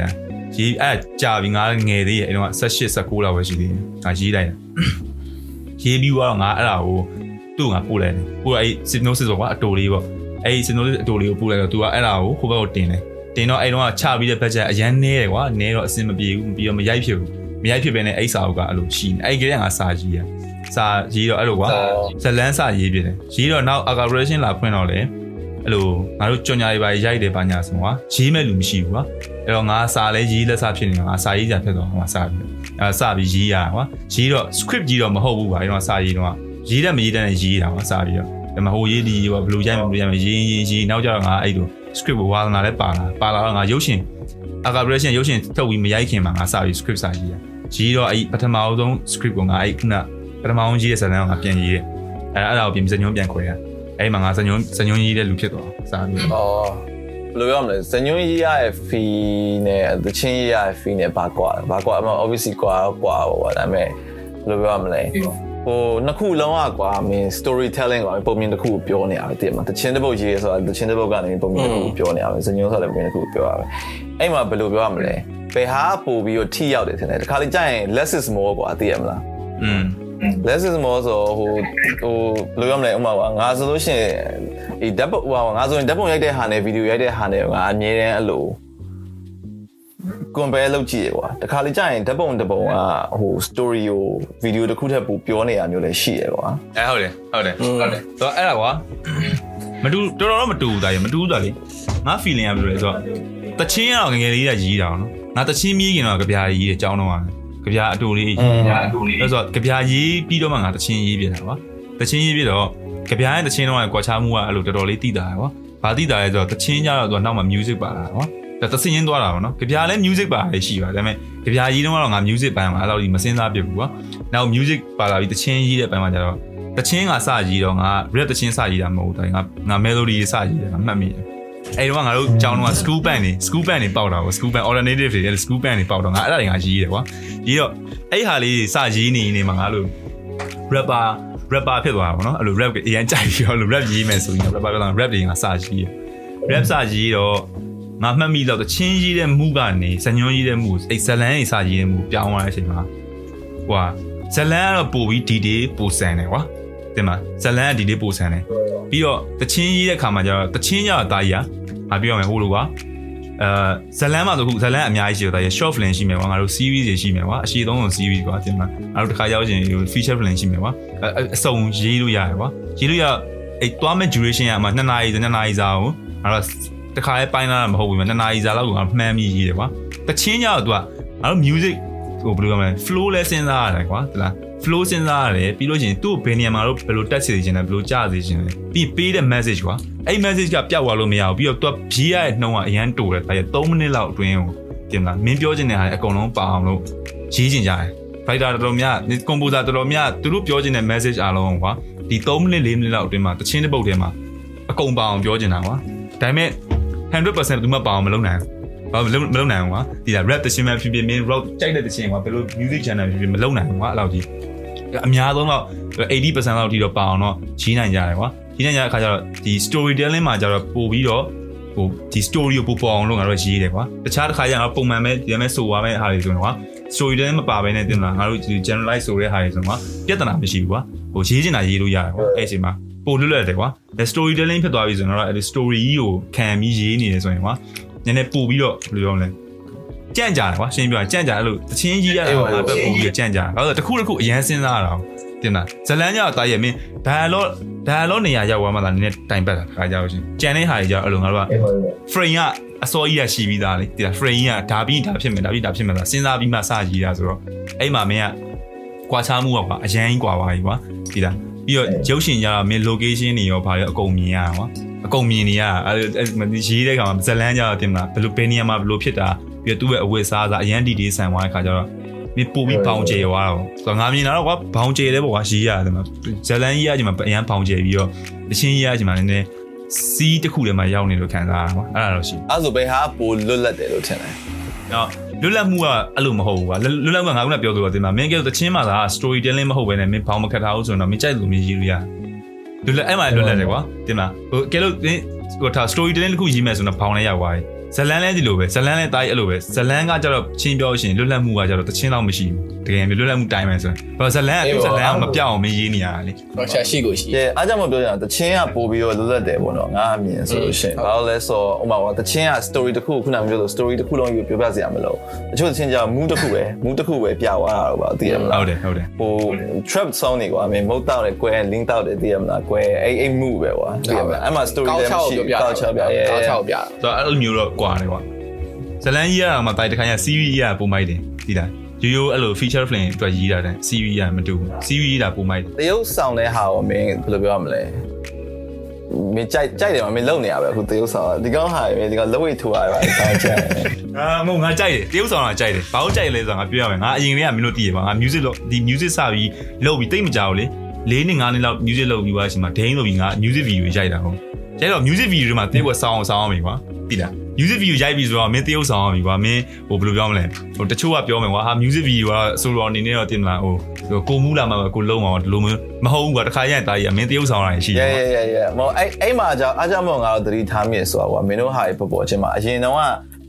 ရေးအဲ့ကြာပြီငါငယ်သေးရဲ့အဲ့တော့18 19လောက်ပဲရှိသေးတယ်ငါရေးလိုက်တာရေးပြီးတော့ငါအဲ့ဒါကိုသူ့ငါပို့လိုက်တယ်ပို့တော့အဲ့ synopsis ပေါ့ကွာအတူလေးပေါ့ အဲ့ synopsis အတူလေးကိုပို့လိုက်တော့ तू ကအဲ့ဒါကိုဟိုဘက်ကိုတင်တယ်တင်တော့အဲ့တော့ချပြီးတဲ့ budget အရန်နဲတယ်ကွာနဲတော့အဆင်မပြေဘူးပြီးတော့မရိုက်ဖြစ်ဘူးမရိုက်ဖြစ်ပဲနဲ့အဲ့စာအုပ်ကအဲ့လိုရှိနေအဲ့ကလေးကငါစာကြီးရစာရေးတော့အဲ့လိုကွာဇလန်းစာရေးပြတယ်ရေးတော့နောက် aggravation လာဖွင့်တော့လေအဲ့လိုငါတို့ကြော်ညာတွေပါရိုက်တယ်ပါညာဆိုကွာရေးမဲ့လူမရှိဘူးကွာအဲ့တော့ငါစာလဲရေးလက်စာဖြစ်နေတာငါစာရေးကြဖြစ်တော့ငါစာပြီးအဲစာပြီးရေးရကွာရေးတော့ script ကြီးတော့မဟုတ်ဘူးကွာအဲ့တော့စာရေးတော့ရေးတယ်မရေးတဲ့နဲ့ရေးတာကွာစာပြီးတော့ ဒါမှဟိုရေးဒီဘယ်လိုရိုက်မလဲရိုက်မရေးရေးရေးနောက်ကြတော့ငါအဲ့လို script ကိုဝါသနာလဲပါလာပါလာတော့ငါရုပ်ရှင် aggravation ရုပ်ရှင်ထုတ်ပြီးမရိုက်ခင်မှာငါစာပြီး script စာရေးရရေးတော့အဲ့ပထမအဆုံး script ကိုငါအဲ့ခုနပထမအောင်ရေးတဲ့ဇာတ်လမ်းကိုငါပြန်ရေးတယ်အဲအဲ့ဒါကိုပြင်စညွှန်းပြန်ခွဲရအဲ့မှာငါစညွှန်းစညွှန်းရေးတဲ့လူဖြစ်သွားစာပြီးဩဘယ်လိုပြောမလဲဇညွန်းရေးရရဲ့ fee နဲ့သချင်းရေးရရဲ့ fee နဲ့ဘာကွာဘာကွာအမ obviously ကွာကွာပါဒါပေမဲ့ဘယ်လိုပြောမလဲ ဟိုနှစ်ခုလုံးอ่ะကွာမင်း storytelling ကွာပုံမြင်တစ်ခုကိုပြောနေရတယ်တည်မှာတချင်းတစ်ပုတ်ရေးဆိုတာတချင်းတစ်ပုတ်ကနေပုံမြင်တစ်ခုကိုပြောနေရတယ်ဇညွန်းဆိုလည်းပုံမြင်တစ်ခုကိုပြောရတယ်အဲ့မှာဘယ်လိုပြောရမလဲဘယ်ဟာပို့ပြီးတော့ထိရောက်တယ်ထင်တယ်တခါလေကြာရင် less is more ကွာသိရမလား อืม less is more ဆိုဟိုဟိုဘယ်လိုရမလဲဥပမာပါငါဆိုလို့ရှိရင်ဒီဓာတ်ပုံဟိုငါဆိုရင်ဓာတ်ပုံရိုက်တဲ့ဟာနဲ့ဗီဒီယိုရိုက်တဲ့ဟာနဲ့ငါအမြဲတမ်းအဲ့လို compare လုပ်ကြည့်ရကွာတခါလေကြာရင်ဓာတ်ပုံတစ်ပုံကဟို story ကို video တစ်ခုထပ်ပိုပြောနေတာမျိုးလည်းရှိရကွာအဲဟုတ်တယ်ဟုတ်တယ်ဟုတ်တယ်ဆိုတော့အဲ့ဒါကွာမတူတော်တော်တော့မတူဘူးဒါရမတူဘူးဒါလေငါ feeling ကဘယ်လိုလဲဆိုတော့တချင်းကတော့ငယ်ငယ်လေးကရေးတာနော်ငါတချင်းမြည်ခင်တော့ကြပြားရေးတယ်ကြောင်းတော့ကကြပြားအတူလေးရေးကြပြားအတူလေးဆိုတော့ကြပြားရေးပြီးတော့မှငါတချင်းရေးပြတာကွာတချင်းရေးပြတော့ကြပြားရဲ့တချင်းတော့ကွာချမှုကအဲ့လိုတော်တော်လေးတည်တာကွာဘာတည်တာလဲဆိုတော့တချင်းကြတော့သူကနောက်မှ music ပါတာကွာ ဒါတဆင်းရင်းသွားတာပေါ့နော်ကြပြားလည်း music ပါရရှိပါဒါပေမဲ့ကြပြားရေးတော့ငါ music ပိုင်းမှာအဲ့လိုကြီးမစင်းစားပြဘူးကွာနောက် music ပါလာပြီးတချင်းရေးတဲ့ပိုင်းမှာကျတော့တချင်းကစရေးတော့ငါ rap တချင်းစရေးတာမဟုတ်ဘူးငါငါ melody စရေးတာမှတ်မိတယ်အဲ့တော့ငါတို့ကျောင်းတော့ school band နေ school band နေပေါက်တာပေါ့ school band alternative တွေ school band နေပေါက်တော့ငါအဲ့ဒါတွေငါရေးတယ်ကွာရေးတော့အဲ့ဟာလေးစရေးနေနေမှာငါလို့ rapper rapper ဖြစ်သွားတာပေါ့နော်အဲ့လို rap အရင်ကြိုက်ပြီးတော့လို့ rap ရေးမယ်ဆိုရင် rapper ပြောတာ rap တွေငါစရေး rap စရေးတော့ ငါမှတ်မိတော့တချင်းရေးတဲ့မှုကနေစညွှန်းရေးတဲ့မှုအဲ့ဇလန်းတွေစရေးတဲ့မှုပြောင်းသွားတဲ့အချိန်မှာဟွာဇလန်းကတော့ပို့ပြီးဒီဒေးပို့ဆန်တယ်ကွာတင်မဇလန်းကဒီဒေးပို့ဆန်တယ်ပြီးတော့တချင်းရေးတဲ့ခါမှာကျတော့တချင်းရတာကြီးอ่ะငါပြောရမယ်ဟိုလိုကွာအဲဇလန်းမှာဆိုခုဇလန်းအများကြီးရှိတော့တာရ short film ရှိမယ်ကွာငါတို့ series တွေရှိမယ်ကွာအရှိသုံးဆုံး series ကွာတင်မငါတို့တစ်ခါရောက်ချင်း feature film ရှိမယ်ကွာအစုံရေးလို့ရတယ်ကွာရေးလို့ရအဲ့တွားမဲ့ duration ကမှ2နာရီ2နာရီစာကိုငါတို့ တခါလေးပိုင်းလာတာမဟုတ်ဘူးမြ2နာရီစာလောက်ကိုငါမှန်းပြီးရေးတယ်ကွာတချင်းကြတော့ तू ကငါတို့ music ဟိုဘယ်လိုပြောမလဲ flow လဲစဉ်းစားရတယ်ကွာတလား flow စဉ်းစားရတယ်ပြီးလို့ရှိရင်သူ့ဘယ်နေရာမှာတော့ဘယ်လိုတက်စေချင်တယ်ဘယ်လိုကြားစေချင်တယ်ပြီးပေးတဲ့ message ကွာအဲ့ message ကပြောက်သွားလို့မရဘူးပြီးတော့ तू ဖြီးရတဲ့နှုံးကအရန်တူတယ်ဒါရ3မိနစ်လောက်အတွင်းကိုပြင်လာမင်းပြောချင်တဲ့ဟာအကုန်လုံးပါအောင်လို့ရေးချင်ကြတယ် writer တော်တော်များ composer တော်တော်များသူတို့ပြောချင်တဲ့ message အားလုံးကွာဒီ3မိနစ်4မိနစ်လောက်အတွင်းမှာတချင်းတစ်ပုတ်ထဲမှာအကုန်ပါအောင်ပြောချင်တာကွာဒါပေမဲ့ 100%သူမှပါအောင်မလုပ်နိုင်ဘူးဘာမလုပ်မလုပ်နိုင်ဘူးကွာဒီလား rap တခြင်းမှဖြစ်ဖြစ်မင်း rock ကြိုက်တဲ့တခြင်းကွာဘယ်လို music channel ဖြစ်ဖြစ်မလုပ်နိုင်ဘူးကွာအဲ့လောက်ကြီးအများဆုံးတော့80%လောက်ထိတော့ပါအောင်တော့ကြီးနိုင်ကြတယ်ကွာကြီးနိုင်ကြတဲ့အခါကျတော့ဒီ storytelling မှာကျတော့ပို့ပြီးတော့ဟိုဒီ story ကိုပို့ပေါ်အောင်လုပ်ငါတို့ရေးတယ်ကွာတခြားတစ်ခါကျတော့ပုံမှန်ပဲဒီမဲ့ဆိုသွားမဲ့ဟာတွေဆိုရင်ကွာ storytelling မပါဘဲနဲ့တင်လာငါတို့ဒီ generalize ဆိုတဲ့ဟာတွေဆိုတော့ပြဿနာမရှိဘူးကွာဟိုရေးချင်တာရေးလို့ရတယ်ကွာအဲ့အချိန်မှာ ပို့လွတ်လပ်တယ်ကွာ story telling ဖြစ်သွားပြီဆိုတော့အဲ့ဒီ story ကြီးကိုခံပြီးရေးနေတယ်ဆိုရင်ကွာနည်းနည်းပို့ပြီးတော့ဘယ်လိုပြောမလဲကြံ့ကြတယ်ကွာရှင်းပြောရင်ကြံ့ကြအဲ့လိုတချင်းကြီးရတာငါပဲပို့ပြီးကြံ့ကြတယ်အဲ့တော့တခုတခုအရန်စဉ်းစားရတာတင်လားဇလန်းကြောက်တာရမင်း dialogue dialogue နေရာရောက်သွားမှသာနည်းနည်းတိုင်ပတ်တာခါကြောက်ရှင်ကြံတဲ့ဟာကြီးကြောက်အဲ့လိုငါတို့က frame ကအစောကြီးရရှိပြီးသားလေဒီလား frame ကဒါပြီးဒါဖြစ်မယ်ဒါပြီးဒါဖြစ်မယ်လားစဉ်းစားပြီးမှစရေးတာဆိုတော့အဲ့မှာမင်းကကွာခြားမှုကွာအရန်ကွာပါပြီကွာဒီလား ပြီးတော့ရုပ်ရှင်ကြတော့မင်း location တွေရောဘာရောအကုန်မြင်ရတာကွာအကုန်မြင်နေရတာအဲရေးတဲ့ခါမှာဇလန်းကြတော့တင်မလားဘယ်လိုဘယ်နေရာမှာဘယ်လိုဖြစ်တာပြီးတော့သူ့ရဲ့အဝတ်စားစားအရန်ဒီဒီဆန်သွားတဲ့ခါကျတော့မင်းပို့ပြီးပေါင်ကျဲသွားတော့ဆိုတော့ငါမြင်တာတော့ကွာဘောင်ကျဲတယ်ပေါ့ကွာရေးရတယ်မှာဇလန်းကြီးရချိန်မှာအရန်ပေါင်ကျဲပြီးတော့တချင်းကြီးရချိန်မှာနည်းနည်းစီးတစ်ခုထဲမှာရောက်နေလို့ခံစားရမှာအဲ့ဒါတော့ရှိအဲ့ဆိုဘယ်ဟာပိုလွတ်လပ်တယ်လို့ထင်တယ်နော် လွတ်လပ်မှုကအဲ့လိုမဟုတ်ဘူးကွာလွတ်လွတ်လပ်မှုကငါကပြောသလိုတင်မှာမင်းကတချင်းမှာသာ story telling မဟုတ်ဘဲနဲ့မင်းဘောင်းမခတ်ထားဘူးဆိုရင်တော့မင်းကြိုက်လို့မင်းရေးလို့ရလွတ်လပ်အဲ့မှာလွတ်လပ်တယ်ကွာတင်မှာဟိုကဲလို့ဟိုထား story telling တစ်ခုရေးမယ်ဆိုတော့ဘောင်းလဲရောက်သွားပြီ ဇလန်းလဲဒီလိုပဲဇလန်းလဲတားအဲ့လိုပဲဇလန်းကကြတော့ချင်းပြောရှင်လွတ်လပ်မှုကကြတော့တချင်းတော့မရှိဘူးတကယ်မျိုးလွတ်လပ်မှုတိုင်းမယ်ဆိုရင်ဘာဇလန်းကသူဇလန်းကမပြောင်းအောင်မရေးနေရတာလေတော့ချက်ရှိကိုရှိကဲအားကြောင့်မပြောကြတာတချင်းကပို့ပြီးတော့လွတ်လပ်တယ်ပေါ့နော်ငါအမြင်ဆိုလို့ရှိရင်ဘာလို့လဲဆိုတော့ဥပမာတချင်းက story တစ်ခုခုနကပြောလို့ story တစ်ခုလုံးယူပြောပြစရာမလိုအချို့တချင်းကြောင့် mood တစ်ခုပဲ mood တစ်ခုပဲပြသွားတာတော့ပါသိရမလားဟုတ်တယ်ဟုတ်တယ်ဟို trap song တွေကွာမင်းမုတ်တောက်တယ်ကွဲ link တောက်တယ်သိရမလားကွဲအဲ့အဲ့ mood ပဲကွာသိရမလားအဲ့မှာ story ကောက်လည်းချောက်မရှိပြောပြကောက်ချောက်ပြရဲကောက်ချောက်ပြဆိုတော့အဲ့လိုမျိုးတော့ကွာတယ်ကွာဇလန်းကြီးရအောင်မတိုက်တခါရ series ရပုံမိုက်တယ်ဒီလားရိုးရိုးအဲ့လို feature film အတွက်ရေးတာတဲ့ series ရမတူဘူး series ရေးတာပုံမိုက်တယ်တရုပ်ဆောင်တဲ့ဟာကိုမင်းဘယ်လိုပြောရမလဲမင်းကြိုက်ကြိုက်တယ်မမင်းလုံနေရပဲအခုတရုပ်ဆောင်ဒီကောင်ဟာမင်းဒီကောင်လက်ဝိတ်ထူရပါတောင်းချင်အာမဟုတ်ငါကြိုက်တယ်တရုပ်ဆောင်တာကြိုက်တယ်ဘာလို့ကြိုက်လဲဆိုတော့ငါပြောရမယ်ငါအရင်ကမင်းတို့တည်ရပါငါ music လို့ဒီ music စပြီးလုပ်ပြီးတိတ်မကြောက်လေ၄နှစ်၅နှစ်လောက် music လုပ်ပြီးွားရှင်မှာဒိန်းလို့ပြီးငါ music video ရိုက်တာဟုတ်ရိုက်တော့ music video တွေမှာတရုပ်ကဆောင်းအောင်ဆောင်းအောင်ပြီကွာတိလား music video ရိုက်ပြီးဆိုတော့မင်းတရုပ်ဆောင်အောင်ပြီကွာမင်းဟိုဘယ်လိုပြောမလဲဟိုတချို့ကပြောမယ်ကွာဟာ music video ကဆိုတော့အနေနဲ့တော့တင်မလားဟိုကိုမူးလာမှာကိုလုံးမှာဒီလိုမျိုးမဟုတ်ဘူးကွာတခါရရင်တာကြီးကမင်းတရုပ်ဆောင်တာရှိရဲတယ်ရဲရဲရဲမောအဲ့အဲ့မှာကြောင့်အားကြောင့်မို့ငါတို့သတိထားမိရဆိုတာကွာမင်းတို့ဟာပေါ်ပေါ်ချင်းမှာအရင်တော့က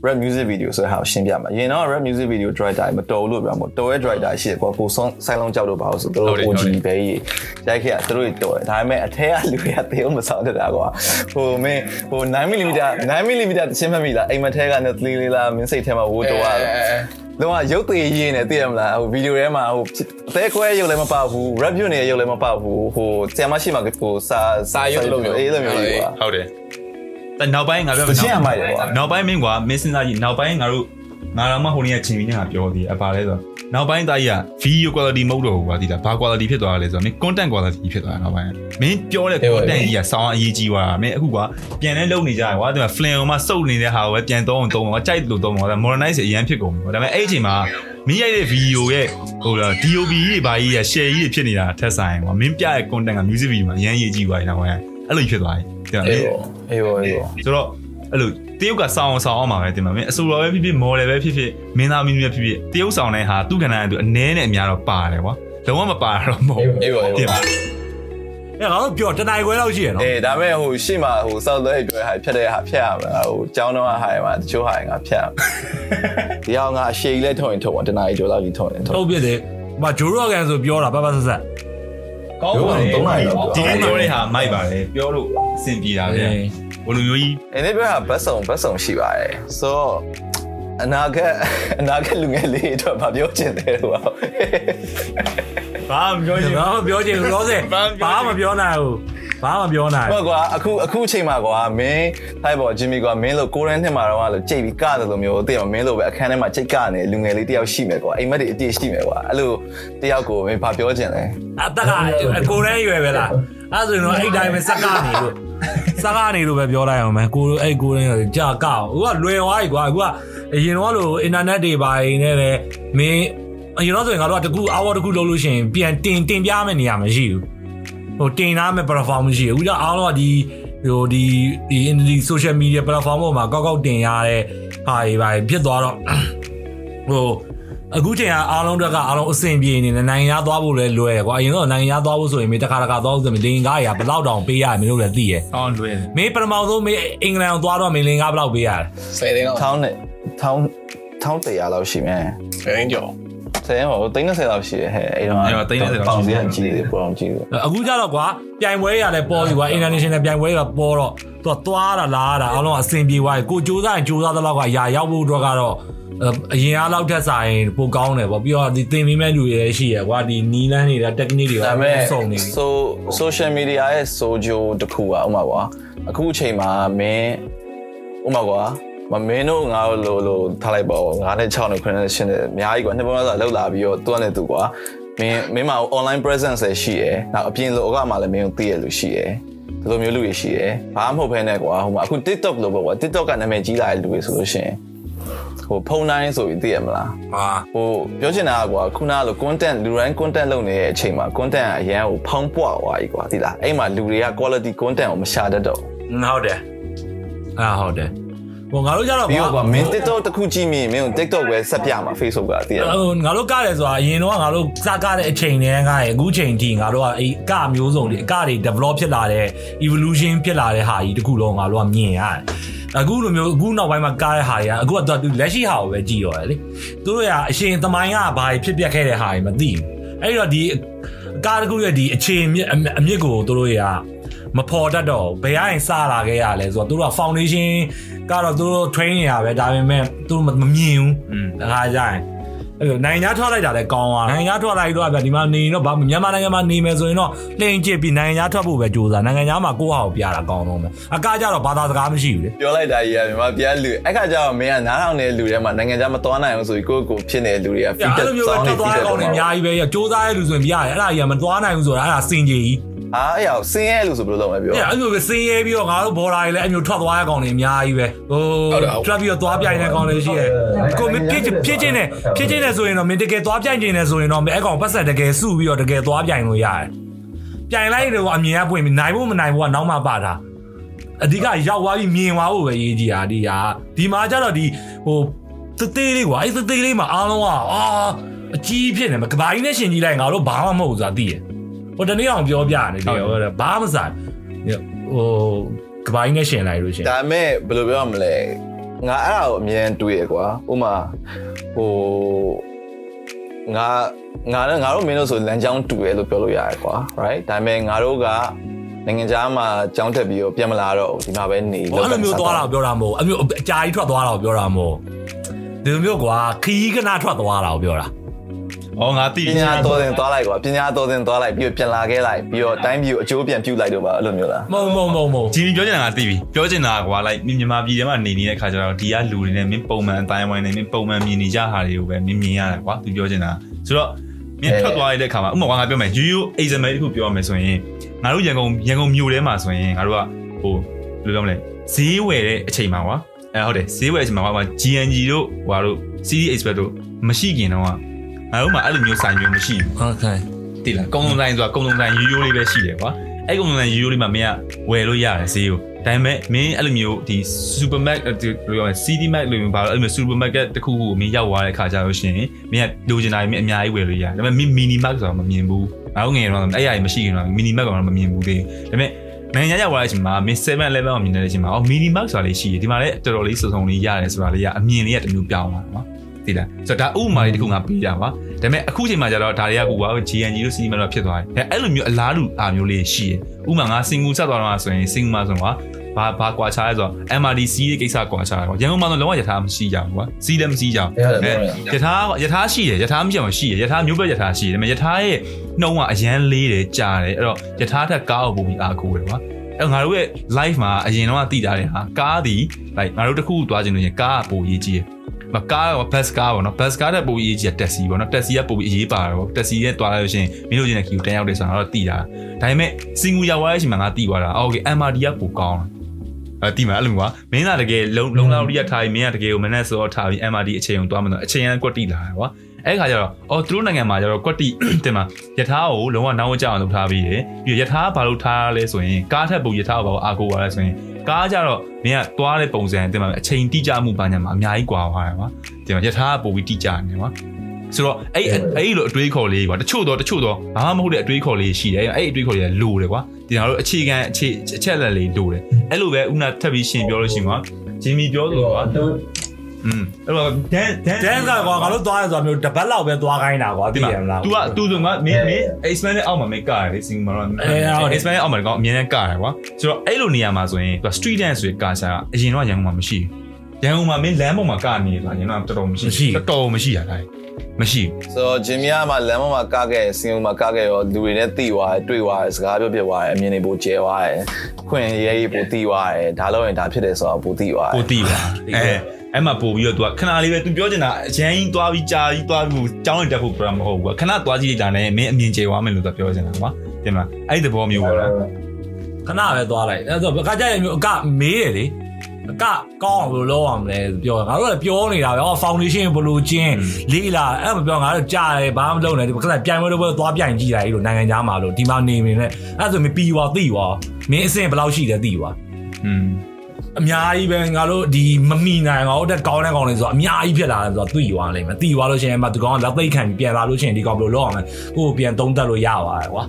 rap music video ဆိုတဲ့ဟာကိုရှင်းပြမှာအရင်တော့ rap music video director မတော်ဘူးလို့ပြောမှာတော်ရဲ့ director ရှိတယ်ကွာကိုဆုံးဆိုင်လုံးကြောက်တော့ပါလို့ဆိုတော့ OG ပဲကြီးရိုက်ခဲ့တာတို့တော်တယ်ဒါပေမဲ့အထက်ကလူတွေကတေးအောင်မဆောင်တတ်တာကွာဟိုမင်းဟို9 mm 9 mm တချင်းမှတ်မိလားအိမ်မထဲကနဲ့3လေးလားမင်းစိတ်ထဲမှာဝိုးတော်ရတော့ရုပ်သေးရင်းနဲ့သိရမလားဟိုဗီဒီယိုထဲမှာဟိုအသေးခွဲရုပ်လည်းမပေါက်ဘူး rap ပြုတ်နေတဲ့ရုပ်လည်းမပေါက်ဘူးဟိုဆရာမရှိမှဟိုစာစာရုပ်လိုမျိုးအေးလိုမျိုးကြီးကွာဟုတ်တယ် แต่နောက်ပိုင်းငါပြောတချင်းရမိုက်တယ်ကွာနောက်ပိုင်းမင်းကွာမင်းစဉ်းစားကြည့်နောက်ပိုင်းငါတို့ငါတော့မှဟိုနေ့ကချိန်ပြီးနေငါပြောသေးတယ်အပါလဲဆိုတော့နောက်ပိုင်းသားကြီးက video quality မဟုတ်တော့ဘူးကွာဒီတာဘာ quality ဖြစ်သွားတာလဲဆိုတော့မင်း content quality ဖြစ်သွားတာနောက်ပိုင်းကမင်းပြောတဲ့ content ကြီးကစောင်းအရေးကြီးသွားတာမင်းအခုကွာပြန်လဲလုံနေကြတယ်ကွာဒီမှာ flame မှာစုပ်နေတဲ့ဟာကိုပဲပြန်သုံးအောင်သုံးအောင်ကြိုက်လို့သုံးအောင်ဒါ modernize အရင်ဖြစ်ကုန်ပြီကွာဒါပေမဲ့အဲ့အချိန်မှာမင်းရိုက်တဲ့ video ရဲ့ဟိုလား DOB ကြီးတွေဘာကြီးရ share ကြီးတွေဖြစ်နေတာထက်ဆိုင်ကွာမင်းပြတဲ့ content က music video မှာအရင်ရေးကြီးသွားတယ်နောက်ပိုင်းအဲ့လိုဖြစ်သွားတယ်ဒါ ပေအေးမဲ့ပေါ့အေးပေါ့အေးပေါ့ဆိုတော့အဲ့လိုတရုတ်ကစောင်းအောင်စောင်းအောင်မှာပဲတင်ပါမယ်အဆိုတော်ပဲဖြစ်ဖြစ်မော်ဒယ်ပဲဖြစ်ဖြစ်မင်းသားမင်းသမီးပဲဖြစ်ဖြစ်တရုတ်ဆောင်တဲ့ဟာသူ့ခန္ဓာကသူအနည်းနဲ့အများတော့ပါတယ်ကွာလုံးဝမပါတော့မဟုတ်ဘူးအေးပေါ့အေးတင်ပေါ့ပါအဲ့ငါတို့ပြောတနိုင်ခွဲလောက်ရှိရနော်အေးဒါပေမဲ့ဟိုရှေ့မှာဟိုစောက်သွဲပြောတဲ့ဟာဖြတ်တဲ့ဟာဖြတ်ရမှာဟိုကျောင်းတော့ဟာရမှာတချို့ဟာရငါဖြတ်ရမှာဒီအောင်ငါအရှိကြီးလဲထုံရင်ထုံပါတနားကြီးကျော်လောက်ကြီးထုံရင်ထုံထုတ်ပြတယ်ဟိုဂျိုရော့ကန်ဆိုပြောတာပတ်ပတ်ဆက်ဆက် ကောင်းပါလေသုံးနာရီလောက်ဒီနေ့ပြောတဲ့ဟာမိုက်ပါတယ်ပြောလို့အဆင်ပြေတာဗျဘလိုမျိုးကြီးအဲ့ဒီပြောတာဘတ်စုံဘတ်စုံရှိပါတယ်ဆိုတော့အနာဂတ်အနာဂတ်လူငယ်လေးအတွက်မပြောချင်တယ်လို့ပါဘာမပြောချင်ဘာမှပြောချင်ဘူးလောဆယ်ဘာဘာမှမှမမပြောပြောနိုင်ဘူး ဘာမှမပြောနိုင်ဟုတ်ကွာအခုအခုအချိန်မှာကွာမင်းထိုက်ပေါ်ဂျင်မီကွာမင်းလို့ကိုရန်နှစ်မှာတော့လို့ကြိတ်ပြီးကတယ်လို့မျိုးသိရမမင်းလို့ပဲအခန်းထဲမှာကြိတ်ကနေလူငယ်လေးတယောက်ရှိမယ်ကွာအိမ်မက်တွေအပြည့်ရှိမယ်ကွာအဲ့လိုတယောက်ကိုမင်းဘာပြောချင်လဲအတက်ကကိုရန်ရွယ်ပဲလားအဲ့ဆိုရင်တော့အဲ့တိုင်းပဲစက်ကနေလို့စက်ကနေလို့ပဲပြောလိုက်အောင်မယ်ကိုအဲ့ကိုရန်ကြာကောက်အခုကလွယ်သွားပြီကွာအခုကအရင်တော့လို့အင်တာနက်တွေပါနေနဲ့လေမင်းအရင်တော့ဆိုရင်ငါတို့ကတကူအဝါတကူလုပ်လို့ရှိရင်ပြန်တင်တင်ပြမယ်နေရာမရှိဘူး ဟိုတင်ထားမဲ့ platform မရှိဘူးအခုကအားလုံးကဒီဟိုဒီဒီဒီ social media platform ပေါ်မှာကောက်ကောက်တင်ရတဲ့ဟာတွေပါဖြစ်သွားတော့ဟိုအခုချိန်ကအားလုံးတက်ကအားလုံးအဆင်ပြေနေတယ်နိုင်ငံရသွားဖို့လည်းလွယ်တယ်ကွာအရင်တော့နိုင်ငံရသွားဖို့ဆိုရင်မင်းတစ်ခါတစ်ခါသွားလို့ဆိုရင်လင်ကားရဘယ်လောက်တောင်ပေးရမင်းတို့လည်းသိရယ်အော်လွယ်တယ်မင်းပထမဆုံးမင်းအင်္ဂလန်ကိုသွားတော့မင်းလင်ကားဘယ်လောက်ပေးရလဲဆယ်သိန်းတော့ထောင်းနဲ့ထောင်းထောင်းတရားလောက်ရှိမယ်ဆယ်သိန်းကျော် ဆယ်ဟို30လောက်ရှိတယ်ဟဲ့အဲ့တော့ပေါင်စီကကြီးတယ်ပေါင်ကြီးတယ်အခုကြတော့ကွာပြိုင်ပွဲရလည်းပေါ်ပြီကွာ international ပြိုင်ပွဲကပေါ်တော့သူကသွားတာလားတာအားလုံးအဆင်ပြေသွားပြီကိုစူးစမ်းရင်စူးစမ်းသလောက်ကအရာရောက်ဖို့အတွက်ကတော့အရင်အားလောက်ထက်ဆိုင်ပိုကောင်းတယ်ပေါ့ပြီးတော့ဒီသင်ပေးမဲ့လူတွေရှိရယ်ကွာဒီနီလန်းတွေ technique တွေဒါကပေမဲ့စုံနေပြီ so social media ရဲ့ sojo တခုอ่ะဥမာကွာအခုအချိန်မှာမင်းဥမာကွာ မမင်းတို့ငါတို့လိုလိုထားလိုက်ပါဦးငါနဲ့6နဲ့9နဲ့10နဲ့အများကြီးကွာနှစ်ပုံလောက်လောက်လာပြီးတော့သူကလည်းသူကွာမင်းမင်းမှာ online presence လည်းရှိရယ်နောက်အပြင်လိုကမှလည်းမင်းကိုသိရလို့ရှိရယ်ဒီလိုမျိုးလူတွေရှိရယ်ဘာမှမဟုတ်ဘဲနဲ့ကွာဟိုမှာအခု TikTok လို့ပေါ့ကွာ TikTok ကနာမည်ကြီးလာတဲ့လူတွေဆိုလို့ရှိရင်ဟိုဖုန်းတိုင်းဆိုပြီးသိရမလားဟာဟိုပြောချင်တာကကွာခုနကလို content လူတိုင်း content လုပ်နေတဲ့အချိန်မှာ content ကအရန်ကိုဖောင်းပွားသွားပြီကွာသိလားအဲ့မှာလူတွေက quality content ကိုမရှာတတ်တော့ဘူးอืဟုတ်တယ်အာဟုတ်တယ် ဟိုငါတို့ကြတော့ပြီးတော့ကွာမင်း TikTok တစ်ခုကြည့်မိရင်မင်းကို TikTok ပဲဆက်ပြမှာ Facebook ကအတည်ရဟိုငါတို့ကတယ်ဆိုတာအရင်တော့ငါတို့စကားတဲ့အချိန်တည်းကရအခုချိန်ထိငါတို့ကအဲကမျိုးစုံတွေအကတွေ develop ဖြစ်လာတဲ့ evolution ဖြစ်လာတဲ့ဟာကြီးတခုလုံးငါတို့ကမြင်ရတယ်အခုလိုမျိုးအခုနောက်ပိုင်းမှာကားတဲ့ဟာတွေကအခုကသူလက်ရှိဟာကိုပဲကြည့်ရောလေသူတို့ကအရှင်သမိုင်းကဘာဖြစ်ပျက်ခဲ့တဲ့ဟာတွေမသိဘူးအဲ့တော့ဒီကားတခုရဲ့ဒီအခြေအမြစ်အမြစ်ကိုသူတို့က မဖော်တတ်တော့ဘယ်ရင်စလာခဲ့ရလဲဆိုတော့သူတို့က foundation ကတော့သူတို့ train နေရပဲဒါပေမဲ့သူတို့မမြင်ဘူးอืมတခါကြရင်အဲ့လိုနိုင်ငံခြားထွက်လိုက်တာလည်းကောင်းသွားနိုင်ငံခြားထွက်လိုက်တော့ဗျဒီမှာနေရင်တော့ဗာမြန်မာနိုင်ငံမှာနေမယ်ဆိုရင်တော့လှင်ကျစ်ပြီးနိုင်ငံခြားထွက်ဖို့ပဲကြိုးစားနိုင်ငံခြားမှာကိုယ့်ဟာကိုပြတာကောင်းတော့မယ်အကားကြတော့ဘာသာစကားမရှိဘူးလေပြောလိုက်တာကြီးကမြန်မာပြည်လူအဲ့ခါကျတော့မင်းကနားထောင်နေတဲ့လူတွေမှာနိုင်ငံခြားမသွားနိုင်အောင်ဆိုပြီးကိုယ့်ကိုယ်ဖြစ်နေတဲ့လူတွေကအဲ့လိုမျိုးပဲထွက်သွားတဲ့ကောင်တွေအများကြီးပဲကြိုးစားတဲ့လူဆိုရင်ပြရတယ်အဲ့ဒါကြီးကမသွားနိုင်ဘူးဆိုတာအဲ့ဒါစင်ကြီးကြီး အားအရာဆင်းရဲလို့ဆိုဘယ်လိုလုပ်မလဲပြောအဲ့အဲ့လိုပဲစင်ရဲပြီးတော့ငါတို့ဘော်ဒါတွေလည်းအဲ့မျိုးထွက်သွားတဲ့ကောင်တွေအများကြီးပဲဟိုထွက်ပြီးတော့သွားပြိုင်တဲ့ကောင်တွေရှိရဲ့ကိုမဖြစ်ဖြစ်ချင်းနဲ့ဖြစ်ချင်းနဲ့ဆိုရင်တော့မင်းတကယ်သွားပြိုင်ချင်းနဲ့ဆိုရင်တော့အဲ့ကောင်ပတ်ဆက်တကယ်စုပြီးတော့တကယ်သွားပြိုင်လို့ရတယ်ပြိုင်လိုက်တော့အမြင်ကပွင့်ပြီးနိုင်ဖို့မနိုင်ဖို့ကနောက်မှပါတာအဓိကရောက်သွားပြီးမြင်သွားဖို့ပဲရေးကြည့်တာဒီဟာဒီမှာကျတော့ဒီဟိုသသေးလေးကွာအဲ့သသေးလေးမှာအားလုံးကအာအကြီးဖြစ်နေမှာကဘာကြီးနဲ့ရှင်ကြီးလိုက်ငါတို့ဘာမှမဟုတ်ဘူးဆိုတာသိရ ဟိုတနေ့အောင်ပြောပြနေတယ်ဟိုဘာမှမဆိုင်ဟိုကဘာကြီးနဲ့ရှင်လိုက်လို့ရှင်ဒါပေမဲ့ဘယ်လိုပြောရမလဲငါအဲ့ဒါကိုအမြင်တွေးရကွာဥမာဟိုငါငါနဲ့ငါတို့မင်းတို့ဆိုလမ်းကြောင်းတူတယ်လို့ပြောလို့ရတယ်ကွာ right ဒါပေမဲ့ငါတို့ကနိုင်ငံခြားမှာကြောင်းတက်ပြီးတော့ပြန်မလာတော့ဘူးဒီမှာပဲနေဟိုအဲ့လိုမျိုးသွားတာကိုပြောတာမဟုတ်အမျိုးအကြာကြီးထွက်သွားတာကိုပြောတာမဟုတ်ဒီလိုမျိုးကွာခီးကနာထွက်သွားတာကိုပြောတာ ဩငါတိပညာတော်တင်သွားလိုက်ကွာပညာတော်တင်သွားလိုက်ပြီးတော့ပြန်လာခဲ့လိုက်ပြီးတော့တိုင်းပြည်ကိုအကျိုးပြန်ပြုလိုက်တော့ပါအဲ့လိုမျိုးလားမဟုတ်မဟုတ်မဟုတ်မဟုတ်ဂျီမီပြောချင်တာကသိပြီပြောချင်တာကွာ like မြန်မာပြည်ထဲမှာနေနေတဲ့ခါကျတော့ဒီကလူတွေနဲ့မင်းပုံမှန်အတိုင်းဝိုင်းနေမင်းပုံမှန်မြင်နေကြဟာတွေကိုပဲမင်းမြင်ရတယ်ကွာသူပြောချင်တာဆိုတော့မင်းထွက်သွားရတဲ့ခါမှာဥပမာငါပြောမယ် you you example တခုပြောရမယ်ဆိုရင်ငါတို့ရန်ကုန်ရန်ကုန်မြို့ထဲမှာဆိုရင်ငါတို့ကဟိုဘယ်လိုပြောမလဲဈေးဝယ်တဲ့အချိန်မှာကွာအဲဟုတ်တယ်ဈေးဝယ်တဲ့အချိန်မှာကွာ GNG တို့ဟိုတို့ CD Express တို့မရှိခင်တော့ ငါတို့မှာအဲ့လိုမျိုးဆိုင်မျိုးမရှိဘူးဟုတ်ကဲ့တိလားကုံလုံးဆိုင်ဆိုတာကုံလုံးဆိုင်ရိုးရိုးလေးပဲရှိတယ်ကွာအဲ့ကုံလုံးဆိုင်ရိုးရိုးလေးမှာမင်းကဝယ်လို့ရတယ်ဈေးကိုဒါပေမဲ့မင်းအဲ့လိုမျိုးဒီ supermarket ဒီလိုပြောရမယ် CD market လိုမျိုးဘာလို့အဲ့လိုမျိုး supermarket တစ်ခုခုကိုမင်းရောက်သွားတဲ့ခါကျလို့ရှိရင်မင်းကလိုချင်တာကြီးမင်းအများကြီးဝယ်လို့ရတယ်ဒါပေမဲ့မင်း mini market ဆိုတာမမြင်ဘူးငါတို့ငယ်တော့အဲ့အရာကြီးမရှိခင်တော့ mini market ကတော့မမြင်ဘူးသေးဘူးဒါပေမဲ့နိုင်ငံရောက်လာတဲ့အချိန်မှာ Miss 7 level ကိုမြင်နေတဲ့အချိန်မှာအော် mini mark ဆိုတာလေးရှိတယ်ဒီမှာလည်းတော်တော်လေးစုံစုံလေးရတယ်ဆိုတာလေးကအမြင်လေးကတမျိုးပြောင်းသွားတယ်နော် သိလားဆိုတော့ဒါဥပမာလေးတစ်ခုငါပေးတာပါဒါပေမဲ့အခုချိန်မှာကျတော့ဒါတွေကကိုက GNG လို့စီနီမတော့ဖြစ်သွားတယ်အဲအဲ့လိုမျိုးအလားတူအားမျိုးလေးရှိတယ်ဥပမာငါစင်ကူဆက်သွားတော့ဆိုရင်စင်ကူမှာဆိုတော့ဘာဘာကွာချားလဲဆိုတော့ MRDC ရဲ့ကိစ္စကွာချားတယ်ကွာရန်ကုန်မှာတော့လုံးဝယထာမရှိကြဘူးကွာစီးလည်းမရှိကြဘူးယထာယထာရှိတယ်ယထာမရှိအောင်ရှိတယ်ယထာမျိုးပဲယထာရှိတယ်ဒါပေမဲ့ယထာရဲ့နှုံးကအရန်လေးတယ်ကြားတယ်အဲ့တော့ယထာထက်ကားအောင်ပုံပြီးအားကိုးတယ်ကွာအဲ့ငါတို့ရဲ့ live မှာအရင်တော့တည်တာတဲ့ဟာကားဒီ like ငါတို့တခုသွားခြင်းလို့ရင်ကားကပိုရေးကြီးတယ် မကားရော bus ကားပေါ့နော် bus ကားတဲ့ပိုရေးကြီးတက်စီပေါ့နော်တက်စီကပိုပြီးအရေးပါတယ်ပေါ့တက်စီရဲ့တွားလိုက်လို့ရှိရင်မင်းတို့ချင်းတဲ့ခီကိုတန်းရောက်တယ်ဆိုတော့တည်တာဒါပေမဲ့စင်ကူရောက်သွားတဲ့အချိန်မှာငါတည်သွားတာအော် okay MRD ကပိုကောင်းတယ်အဲတီးမှာအဲ့လိုမျိုးကွာမင်းကတကယ်လုံလုံလောက်ရိယထားပြီးမင်းကတကယ်ကိုမနဲ့ဆိုတော့ထားပြီး MRD အချိန်ကိုတွားမှတော့အချိန်ရန်ကွက်တီလာတယ်ကွာ အဲ့ခါကျတော့အော်သူတို့နိုင်ငံမှာကျတော့ကွက်တီတင်မှာယထာကိုလုံးဝနောက်ဝကြအောင်လုပ်ထားပြီးရပြီးယထာကဘာလို့ထားလဲဆိုရင်ကားထက်ပုံယထာကိုဘာလို့အာကိုပါလဲဆိုရင်ကားကြတော့မင်းကတွားတဲ့ပုံစံတင်မှာအချိန်တိကျမှုပါညာမှာအများကြီးကွာသွားတယ်ကွာတင်မှာယထာကပုံပြီးတိကျနေကွာဆိုတော့အဲ့အဲ့လိုအတွေးခေါ်လေးကွာတချို့တော့တချို့တော့ဘာမှမဟုတ်တဲ့အတွေးခေါ်လေးရှိတယ်အဲ့အတွေးခေါ်လေးကလိုတယ်ကွာဒီကျွန်တော်တို့အခြေခံအခြေအချက်လက်လေးလိုတယ်အဲ့လိုပဲဥနာထပ်ပြီးရှင်ပြောလို့ရှိရင်ကွာဂျင်မီပြောလို့ကွာ อืมအဲ့တော့ဒန်ဒန် ဒန်ကကွာငါတို့သွားရဆိုတာမျိုးတပတ်လောက်ပဲသွားခိုင်းတာကွာသိရမလား तू က तू ဆိုငါမင်းမင်း expand နဲ့အောက်မှာမကရတယ်စင်မာတော့ expand နဲ့အောက်မှာကောအမြင်နဲ့ကရတယ်ကွာဆိုတော့အဲ့လိုနေရာမှာဆိုရင် तू street dance ဆိုကာရှာအရင်တော့ရန်ကုန်မှာမရှိဘူးရန်ကုန်မှာမင်းလမ်းပေါ်မှာကနေဆိုတာရန်တော့တော်တော်မရှိတော်တော်မရှိရတာမရှိ ဆိုတော့ဂျင်မီယာမှာလမ်းပေါ်မှာကားခဲ့စင်ဦးမှာကားခဲ့ရောလူတွေနဲ့တိသွားတယ်တွေ့သွားတယ်စကားပြောပြသွားတယ်အမြင်တွေပိုကျဲသွားတယ်ခွင့်ရေးရေးပိုတိသွားတယ်ဒါလို့ရင်ဒါဖြစ်တယ်ဆိုတော့ပိုတိသွားတယ် ပိုတီးပါအဲ အဲ့မှာပို့ပြီးတော့ तू ကခဏလေးပဲ तू ပြောချင်တာအရန်ကြီးသွားပြီးကြာကြီးသွားပြီးကြောင်းနေတက်ဖို့ program မဟုတ်ဘူးကခဏသွားကြည့်လိုက်တာနဲ့မင်းအမြင်ကျေသွားမယ်လို့သူပြောချင်တာကွာတင်မလားအဲ့ဒီသဘောမျိုးပေါ့လားခဏပဲသွားလိုက်အဲ့ဆိုအခါကျရင်မျိုးအကမေးတယ်လေအကကောင်းအောင်ဘယ်လိုလုပ်အောင်လဲပြောငါတို့ကပြောနေတာပဲအော် foundation ဘယ်လိုကျင်းလေးလာအဲ့မပြောငါတို့ကြားတယ်ဘာမှမလုပ်နိုင်ဒီခဏပြိုင်ပွဲတော့သွားပြိုင်ကြည့်တာကြီးလို့နိုင်ငံသားမှာလို့ဒီမှာနေနေနဲ့အဲ့ဆိုမပြီးွာသိွာမင်းအဆင့်ဘယ်လောက်ရှိတယ်သိွာอืม အများကြီးပဲငါတို့ဒီမမီနိုင်ငါတို့တက်ကောင်းတဲ့ကောင်တွေဆိုတော့အများကြီးဖြစ်လာတယ်ဆိုတော့သိသွားလိမ့်မယ်သိသွားလို့ရှိရင်မှဒီကောင်ကလက်သိပ်ခံပြီးပြန်လာလို့ရှိရင်ဒီကောင်ဘယ်လိုလုပ်အောင်လဲကိုယ်ကိုပြန်သုံးသပ်လို့ရပါတယ်ကွာ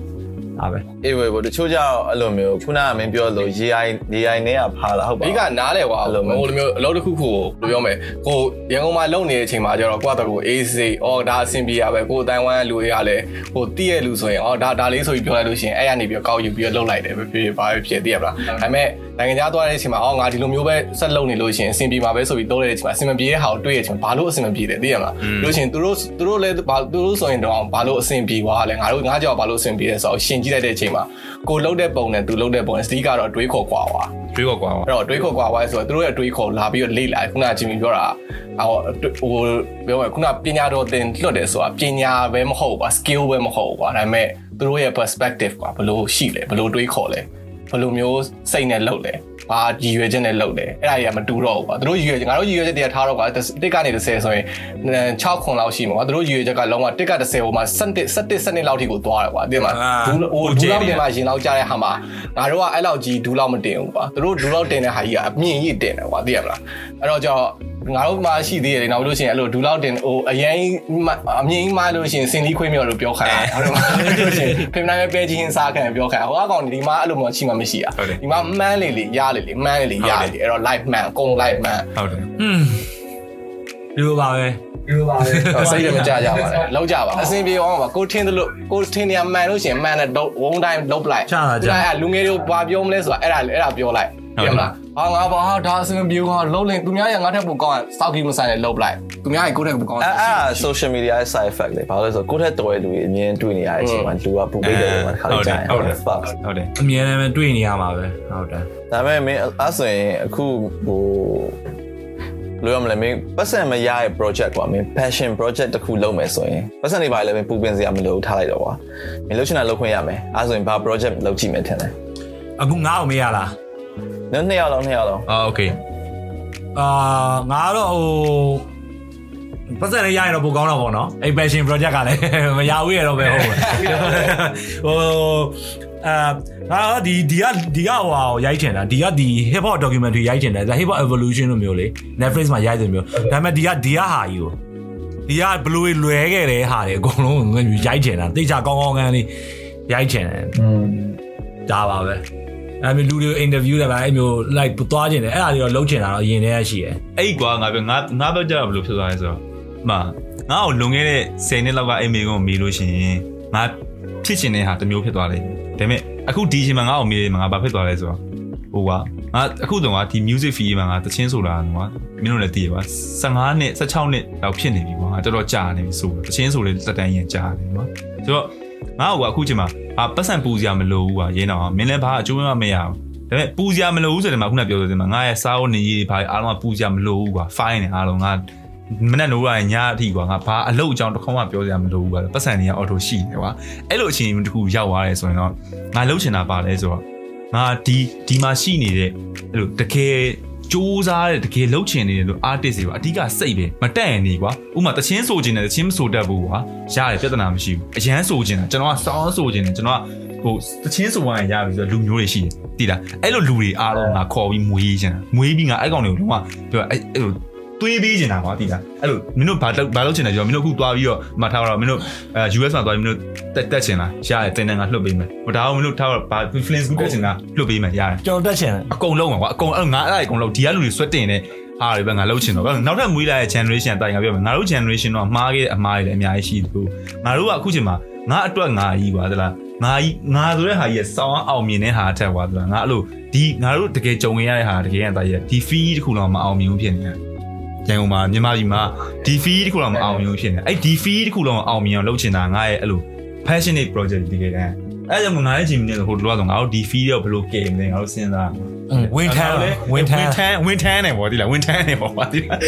ဒါပဲအေးဝေဘတချို့ကြောင့်အဲ့လိုမျိုးခုနကမင်းပြောလို့ AI AI နဲ့ကဖားလာဟုတ်ပါအဓိကနားလဲကွာအဲ့လိုဟိုမျိုးလိုမျိုးအလုပ်တစ်ခုခုကိုဘယ်လိုပြောမလဲကိုရန်ကုန်မှာလုပ်နေတဲ့အချိန်မှာကျတော့ကိုယ့်အတကူ AC အော်ဒါအဆင်ပြေရပဲကိုတိုင်ဝမ်လူတွေကလည်းဟိုတည့်ရလူဆိုရင်အော်ဒါဒါလေးဆိုပြီးပြောလိုက်လို့ရှိရင်အဲ့ရနေပြီးကောက်ယူပြီးလုပ်လိုက်တယ်ပဲဖြစ်ဖြစ်ပါပဲဖြစ်တည်ရမလားဒါပေမဲ့နိုင်ငံခြားသွားတဲ့အချိန်မှာအော်ငါဒီလိုမျိုးပဲဆက်လုပ်နေလို့ရှိရင်အဆင်ပြေမှာပဲဆိုပြီးတိုးတဲ့အချိန်မှာအဆင်မပြေတဲ့ဟာကိုတွေ့ရတဲ့အချိန်မှာဘာလို့အဆင်မပြေလဲသိရမလားလို့ရှိရင်သူတို့သူတို့လည်းဘာသူတို့ဆိုရင်တော့ဘာလို့အဆင်ပြေသွားလဲငါတို့ငါကြောက်ဘာလို့အဆင်ပြေလဲဆိုတော့ရှင်းကြည့်လိုက်တဲ့အချိန်မှာကိုလှုပ်တဲ့ပုံနဲ့သူလှုပ်တဲ့ပုံအစည်းကတော့အတွေးခေါ်ကွာွာတွေးခေါ်ကွာွာအဲ့တော့အတွေးခေါ်ကွာွာဆိုတော့သူတို့ရဲ့အတွေးခေါ်လာပြီးတော့လေ့လာခုနကချင်းပြောတာဟိုဟိုပြောမယ်ခုနပညာတော်သင်လွတ်တယ်ဆိုတာပညာပဲမဟုတ်ကွာ skill ပဲမဟုတ်ကွာဒါပေမဲ့သူတို့ရဲ့ perspective ကွာဘယ်လိုရှိလဲဘယ်လိုတွေးခေါ်လဲဘယ်လိုမျိုးစိတ်နဲ့လှုပ်လဲ ဘာရည်ရွယ်ချက်နဲ့လုပ်လဲအဲ့ဒါကြီးကမတူတော့ဘူးကွာသူတို့ရည်ရွယ်ချက်ငါတို့ရည်ရွယ်ချက်တွေကထားတော့ကွာတစ်ကနေ30ဆိုရင်6ခွန်လောက်ရှိမှာကွာသူတို့ရည်ရွယ်ချက်ကလုံးဝတစ်က30ဟိုမှာ17 17 17လောက်ထိကိုသွားတယ်ကွာသိမှာဒူးဟိုဒူးလောက်တင်မှာရင်လောက်ကြားတဲ့ဟာမှာငါတို့ကအဲ့လောက်ကြီးဒူးလောက်မတင်ဘူးကွာသူတို့ဒူးလောက်တင်တဲ့ဟာကြီးကအမြင့်ကြီးတင်တယ်ကွာသိရမလားအဲ့တော့ကြောင့် ငါတို့မှရှိသေးတယ်နောက်လို့ရှိရင်အဲ့လိုဒူလောက်တင်ဟိုအရင်အမြင်မှလို့ရှိရင်စင်လီခွေးမြော်လို့ပြောခံတာဟုတ်တယ်မဟုတ်လို့ရှိရင်ဖိမနိုင်ပဲပဲချင်းစားခံပြောခံဟိုအကောင်ဒီမှာအဲ့လိုမျိုးရှိမှမရှိတာဒီမှာမှန်းလေလေရလေလေမှန်းလေလေရလေလေအဲ့တော့ live man အကုန် live man ဟုတ်တယ်อืมဒီလိုပါပဲဒီလိုပါပဲစိတ်လည်းမကြကြပါနဲ့လောက်ကြပါအစင်ပြေအောင်ပါကိုထင်းသလိုကိုထင်းနေရမှန်လို့ရှင်မှန်တဲ့ဝုန်းတိုင်းလုတ်ပလိုက်ချတာကြအဲ့လူငယ်တွေဘာပြောမလဲဆိုတာအဲ့ဒါအဲ့ဒါပြောလိုက်ပြန်လာ ဟာငါဘာဒါအစင်ပြေကောင်လုံးလင်းသူများရငါထက်ပိုကောင်းစောက်ကြီးမဆိုင်နဲ့လုတ်လိုက်သူများရကိုထက်ပိုကောင်းအဲ့အဲ့ social media ရဲ့ side effect လေဘာလို့လဲဆိုတော့ကိုယ့်ထက်တော်တဲ့လူတွေအမြင်တွေ့နေရတဲ့အချိန်မှာလူကပူပိတ်တယ်လို့ခါလိုက်ကြတယ်ဟုတ်တယ် fuck ဟုတ်တယ်အမြဲတမ်းပဲတွေ့နေရမှာပဲဟုတ်တယ်ဒါပေမဲ့မင်းအဲ့ဆိုရင်အခုဟိုလိုရမလဲမင်းပတ်စံမရရဲ့ project ကွာမင်း passion project တစ်ခုလုပ်မယ်ဆိုရင်ပတ်စံတွေပါလေမင်းပူပင်စရာမလိုထားလိုက်တော့ကွာမင်းလုပ်ချင်တာလုပ်ခွင့်ရမယ်အဲ့ဆိုရင်ဘာ project လုပ်ကြည့်မယ်ထင်တယ်အခုငါ့ကိုမေးရလား နော်နှစ်ယောက်လုံးနှစ်ယောက်လုံး အာโอเค အာငါတော့ဟိုပတ်စံလေးရရင်တော့ပိုကောင်းတော့ပေါ့နော်အဲ့ passion project ကလည်းမရဘူးရတော့ပဲဟုတ်ပါဟိုအာငါဒီဒီကဒီကဟိုဟာကိုရိုက်ချင်တာဒီကဒီ hip hop documentary ရိုက်ချင်တယ်ဒါ hip hop evolution လို့မျိုးလေ Netflix မှာရိုက်တယ်မျိုးဒါပေမဲ့ဒီကဒီကဟာကြီးကိုဒီကဘလူးလွယ်ခဲ့တဲ့ဟာတွေအကုန်လုံးငါရိုက်ချင်တာတိတ်ချကောင်းကောင်းကန်းလေးရိုက်ချင်တယ်ဒါပါပဲ အဲ့မျိုးလူတွေအင်တာဗျူးတယ်ဗျအဲ့မျိုး like သွားချင်တယ်အဲ့ဒါတွေတော့လုံးချင်တာတော့အရင်တည်းကရှိတယ်အဲ့ကွာငါပြောငါငါဘက်ကြတော့ဘယ်လိုဖြစ်သွားလဲဆိုတော့အမငါ့ကိုလွန်ခဲ့တဲ့10နှစ်လောက်ကအိမ်မေကိုမေးလို့ရှိရင်ငါဖြစ်ချင်တဲ့ဟာတစ်မျိုးဖြစ်သွားလိမ့်မယ်ဒါပေမဲ့အခုဒီချိန်မှာငါ့ကိုမေးတယ်မှာငါဘာဖြစ်သွားလဲဆိုတော့ဟိုကငါအခုတော့ငါဒီ music fee မှာငါတချင်းဆိုတာကွာမင်းတို့လည်းသိရပါ15နှစ်16နှစ်လောက်ဖြစ်နေပြီကွာငါတော်တော်ကြာနေပြီဆိုတော့တချင်းဆိုလေတက်တန်းရင်ကြာနေကွာဆိုတော့ ငါ့ကိုကအခုချိန်မှာအာပတ်စံပူစရာမလိုဘူးကွာရင်းတော့မင်းလည်းဘာအကျိုးမှမရဘူးဒါပေမဲ့ပူစရာမလိုဘူးဆိုတယ်မှာခုနပြောတဲ့မှာငါရဲ့စားဝတ်နေရေးဘာအားလုံးကပူစရာမလိုဘူးကွာ fine နေအားလုံးငါမနဲ့နိုးရညအထိကွာငါဘာအလုပ်အကြောင်းတစ်ခေါက်မှပြောစရာမလိုဘူးကွာပတ်စံတွေကအော်တိုရှိတယ်ကွာအဲ့လိုအချိန်တစ်ခုရောက်သွားတယ်ဆိုရင်တော့ငါလှုပ်ချင်တာပါလဲဆိုတော့ငါဒီဒီမှာရှိနေတဲ့အဲ့လိုတကယ် စူးစားတဲ့တကယ်လှုပ်ချင်နေတဲ့လို့ artist တွေပါအဓိကစိတ်ပဲမတက်ရင်နေကွာဥမာတချင်းဆိုချင်တယ်တချင်းမဆိုတတ်ဘူးကွာရတယ်ပြဿနာမရှိဘူးအရန်ဆိုချင်တာကျွန်တော်ကစောင်းဆိုချင်တယ်ကျွန်တော်ကဟိုတချင်းဆိုရင်ရပြီဆိုတော့လူမျိုးတွေရှိတယ်တိလားအဲ့လိုလူတွေအားလုံးငါခေါ်ပြီးမွေးချင်တာမွေးပြီးငါအဲ့ကောင်တွေကိုလုံးဝပြောအဲ့အဲ့ လိုတွေးပေးချင်တာကွာတိလားအဲ့လိုမင်းတို့ဘာဘာလုပ်ချင်တယ်ပြောမင်းတို့အခုသွားပြီးတော့မထားတော့မင်းတို့အဲ US မှာသွားပြီးမင်းတို့တက်တက်ချင်လားရတယ်တင်တယ်ငါလွှတ်ပေးမယ်ဟိုဒါအောင်မင်းတို့ထားတော့ဘာ influence ကူတက်ချင်လားလွှတ်ပေးမယ်ရတယ်ကျွန်တော်တက်ချင်တယ်အကုန်လုံးပါကွာအကုန်အဲ့ငါအဲ့ဒါအကုန်လုံးဒီကလူတွေဆွတ်တင်နေဟာတွေပဲငါလှုပ်ချင်တော့နောက်ထပ်မွေးလာတဲ့ generation တိုင်ငါပြောမယ်ငါတို့ generation တော့မှားခဲ့တဲ့အမှားတွေလည်းအများကြီးရှိတယ်ငါတို့ကအခုချိန်မှာငါအတွက်ငါကြီးကွာသလားငါကြီးငါဆိုတဲ့ဟာကြီးရဲ့စောင်းအောင်မြင်တဲ့ဟာအထက်ကွာသလားငါအဲ့လိုဒီငါတို့တကယ်ကြုံရတဲ့ဟာတကယ်ရတဲ့ဒီ fee တခုတော့မအောင်မြင်ဘူးဖြစ်နေတယ် ရန်ကုန်မှာမြန်မာပြည်မှာဒီ fee တခုတော့မအောင်မြင်ဘူးဖြစ်နေအဲ့ဒီ fee တခုတော့အောင်မြင်အောင်လုပ်ချင်တာငါရဲ့အဲ့လို passionate project တကယ်တမ်းအဲ့ကြောင့်ငါရဲ့ဂျင်မီနဲ့ဟိုလိုတော့ငါတို့ဒီ fee တော့ဘယ်လိုကဲမလဲငါတို့စဉ်းစားဝင်ထမ်းဝင်ထမ်းဝင်ထမ်းဝင်ထမ်းနေပေါ့ဒီလားဝင်ထမ်းနေပေါ့ပါဒီလား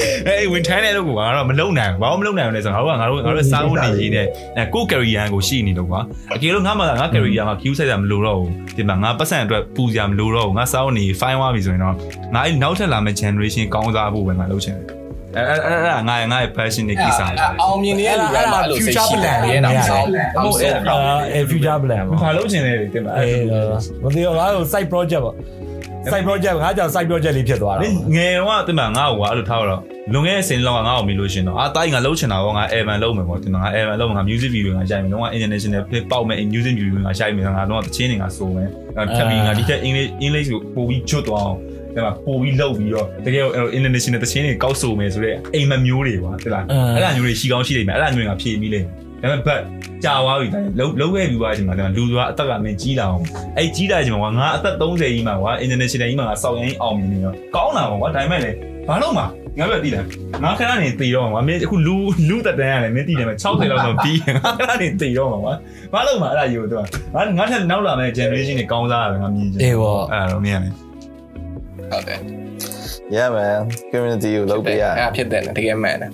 အေးဝင်ထမ်းနေလို့ကွာငါတော့မလုံနိုင်ဘူးဘာလို့မလုံနိုင်ဘူးလဲဆိုတော့ငါတို့ကငါတို့ငါတို့စားဖို့နေရင်းနဲ့အဲကို career ကိုရှိနေတော့ကွာအကယ်လို့ငါမှငါ career မှာ queue ဆိုင်တာမလိုတော့ဘူးဒီမှာငါပတ်စံအတွက်ပူစရာမလိုတော့ဘူးငါစားဖို့နေ fine သွားပြီဆိုရင်တော့ငါအဲ့နောက်ထပ်လာမယ့် generation ကောင်းစားဖို့ပဲငါလုပ်ချင်တယ် အဲအဲအဲငါငါရဲ့ passion နဲ့ကိစ္စအောင်မြင်နေတဲ့လူတွေမှာအဲ့လိုစိတ်ရှိတယ်ရဲတော့ဆောင်းဟုတ်အဲ့အဲ future plan ပေါ့ဘာလုပ်ချင်လဲတင်ပါအေးမသိတော့ငါတို့ side project ပေါ့ side project ငါကြောင့် side project လေးဖြစ်သွားတာငယ်တော့တင်မငါ့ကိုကအဲ့လိုထားတော့လွန်ခဲ့တဲ့စင်လောကငါ့ကိုမီလို့ရှင်တော့အာတိုင်းကလှုပ်ချင်တာပေါ့ငါ Evan လှုပ်မယ်ပေါ့တင်မငါ Evan လှုပ်မှာ music video ငါရိုက်မယ်တော့ international ဖြစ်ပေါက်မယ် music video ငါရိုက်မယ်ငါတော့တချင်းတွေငါစိုးမယ်ထပ်ပြီးငါဒီထက် English English ကိုပို့ပြီးချွတ်သွားအောင် ဒါမှပို့ပြီးလှုပ်ပြီးတော့တကယ် international တချင်းတွေကောက်ဆိုမယ်ဆိုတော့အိမ်မမျိုးတွေပါတိလားအဲ့ဒါမျိုးတွေရှိကောင်းရှိနေမယ်အဲ့ဒါမျိုးငါဖြည့်ပြီးလိမ့်မယ်ဒါပေမဲ့ဘတ်ကြာသွားပြီတိုင်းလုံးလုံးခဲ့ပြီးသွားချိန်မှာလူဆိုတာအသက်ကမင်းကြီးလာအောင်အဲ့ကြီးလာချိန်မှာငါအသက်30ကြီးမှာကွာ international ကြီးမှာငါစောက်ရင်အောင်မြင်နေတော့ကောင်းလာပါကွာဒါပေမဲ့လေဘာလို့မှာငါပဲတည်တယ်ငါခဏနေတည်တော့မှာမင်းအခုလူလူတက်တန်းရတယ်မင်းတည်တယ်မှာ60လောက်တော့ပြီးငါခဏနေတည်တော့မှာကွာဘာလို့မှာအဲ့ဒါယူတော့ငါငါထက်နောက်လာမယ့် generation တွေကောင်းစားရတယ်ငါမြင်ချင်အေးပေါ့အဲ့ဒါတော့မြင်ရတယ် ဟုတ်တယ် yeah man community ကိုလုပ်ပေးရ အဲ့ဒါဖြစ်တယ်တကယ်မှန်တယ်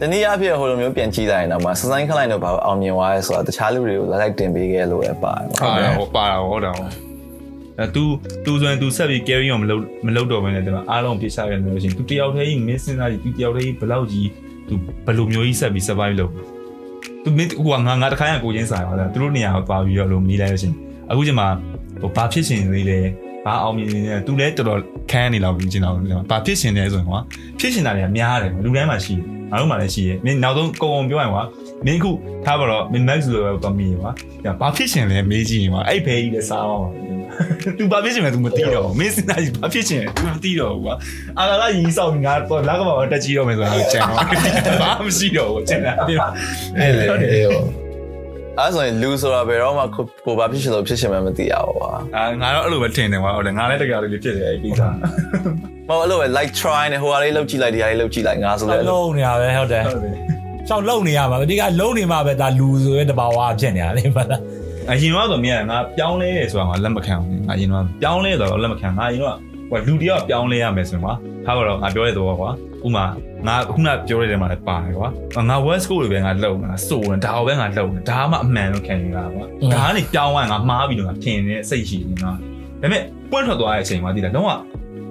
တနည်းအားဖြင့်ဟိုလိုမျိုးပြန်ကြည့်လိုက်ရင်တော့မှစစိုင်းခလိုက်တော့ဘာလို့အောင်မြင်သွားလဲဆိုတာတခြားလူတွေကိုလိုက်လိုက်တင်ပေးခဲ့လို့ပဲပါတယ် ဟုတ်တယ်ဟောပါတာဟုတ်တယ်အဲ तू तू ဆိုရင် तू ဆက်ပြီး carry on မလုပ်မလုပ်တော့ဘဲနဲ့တဲ့အားလုံးပြစ်ချခဲ့လို့ရှိရင် तू တယောက်တည်းကြီးမင်းစဉ်းစားကြည့် तू တယောက်တည်းကြီးဘယ်လောက်ကြီး तू ဘယ်လိုမျိုးကြီးဆက်ပြီး survive လုပ် तू မင်းဟိုကငါငါတခါရကိုချင်းစားပါလားသူတို့နေရာကိုသွားပြီးတော့လို့မိလိုက်လို့ရှိရင်အခုချိန်မှာဟိုဘာဖြစ်ရှင်သေးလဲ ဘာအောင်မြင်နေလဲ तू လည်းတော်တော်ခန်းနေလောက်ပြီးကျင်တော့ဘာဖြစ်ရှင်လဲဆိုရင်ကွာဖြစ်ရှင်တာတွေကများတယ်လူတိုင်းမှာရှိတယ်ငါတို့မှလည်းရှိတယ်မင်းနောက်ဆုံးကုံကုံပြောရင်ကွာမင်းခုထားပါတော့မင်း max လိုပဲတော့မိရွာဘာဖြစ်ရှင်လဲမေးကြည့်ရင်ကွာအဲ့ဘဲကြီးလည်းစားပါပါ तू ဘာဖြစ်ရှင်လဲ तू မသိတော့ဘူးမင်းစဉ်းစားကြည့်ဘာဖြစ်ရှင်လဲ तू မသိတော့ဘူးကွာအာလာရီဆောက်ငါတော့လက်ကမှာတက်ကြည့်တော့မယ်ဆိုတော့ကျန်တော့ဘာမှမရှိတော့ဘူးကျန်တာ အဲ့လေအေးဟို အဲ့ဆိုရင်လူဆိုတာဘယ်တော့မှကိုကိုဘာဖြစ်ရှင်လို့ဖြစ်ရှင်မှမသိရဘူးကွာအာငါတော့အဲ့လိုပဲထင်တယ်ကွာဟုတ်တယ်ငါလည်းတကယ်လေးဖြစ်တယ်အဲ့ဒီကိစ္စမဟုတ်အဲ့လိုပဲ like try နဲ့ဟိုဟာလေးလှုပ်ကြည့်လိုက်ဒီဟာလေးလှုပ်ကြည့်လိုက်ငါဆိုလဲလုံးနေရပဲဟုတ်တယ်ဟုတ်တယ်ရှောက်လုံနေရမှာအဓိကလုံနေမှာပဲဒါလူဆိုရဲတဘာဝဖြစ်နေတာလေမလားအရင်တော့ဆိုမြင်ငါပြောင်းလဲတယ်ဆိုတာငါလက်မခံဘူးငါအရင်တော့ပြောင်းလဲတော့လက်မခံငါအရင်တော့ဟိုလူတယောက်ပြောင်းလဲရမယ်ဆိုရင်ကွာထားပါတော့ငါပြောရတော့ကွာ ဥမာငါခုနပြောရတဲ့မှာလည်းပါတယ်ကွာငါ west coast လိုပဲငါလုံငါစိုးတယ်ဒါပဲငါလုံတယ်ဒါမှအမှန်လို့ခံနေတာကွာဒါကနေပြောင်းသွားငါမှားပြီးတော့ငါထင်နေစိတ်ရှိနေတာဒါပေမဲ့ပွင့်ထွက်သွားတဲ့အချိန်မှာဒီလားတော့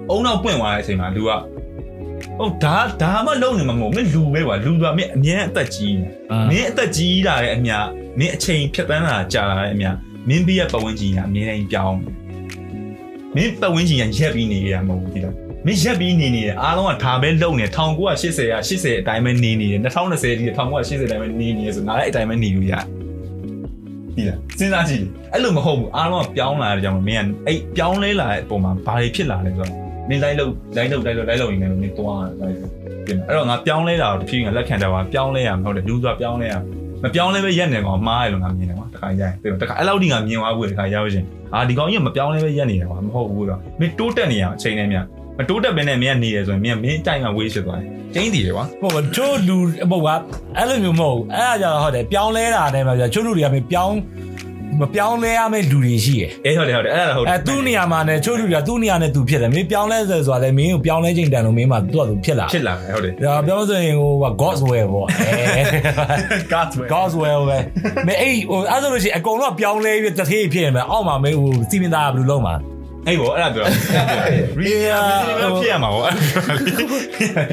အုံနောက်ပွင့်သွားတဲ့အချိန်မှာလူကဟုတ်ဒါဒါမှလုံနေမှာမဟုတ်မင်းလူပဲကွာလူကမင်းအမြဲအသက်ကြီးနေမင်းအသက်ကြီးလာတဲ့အမြမင်းအချိန်ဖြတ်တန်းလာကြာလာတဲ့အမြမင်းဘေးရဲ့ပတ်ဝန်းကျင်ကအမြဲတမ်းပြောင်းမင်းပတ်ဝန်းကျင်ကရက်ပြီးနေရမှာမဟုတ်ဘူးဒီလား မင်းရက်ပြီးနေနေတယ်အားလုံးကဒါပဲလုံနေ1980က80အတိုင်းပဲနေနေတယ်2020ဒီ1980အတိုင်းပဲနေနေဆိုငါလည်းအတိုင်းပဲနေလို့ရတယ်ဒီလားစဉ်းစားကြည့်အဲ့လိုမဟုတ်ဘူးအားလုံးကပြောင်းလာတဲ့ကြောင့်မင်းကအဲ့ပြောင်းလဲလာတဲ့အပေါ်မှာဘာတွေဖြစ်လာလဲဆိုတော့မင်းလိုက်လို့လိုက်လို့လိုက်လို့လိုက်လို့ရင်လည်းမင်းသွားတယ်လိုက်လို့ပြင်အဲ့တော့ငါပြောင်းလဲတာတော့တဖြည်းဖြည်းငါလက်ခံတယ်ပါပြောင်းလဲရမှာဟုတ်တယ်လူဆိုတာပြောင်းလဲရမပြောင်းလဲပဲရက်နေကောင်မှားရလို့ငါမြင်တယ်ကွာတခါကြရင်တခါအဲ့လောက်ဒီငါမြင်သွားဘူးတခါရောက်ရှင်အာဒီကောင်ကြီးမပြောင်းလဲပဲရက်နေတယ်ကွာမဟုတ်ဘူးကွာမင်းတိုးတက်နေရအချိန်နဲ့မြ မတိုးတက်ပဲနဲ့မင်းကနေရဆိုရင်မင်းမင်းတိုင်မှာဝေးဖြစ်သွားတယ်ကျင်းတည်တယ်ကွာဟိုချို့လူဟိုကအဲ့လိုမျိုးမဟုတ်ဘူးအဲ့ဒါကြောင့်ဟုတ်တယ်ပြောင်းလဲတာနဲ့မှာချို့လူတွေကမပြောင်းမပြောင်းလဲရမယ့်လူတွေရှိတယ်အေးဟုတ်တယ်ဟုတ်တယ်အဲ့ဒါဟုတ်တယ်အဲသူ့နေရာမှာနဲ့ချို့လူတွေကသူ့နေရာနဲ့သူဖြစ်တယ်မင်းပြောင်းလဲဆိုဆိုတာလည်းမင်းကိုပြောင်းလဲချိန်တန်လို့မင်းမှာသူ့အတူဖြစ်လာဖြစ်လာတယ်ဟုတ်တယ်ဒါပြောဆိုရင်ဟိုက God's will ပေါ့အဲ God's way God's will ပဲမင်းအဲ့ဟိုအဲ့ဆိုလို့ရှိရင်အကုန်လုံးကပြောင်းလဲပြီးတစ်ထေးဖြစ်နေမှာအောက်မှာမင်းဟိုစီမင်းသားကဘယ်လိုလုပ်မှာ အေးဘောအဲ့ဒါပြောရီယာဖြစ်ရမှာဗော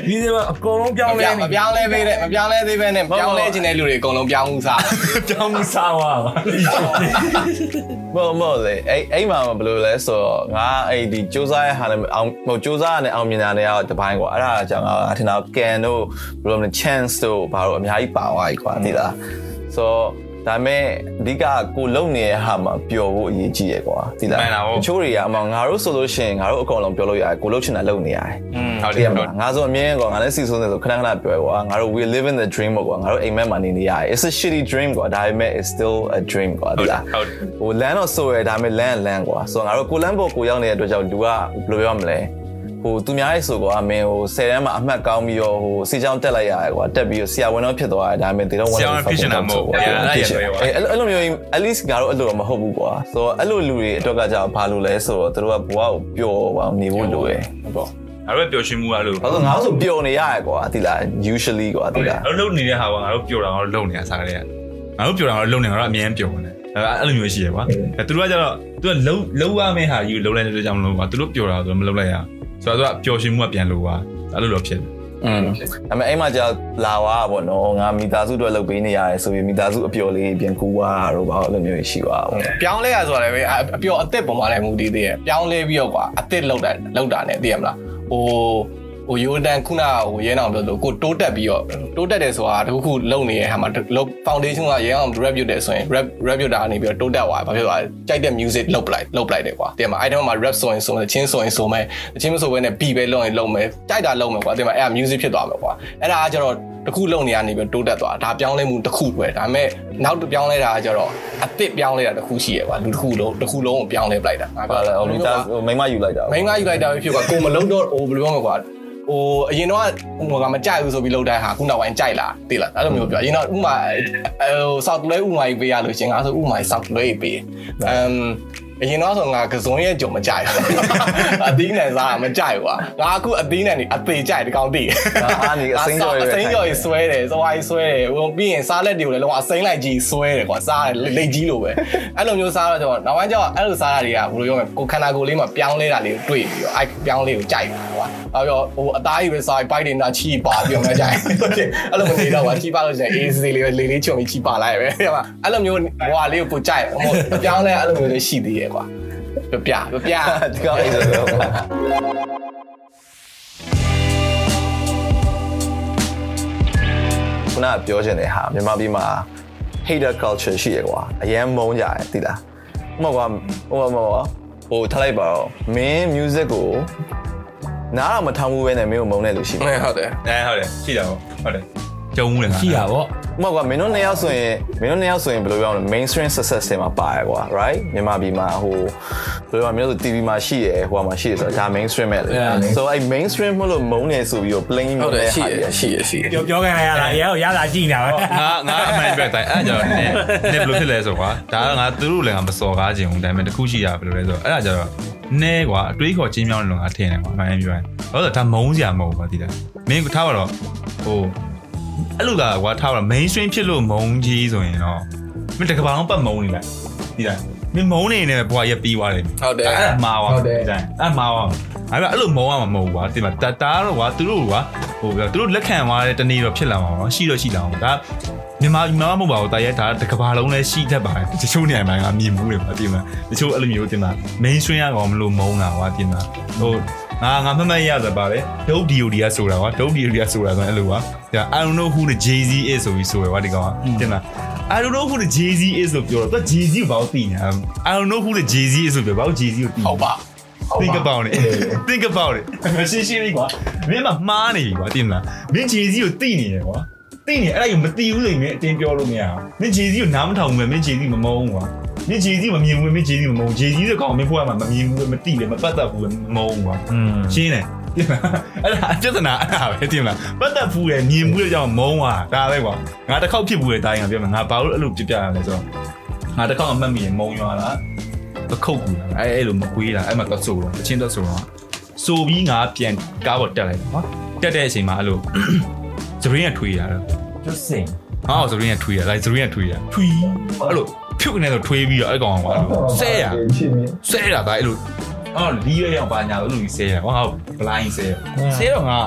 ဒီစမှာအကုန်လုံးပြောင်းလဲမပြောင်းလဲသေးတဲ့မပြောင်းလဲသေးပဲနဲ့ပြောင်းလဲခြင်းတဲ့လူတွေအကုန်လုံးပြောင်းမှုစားပြောင်းစားသွားပါမဟုတ်မဟုတ်လေအဲ့အဲ့မှာဘယ်လိုလဲဆိုတော့ငါအဲ့ဒီစူးစမ်းရဟာနဲ့အောင်ဟိုစူးစမ်းရတဲ့အောင်မြင်တာတွေကတပိုင်းကွာအဲ့ဒါကြောင့်ငါအထင်တော့ can တို့ဘယ်လိုလဲ chance တို့ဘာလို့အများကြီးပါသွားပြီကွာသိလားဆိုတော့ ဒါပေမဲ့အဓိကကိုလုံနေတဲ့ဟာမှာပျော်ဖို့အရေးကြီးရယ်ကွာသိလားတချို့တွေကအမောင်ငါတို့ဆိုလို့ရှိရင်ငါတို့အကုန်လုံးပြောလို့ရတယ်ကိုလုံချင်တာလုံနေရတယ်ဟုတ်တတည်ယ်ရဟုတ်မှာငါဆိုအမြင်ကွာငါလည်းစီဆိုးနေဆိုခဏခဏပြောကွာငါတို့ we live in the dream ကွာငါတို့အိမ်မက်မှာနေနေရတယ် it's a shitty dream ကွာဒါပေမဲ့ it's still a dream ကွာဟုဒီတ်လားဟုတ်ဟိုလမ်းတော့ဆိုရဒါပေမဲ့လမ်းလမ်းကွာဆိုတော့ငါတို့ကိုလမ်းပေါ်ကိုရောက်နေတဲ့အတွက်ကြောင့်လူကဘယ်လိုပြောမလဲ ဟိုသူများရဲ့ဆိုကွာမင်းဟို10တန်းမှာအမှတ်ကောင်းပြီးတော့ဟိုစီချောင်းတက်လိုက်ရတယ်ကွာတက်ပြီးတော့ဆရာဝန်တော့ဖြစ်သွားတယ်ဒါပေမဲ့တေတော့ဝန်ဆရာဝန်ဖြစ်ချင်တာမဟုတ်ဘူးအဲ့ဒါရရွယ်ပါအဲ့အဲ့လိုမျိုး at least ငါတို့အဲ့လိုတော့မဟုတ်ဘူးကွာဆိုတော့အဲ့လိုလူတွေအတွက်ကကြောင့်ဘာလို့လဲဆိုတော့သူတို့ကဘဝကိုပျော်ပါနေဖို့လိုတယ်ပေါ့ငါတို့ပျော်ရွှင်မှုအဲ့လိုဘာလို့ငါတို့ဆိုပျော်နေရရကွာသိလား usually ကွာသိလားအဲ့လိုလုပ်နေတဲ့ဟာကငါတို့ပျော်တာငါတို့လုပ်နေတာစားကြတဲ့ငါတို့ပျော်တာငါတို့လုပ်နေငါတို့အမြဲပျော်နေအဲ့လိုမျိုးရှိရကွာအဲသူတို့ကကျတော့သူကလုံးလုံးရမယ့်ဟာယူလုံးလိုက်တဲ့ကြောင့်မလို့ကွာသူတို့ပျော်တာဆိုတော့မလုံးလိုက်ရ ဆိုတော့သူကပျော်ရွှင်မှုကပြန်လို့ကွာအဲ့လိုတော့ဖြစ် อืมဒါပေမဲ့အဲ့မှာကြာလာွားပေါ့နော်ငါမိသားစုအတွက်လုပ်ပေးနေရတယ်ဆိုပြီးမိသားစုအပျော်လေးပြန်ကူွားတော့ဘာလို့မျိုးရှိပါဘူး ပြောင်းလဲရဆိုတာလည်းပဲအအပျော်အသက်ပုံမှန်လည်းမူတည်သေးရဲ့ပြောင်းလဲပြီးတော့ကွာအသက်လောက်တာလောက်တာ ਨੇ သိရမလားဟို ဟိုယိုဒန်ခုနဟိုရဲအောင်ပြောလို့ကိုတိုးတက်ပြီးတော့တိုးတက်တယ်ဆိုတာတခုခုလုံနေတဲ့ဟာမှာလောက် foundation ကရဲအောင် rap ပြုတ်တယ်ဆိုရင် rap rap ပြုတ်တာကနေပြီးတော့တိုးတက်သွားဘာဖြစ်သွားလဲကြိုက်တဲ့ music လောက်ပလိုက်လောက်ပလိုက်တယ်ကွာသိရမလားအဲ့တော့မှ rap ဆိုရင်ဆိုမယ်ချင်းဆိုရင်ဆိုမယ်ချင်းမဆိုဘဲနဲ့ beat ပဲလုံရင်လုံမယ်ကြိုက်တာလုံမယ်ကွာသိရမလားအဲ့ဒါ music ဖြစ်သွားမယ်ကွာအဲ့ဒါကကျတော့တခုလုံနေရနေပြီးတိုးတက်သွားဒါပြောင်းလဲမှုတစ်ခုပဲဒါပေမဲ့နောက်တစ်ပြောင်းလဲတာကကျတော့အစ်စ်ပြောင်းလဲတာတစ်ခုရှိရကွာလူတစ်ခုလုံးတစ်ခုလုံးကိုပြောင်းလဲပလိုက်တာဘာလဲဟိုမိသားစုမိမယူလိုက်တာမိန်းမယူလိုက်တာပဲဖြစ်ကွာကိုမလုံးတော့ဟိုဘယ်လိုပြောမလဲကွာ ဟိုအရင်တော့ဟိုကမကြိုက်ဘူးဆိုပြီးလောက်တဲ့ဟာခုနောက်ပိုင်းကြိုက်လာသိလားအဲ့လိုမျိုးပြောအရင်တော့ဥမာဟိုစောက်လွဲဥမာကြီးပေးရလို့ရှင်ငါဆိုဥမာကြီးစောက်လွဲကြီးပေးအမ် အရင်တော့ဆိုငါကစုံရဲ့ကြုံမကြိုက်ဘူးအသီးနဲ့စားမကြိုက်ဘူးကွာငါအခုအသီးနဲ့နေအသေးကြိုက်ဒီကောင်တည်အာနေအစိမ်းကြော်ရအစိမ်းကြော်ကြီးဆွဲတယ်သွားကြီးဆွဲတယ်ဟိုပြီးရင်စားလက်တွေကိုလည်းလုံးဝအစိမ်းလိုက်ကြီးဆွဲတယ်ကွာစားတယ်လက်ကြီးလိုပဲအဲ့လိုမျိုးစားတော့ကျွန်တော်နောက်ပိုင်းကျတော့အဲ့လိုစားတာတွေကဘယ်လိုပြောမလဲကိုခန္ဓာကိုယ်လေးမှာပြောင်းလဲတာလေးကိုတွေ့ပြီးတော့အဲ့ပြောင်းလေးကိုကြိုက်တာကွာအဲ့တော့ဟိုအသားကြီးပဲစားပိုက်တွေနာချီပါပြီးတော့မကြိုက်အဲ့လိုမနေတော့ကွာချီပါလို့ရှိရင်အေးစေးလေးပဲလေးလေးချုံပြီးချီပါလိုက်ပဲဟုတ်ပါအဲ့လိုမျိုးဘွာလေးကိုကိုကြိုက်ဟိုပြောင်းလဲအဲ့လိုမျိုးလေးရှိသေးရဲ့ကွာပြပြပြပြဒီကောင်အဲ့ဒါတော့ခုနကပြောချင်တဲ့ဟာမြန်မာပြည်မှာ hater culture ရှိရကွာအရန်မုန်းကြတယ်သိလားဥပမာကွာဟိုမှာဟိုထားလိုက်ပါတော့မင်း music ကိုနားတော့မထောင်ဘူးပဲနဲ့မင်းကိုမုန်းတဲ့လူရှိမှာဟုတ်တယ်အဲဟုတ်တယ်ရှိတာပေါ့ဟုတ်တယ်ကြုံဦးတယ်ငါရှိတာဗော ဥပမာကွာမင်းတို့နှစ်ယောက်ဆိုရင်မင်းတို့နှစ်ယောက်ဆိုရင်ဘယ်လိုပြောမလဲ mainstream success တွေမှာပါရကွာ right မြန်မာပြည်မှာဟိုဘယ်လိုမှမင်းတို့ TV မှာရှိရဟိုမှာရှိရဆိုတော့ဒါ mainstream ပဲလေ so အဲ့ mainstream မလို့မုန်းနေဆိုပြီးတော့ plain ဟုတ်တယ်ရှိရမျိုးရှိရရှိရပြောပြောခိုင်းလိုက်ရတာရဲကိုရတာကြည့်နေတာပဲငါငါအမှန်ပြတိုင်းအဲ့ကြောင့်နည်းနည်းဘယ်လိုဖြစ်လဲဆိုကွာဒါကငါသူတို့လည်းငါမစော်ကားခြင်းဘူးဒါပေမဲ့တစ်ခုရှိတာဘယ်လိုလဲဆိုတော့အဲ့ဒါကြတော့နည်းကွာအတွေးခေါ်ချင်းမြောင်းလုံငါထင်တယ်ကွာအမှန်ပြောရင်ဟုတ်တယ်ဒါမုန်းစရာမဟုတ်ဘူးကွာဒီလားမင်းထားပါတော့ဟို အဲ့လိုကကွာထားပါတော့ mainstream ဖြစ်လို့မုန်းကြီးဆိုရင်တော့မင်းတကဘာလုံးပတ်မုန်းနေလိုက်ဒီလားမင်းမုန်းနေနေဘွားရက်ပြီးသွားတယ်ဟုတ်တယ်အဲ့ဒါမှားပါဟုတ်တယ်ဒီတိုင်းအဲ့မှားပါအဲ့ဒါအဲ့လိုမုန်းရမှာမဟုတ်ဘူးကွာဒီမှာတာတာတော့ကွာသူတို့ကွာဟိုသူတို့လက်ခံသွားတဲ့တနေ့တော့ဖြစ်လာမှာပေါ့ရှိတော့ရှိလာအောင်ဒါမြန်မာမြန်မာမဟုတ်ပါဘူးတာရဲဒါတကဘာလုံးလဲရှိတတ်ပါတယ်တချို့နေရာမှာငါမြင်မှုတယ်ပါဒီမှာတချို့အဲ့လိုမျိုးတင်မှာ mainstream ရကောင်မလို့မုန်းတာကွာတင်မှာဟို ငါငါမှတ်မှတ်ရတာပါလေဒုတ်ဒီယိုဒီယာဆိုတာကွာဒုတ်ဒီယိုဒီယာဆိုတာဆိုရင်အဲ့လိုကွာဒါ I don't know who the Jay-Z is ဆိုပြီးဆိုရကွာဒီကောင်ကတင်မှာ I don't know who the Jay-Z is လို့ပြောတော့သူ Jay-Z ကိုဘာလို့သိနေလဲ I don't know who the Jay-Z is လို့ပြောဘာလို့ Jay-Z ကိုသိဟုတ်ပါ think about it think about it ရှင်းရှင်းလေးကွာမင်းမမှားနေပြီကွာသိမလားမင်း Jay-Z ကိုသိနေတယ်ကွာ သိနေအဲ့ဒါကိုမသိဘူးလေမင်းအတင်းပြောလို့မရအောင်မင်း Jay-Z ကိုနားမထောင်ဘူးပဲမင်း Jay-Z မမုန်းဘူးကွာမင်း Jay-Z မမြင်ဘူးမင်း Jay-Z မမုန်း Jay-Z ဆိုကောင်မင်းဘွားမှာမမြင်ဘူးမသိလေမပတ်သက်ဘူးမမုန်းဘူးကွာอืมရှင်းတယ်အဲ့ဒါပြဿနာအဲ့ဒါပဲတင်မလားပတ်သက်ဖူးတယ်မြင်ဘူးတဲ့ကြောင့်မုန်းသွားဒါပဲကွာငါတစ်ခေါက်ဖြစ်ဘူးတဲ့တိုင်းကပြောမှာငါဘာလို့အဲ့လိုပြပြရလဲဆိုတော့ငါတစ်ခေါက်အမှတ်မိရင်မုန်းရွာလားပခုတ်ကူလားအဲ့အဲ့လိုမကွေးတာအဲ့မှာတော့ဆိုတော့အချင်းတော့ဆိုတော့ဆိုပြီးငါပြန်ကားပေါ်တက်လိုက်နော်တက်တဲ့အချိန်မှာအဲ့လိုဇရင်းကထွေးရတာ just sing ဟောဇရင်းကထွေးရလိုက်ဇရင်းကထွေးရထွေးအဲ့လိုဖြုတ်နေတော့ထွေးပြီးတော့အဲ့ကောင်ကအဲ့လိုဆဲရဆဲရတာအဲ့လိုအော်လီးရအောင်ပါညာလို့လူကြီးဆဲရဟောဘလိုင်းဆဲရဆဲတော့ငါ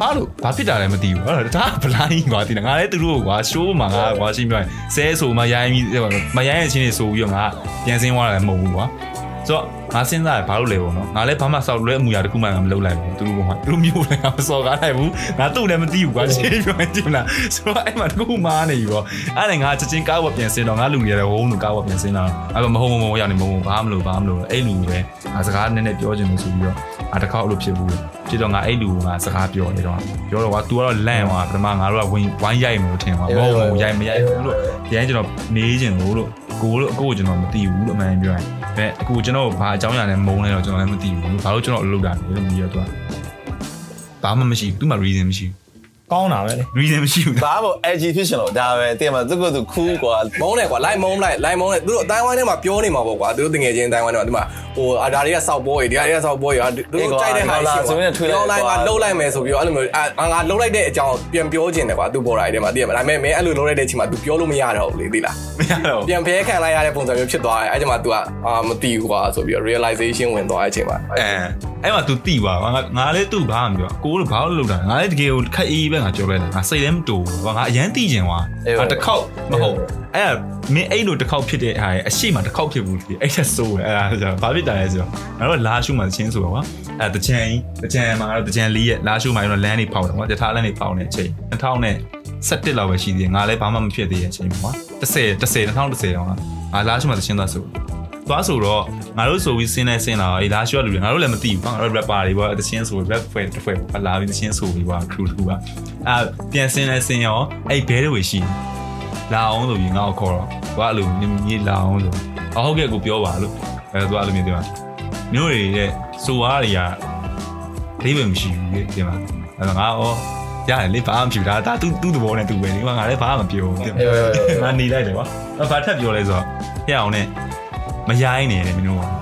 ဟာလို့ဘာဖြစ်တာလဲမသိဘူးဟုတ်လားဒါဗလိုင်းကွာဒီငါလည်းသူတို့ကွာရှိုးမှာငါကွာရှင်းပြရင်ဆဲဆိုမရိုင်းပြီးမရိုင်းရဲ့ချင်းတွေဆိုပြီးတော့ငါပြန်စင်းသွားတယ်မဟုတ်ဘူးကွာဆိုတော့ ငါစဉ်းစားရဘာလို့လဲပေါ့နော်ငါလည်းဘာမှစောက်လွဲအမှုရာတစ်ခုမှငါမလုပ်လိုက်ဘူးသူတို့ကသူတို့မျိုးလည်းငါမစော်ကားလိုက်ဘူးငါသူ့လည်းမသိဘူးကွာရှင်းပြရင်ဒီမလားဆိုတော့အဲ့မှာတစ်ခုမားနေပြီပေါ့အဲ့ဒါငါချက်ချင်းကားပေါ်ပြန်စင်းတော့ငါလူတွေလည်းဝုန်းလို့ကားပေါ်ပြန်စင်းတော့အဲ့မဟုတ်မဟုတ်ရောက်နေမဟုတ်ဘာမှမလုပ်ဘာမှမလုပ်အဲ့လူပဲငါစကားနည်းနည်းပြောချင်လို့ဆိုပြီးတော့ငါတစ်ခေါက်အဲ့လိုဖြစ်ဘူးဖြစ်တော့ငါအဲ့လူကငါစကားပြောနေတော့ပြောတော့ကွာ तू ကတော့လန့်သွားပထမငါတို့ကဝင်းဝိုင်းရိုက်မယ်လို့ထင်သွားမဟုတ်ဘူးရိုက်မရိုက်ဘူးလို့ဒီတိုင်းကျွန်တော်မေးချင်လို့လို့ကိုလို့အကိုကိုကျွန်တော်မသိဘူးလို့အမှန်ပြောရင်ဒါအခုကျွန်တော်ဘာအကြောင်းအရာနဲ့မုန်းလဲတော့ကျွန်တော်လည်းမသိဘူးဘာလို့ကျွန်တော်အလုပ်တာလဲလို့မြည်ရတော့ဘာမှမရှိဘူးသူမှ reason မရှိဘူး ကောင်းတာပဲလေ reason မရှိဘူး ဘာမို့ edgy ဖြစ်ရှင်လို့ဒါပဲတင်မှာသူကသူ cool กว่า မုန်းတယ်ကွာလိုက်မုန်းလိုက်လိုက်မုန်းလိုက်သူတို့အတိုင်းဝိုင်းထဲမှာပြောနေမှာပေါ့ကွာသူတို့တငယ်ချင်းအတိုင်းဝိုင်းထဲမှာဒီမှာဟိုအာဒါတွေကစောက်ပွဲတွေဒါတွေကစောက်ပွဲတွေသူတို့ကြိုက်တဲ့ဟာရှိပြောလိုက်မှာလှုပ်လိုက်မယ်ဆိုပြီးတော့အဲ့လိုမျိုးအာငါလှုပ်လိုက်တဲ့အကြောင်းပြန်ပြောခြင်းတယ်ကွာသူပေါ်တာတွေထဲမှာသိရမှာဒါပေမဲ့မင်းအဲ့လိုလှုပ်လိုက်တဲ့အချိန်မှာ तू ပြောလို့မရတော့ဘူးလေသိလား မရတော့ ပြန်ဖဲခံလိုက်ရတဲ့ပုံစံမျိုးဖြစ်သွားတယ်အဲ့ချိန်မှာ तू ကအာမသိဘူးကွာဆိုပြီးတော့ realization ဝင်သွားတဲ့အချိန်မှာ အဲအဲ့မှာ तू တိပါငါငါလည်းသူ့ဘာမှမပြောကိုလို့ဘာလို့လုပ်တာငါလည်းတကယ်ကိုခက်အေးပဲ ငါပြောလိုက်တယ်ငါစိတ်လည်းမတူဘူးငါအရန်တိကျင်သွားငါတစ်ခေါက်မဟုတ်အဲ့မင်းအဲ့လိုတစ်ခေါက်ဖြစ်တဲ့ဟာအရှိမတစ်ခေါက်ဖြစ်ဘူးလေအဲ့ချက်ဆိုးတယ်အဲ့ဒါဆိုဘာဖြစ်တာလဲဆိုတော့ငါတို့လာရှုမှချင်းဆိုတော့ကွာအဲ့တချန်တချန်မှာတော့တချန်လေးရဲ့လာရှုမှတော့လမ်းနေပေါက်တယ်ကွာတထားလမ်းနေပေါက်နေအချိန်2000နဲ့17လောက်ပဲရှိသေးတယ်ငါလည်းဘာမှမဖြစ်သေးတဲ့အချိန်ပေါ့ကွာ10 10 2010တော့ငါလာရှုမှတချင်းသွားဆို သွားဆိုတော့ငါတို့ဆိုပြီးစင်းနေစင်းလာအေးလာရှုရလူတွေငါတို့လည်းမသိဘူးငါတို့ rapper တွေပေါ့တချင်းဆို rap ဖွဲ့တစ်ဖွဲ့ပေါ့လာပြီးတချင်းဆိုပြီးပါ crew တူပါအာပြန်စင်းနေစင်းရောအဲ့ဘဲတွေရှိလာအောင်ဆိုပြီးငါ့ကိုခေါ်တော့သူကအဲ့လိုမြေလာအောင်ဆိုအဟုတ်ကဲ့ကိုပြောပါလို့အဲသူကအဲ့လိုမျိုးပြောမျိုးတွေတဲ့ဆိုအားတွေကဒိဗေမရှိဘူးလေဒီမှာအဲ့တော့ငါဩရတယ်လေဘာမှမဖြစ်တာဒါသူသူ့သဘောနဲ့သူပဲလေငါလည်းဘာမှမပြောဘူးငါနေလိုက်တယ်ကွာဘာထပ်ပြောလဲဆိုတော့ဖျက်အောင်နဲ့ မရိုင်းနေတယ်မင်းတို့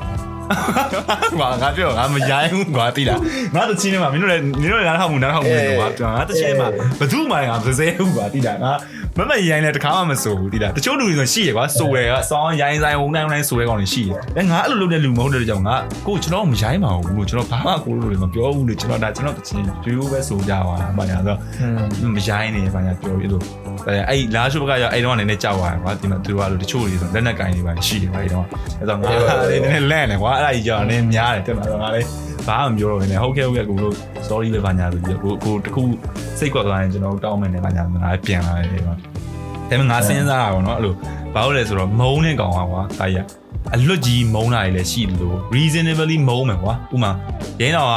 ကငါငါပြောငါမရိုင်းဘူးကွာတိလားငါတချင်းထဲမှာမင်းတို့လည်းမင်းတို့လည်းနားထောင်မှုနားထောင်မှုလေကွာငါတချင်းထဲမှာဘသူမှငါမစဲဘူးကွာတိလားငါမမရိုင်းလည်းတခါမှမဆိုဘူးတိလားတချို့လူတွေဆိုရှိရကွာဆိုရယ်ကစောင်းရိုင်းဆိုင်ဝုန်းတိုင်းဝုန်းတိုင်းဆိုရယ်ကောင်တွေရှိရအဲငါအဲ့လိုလုပ်တဲ့လူမဟုတ်တဲ့ကြောင့်ငါကိုကျွန်တော်မရိုင်းပါဘူးလို့ကျွန်တော်ဘာမှကိုလိုတွေမပြောဘူးလို့ကျွန်တော်ဒါကျွန်တော်တချင်းဒီလိုပဲဆိုကြပါဘာညာဆိုမရိုင်းနေဘာညာပြောပြီးလို့အဲ့လာရှိုးကရအဲ့တော့ကနေနဲ့ကြောက်သွားတယ်ကွာဒီမှာသူတို့ကလို့တချို့တွေဆိုလက်နက်ကင်တွေပါရှိတယ်ဗျအဲ့တော့အဲ့တော့ငါလေးနည်းနည်းလန့်တယ်ကွာအဲ့ဒါကြီးကြောင်နည်းများတယ်တက်မှာတော့ငါလေးဘာမှမပြောတော့ဘူးねဟုတ်ကဲ့ဟုတ်ကဲ့ကိုလို့ sorry ပဲဘာညာဆိုပြီးကိုကိုတခုစိတ်ကွက်သွားရင်ကျွန်တော်တောင်းမယ်ねဘာညာငါပြန်လာတယ်ကွာဒါပေမဲ့ငါစဉ်းစားတာပေါ့နော်အဲ့လိုဘာလို့လဲဆိုတော့မုံနဲ့ကောင်ပါကွာဒါကြီးအလွတ်ကြီးမုံတာတွေလည်းရှိလို့ reasonably မုံမယ်ကွာဥမာရင်းတော်က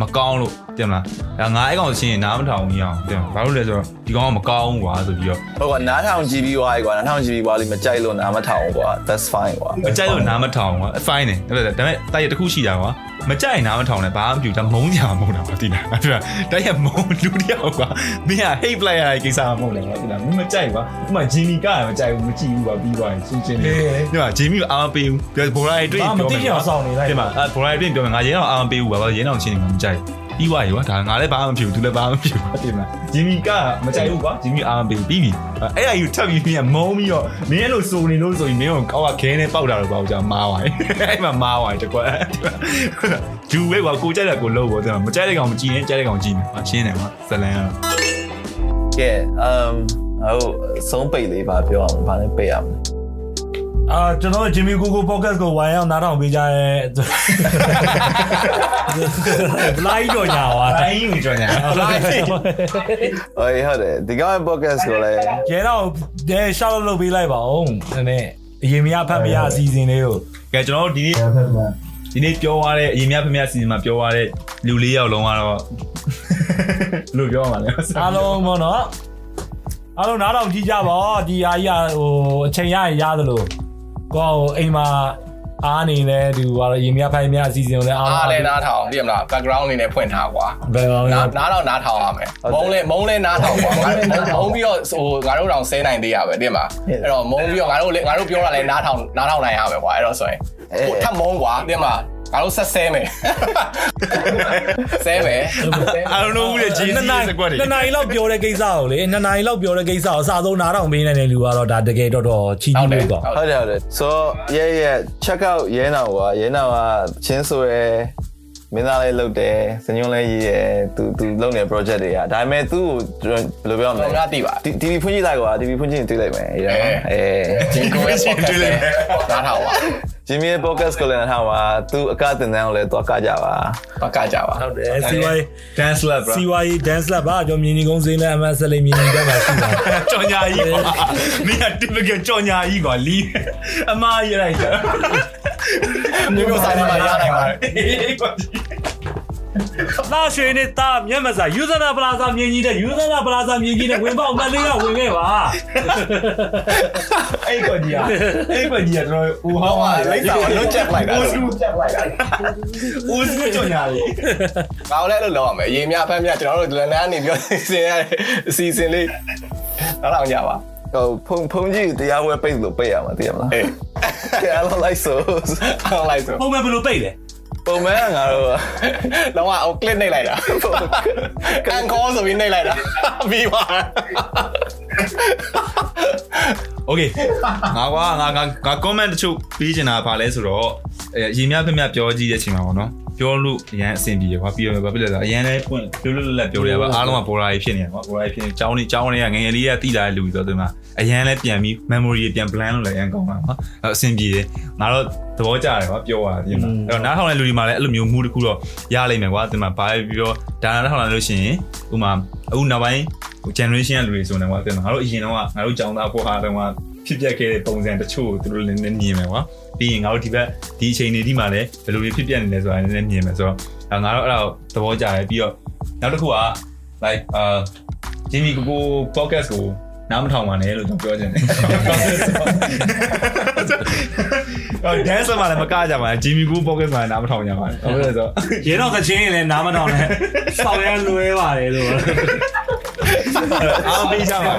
မကောင်းလို့ တင်မလားဒါငါအဲ့ကောင်ချင်းနားမထောင်ဘူးအောင်တင်ဘာလို့လဲဆိုတော့ဒီကောင်ကမကောင်းဘူးကွာဆိုပြီးတော့ဟုတ်ကနားထောင် GB ဝိုင်းကွာနားထောင် GB ဝိုင်းလေးမကြိုက်လို့နားမထောင်ကွာ that's fine ကွာမကြိုက်လို့နားမထောင်ကွာ fine တယ်ဒါပေမဲ့တိုက်ရတစ်ခုရှိတာကွာမကြိုက်နားမထောင်နဲ့ဘာမှမပြုဒါမုံကြမုံတာကွာတိလားအဲ့ဒါတိုက်ရမုံလူတယောက်ကွာမင်းက hate player ရဲ့ကိစ္စမဟုတ်လေကွာတိလားမင်းမကြိုက်ကွာဥမာဂျီမီကမကြိုက်ဘူးမကြည့်ဘူးကွာပြီးသွားရင်ရှင်းရှင်းလေးဒီမှာဂျီမီကအာမပေးဘူးပြောဘော်လာတွေတွေ့ဘာပြောမသိချင်အောင်စောင့်နေလိုက်ဒီမှာအဲဘော်လာတွေတွေ့ပြောမယ်ငါရင်းအောင်အာမပေးဘူးကွာဘာလို့ရင်းအောင်ချင်းနေမှာမကြိုက် ပြီးသွားပြီကွာဒါငါလည်းဘာမှမဖြစ်ဘူးသူလည်းဘာမှမဖြစ်ဘူးတင်မလားဂျီမီကမကြိုက်ဘူးကွာဂျီမီအာမပေးဘူးပြီးပြီအဲ့ဒါယူထပ်ပြီးပြီးမုံပြီးတော့မင်းအဲ့လိုစိုးနေလို့ဆိုရင်မင်းကိုကောက်ကခဲနဲ့ပေါက်တာတော့ပေါ့ကြာမားသွားတယ်အဲ့မှာမားသွားတယ်တကွက်ဂျူဝဲကွာကိုကြိုက်တဲ့ကိုလို့ပေါ့တင်မကြိုက်တဲ့ကောင်မကြည့်ရင်ကြိုက်တဲ့ကောင်ကြည့်မယ်ရှင်းတယ်ကွာဇလန်ကတော့ကဲ um ဟုတ်ဆုံးပိတ်လေးပါပြောအောင်ဘာလဲပိတ်ရမလဲ အာကျွန်တော်ဂျင်မီကိုကို podcast ကိုဝိုင်းအောင်နားထောင်ပေးကြရဲဘလိုက်တော့ညာပါတိုင်းယူကြောညာဘလိုက်ဟိုဟုတ်တယ်ဒီကောင် podcast ကိုလည်းကျဲတော့ဒဲရှောက်လုပ်ပေးလိုက်ပါဦးနည်းနည်းအရင်မရဖတ်မရအစီအစဉ်လေးကိုကဲကျွန်တော်တို့ဒီနေ့ဒီနေ့ပြောရတဲ့အရင်များဖမစီစဉ်မှာပြောရတဲ့လူလေးယောက်လုံးကတော့လူပြောပါလေအားလုံးပေါ့နော်အားလုံးနားထောင်ကြည့်ကြပါဒီအားကြီးဟိုအချိန်ရရင်ရသလို ကိုဟိုအိမ်မှာအားနေလဲဒီကတော့ရင်မြဖိုင်မြအစီအစဉ်ကိုလည်းအားအားလဲနားထောင်သိရမလား background အနေနဲ့ဖွင့်ထားကွာဘယ်ကောင်လဲနားနားတော့နားထောင်ရမယ်မုံလဲမုံလဲနားထောင်ကွာငါတို့မုံပြီးတော့ဟိုငါတို့တောင်ဆဲနိုင်သေးရပဲသိရမလားအဲ့တော့မုံပြီးတော့ငါတို့လေငါတို့ပြောတာလဲနားထောင်နားထောင်နိုင်ရမယ်ကွာအဲ့တော့ဆိုရင်ဟိုထပ်မုံကွာသိရမလား ငါတို့ဆက်ဆဲမယ်ဆဲမယ် I don't know who the JC နှစ်နိုင်စကွက်တွေနှစ်နိုင်လောက်ပြောတဲ့ကိစ္စကိုလေနှစ်နိုင်လောက်ပြောတဲ့ကိစ္စကိုအစားဆုံးနားထောင်ပေးနိုင်တဲ့လူကတော့ဒါတကယ်တော့တော့ချီးကျူးလို့တော့ဟုတ်တယ်ဟုတ်တယ် so yeah yeah check out ရဲနောင်ကွာရဲနောင်ကချင်းဆိုရဲမင်းသားလေးလုပ်တယ်စညွန်းလေးရေးတယ်သူသူလုပ်နေတဲ့ project တွေကဒါပေမဲ့သူ့ကိုဘယ်လိုပြောမလဲငါသိပါ TV ဖွင့်ကြည့်လိုက်ကွာ TV ဖွင့်ကြည့်ရင်တွေ့လိုက်မယ်အဲအဲဂျင်ကိုရဲ့ podcast လဲနားထောင်ပါ ဂျင်မီရဲ့ podcast ကိုလည်းထားပါသူအကတင်တန်းကိုလည်းသွားကကြပါပကကြပါဟုတ်တယ်စီဝိုင်း dance lab bro စီဝိုင်း dance lab ပါကျွန်တော်မြင်းကြီးကုန်းစင်းနဲ့အမတ်ဆက်လေးမြင်းကြီးတက်မှာရှိတာကြော်ညာကြီးကွာမင်းက typical ကြော်ညာကြီးကွာလီအမားရလိုက်တာဒီမျိုးဆိုင်မှာရနိုင်ပါတယ် ကွာ လာရွှေနေတာမျက်မစာယူဇနာပလာဇာမြင်ကြီးတဲ့ယူဇနာပလာဇာမြင်ကြီးတဲ့ဝင်ပေါက်မလေးကဝင်ခဲ့ပါ အဲ့ကွက်ကြီးอ่ะအဲ့ကွက်ကြီးอ่ะတော်ဦးဟော ဟော င်း ကလိမ့်စာကိုလွတ်ချက်လိုက်တာ ဦးစုချက်လိုက်တာဦးစုကြော်ညာလေ ဘာလို့လဲလို့လောက်ရမယ်ရေမြဖမ်းမြကျွန်တော်တို့လန်ဒန်နေပြီးစင်ရတဲ့အစီအစဉ်လေးနောက်တော့ကြပါ ဟိုဖုန်ဖုန်ကြီးတရားဝဲပိတ်လို့ပိတ်ရမှာသိရမလား အေး တရားလုံးလိုက်ဆို အောင်လိုက်ဆို ပုံမှန်ဘယ်လိုပိတ်လဲ ပုံမှန်ကငါတို့လောကအောင် click နှိပ်လိုက်တာကန်ကောဆိုပြီးနှိပ်လိုက်တာပြီးပါ Okay ငါကငါငါ comment တချို့ပြီးချင်တာပါလဲဆိုတော့ရေမြဖျက်မြပြောကြည့်တဲ့အချိန်မှာပေါ့နော် ပြောလို့အရန်အဆင်ပြေရကွာပြီးတော့ဘာဖြစ်လဲဆိုတော့အရန်လည်းပွင့်ပြောလို့လက်ပြောရပါအားလုံးကပေါ်လာဖြစ်နေတယ်ကွာပေါ်လာဖြစ်နေចောင်းနေចောင်းတွေကငငယ်လေးကတိလာတဲ့လူဆိုတော့ဒီမှာအရန်လည်းပြန်ပြီး memory ပြန် plan လုပ်လည်းအရန်ကောင်းတာကွာအဆင်ပြေတယ်ငါတော့သဘောကျတယ်ကွာပြောရတာဒီမှာအဲ့တော့နားထောင်တဲ့လူတွေမှာလည်းအဲ့လိုမျိုး mood တစ်ခုတော့ရလိမ့်မယ်ကွာဒီမှာဘာပြီးတော့ဒါနားထောင်လာလို့ရှိရင်ဥမာအခုနောက်ပိုင်း generation ကလူတွေဆိုနေကွာတဲ့ငါတို့အရင်တော့ငါတို့ကြောင်းသားပေါ်ဟာတော့ ဖြစ်ပျက်ခဲ့တဲ့ပုံစံတချို့ကိုသူတို့လည်းနည်းမြင်မယ်ကွာပြီးရင်ငါတို့ဒီဘက်ဒီအချိန်တွေဒီမှာလည်းဘယ်လိုတွေဖြစ်ပျက်နေလဲဆိုတာလည်းမြင်မယ်ဆိုတော့ငါတို့အဲ့ဒါကိုသဘောကျတယ်ပြီးတော့နောက်တစ်ခုက like အာ Jimmy ကို podcast ကိုနားမထောင်ပါနဲ့လို့ကျွန်တော်ပြောချင်တယ်အော် dance မှာလည်းမကကြပါနဲ့ Jimmy ကို podcast မှာနားမထောင်ကြပါနဲ့ဟုတ်တယ်ဆိုရေတော့သချင်းရင်လည်းနားမထောင်နဲ့စောက်ရလွဲပါတယ်လို့အားပေးကြပါ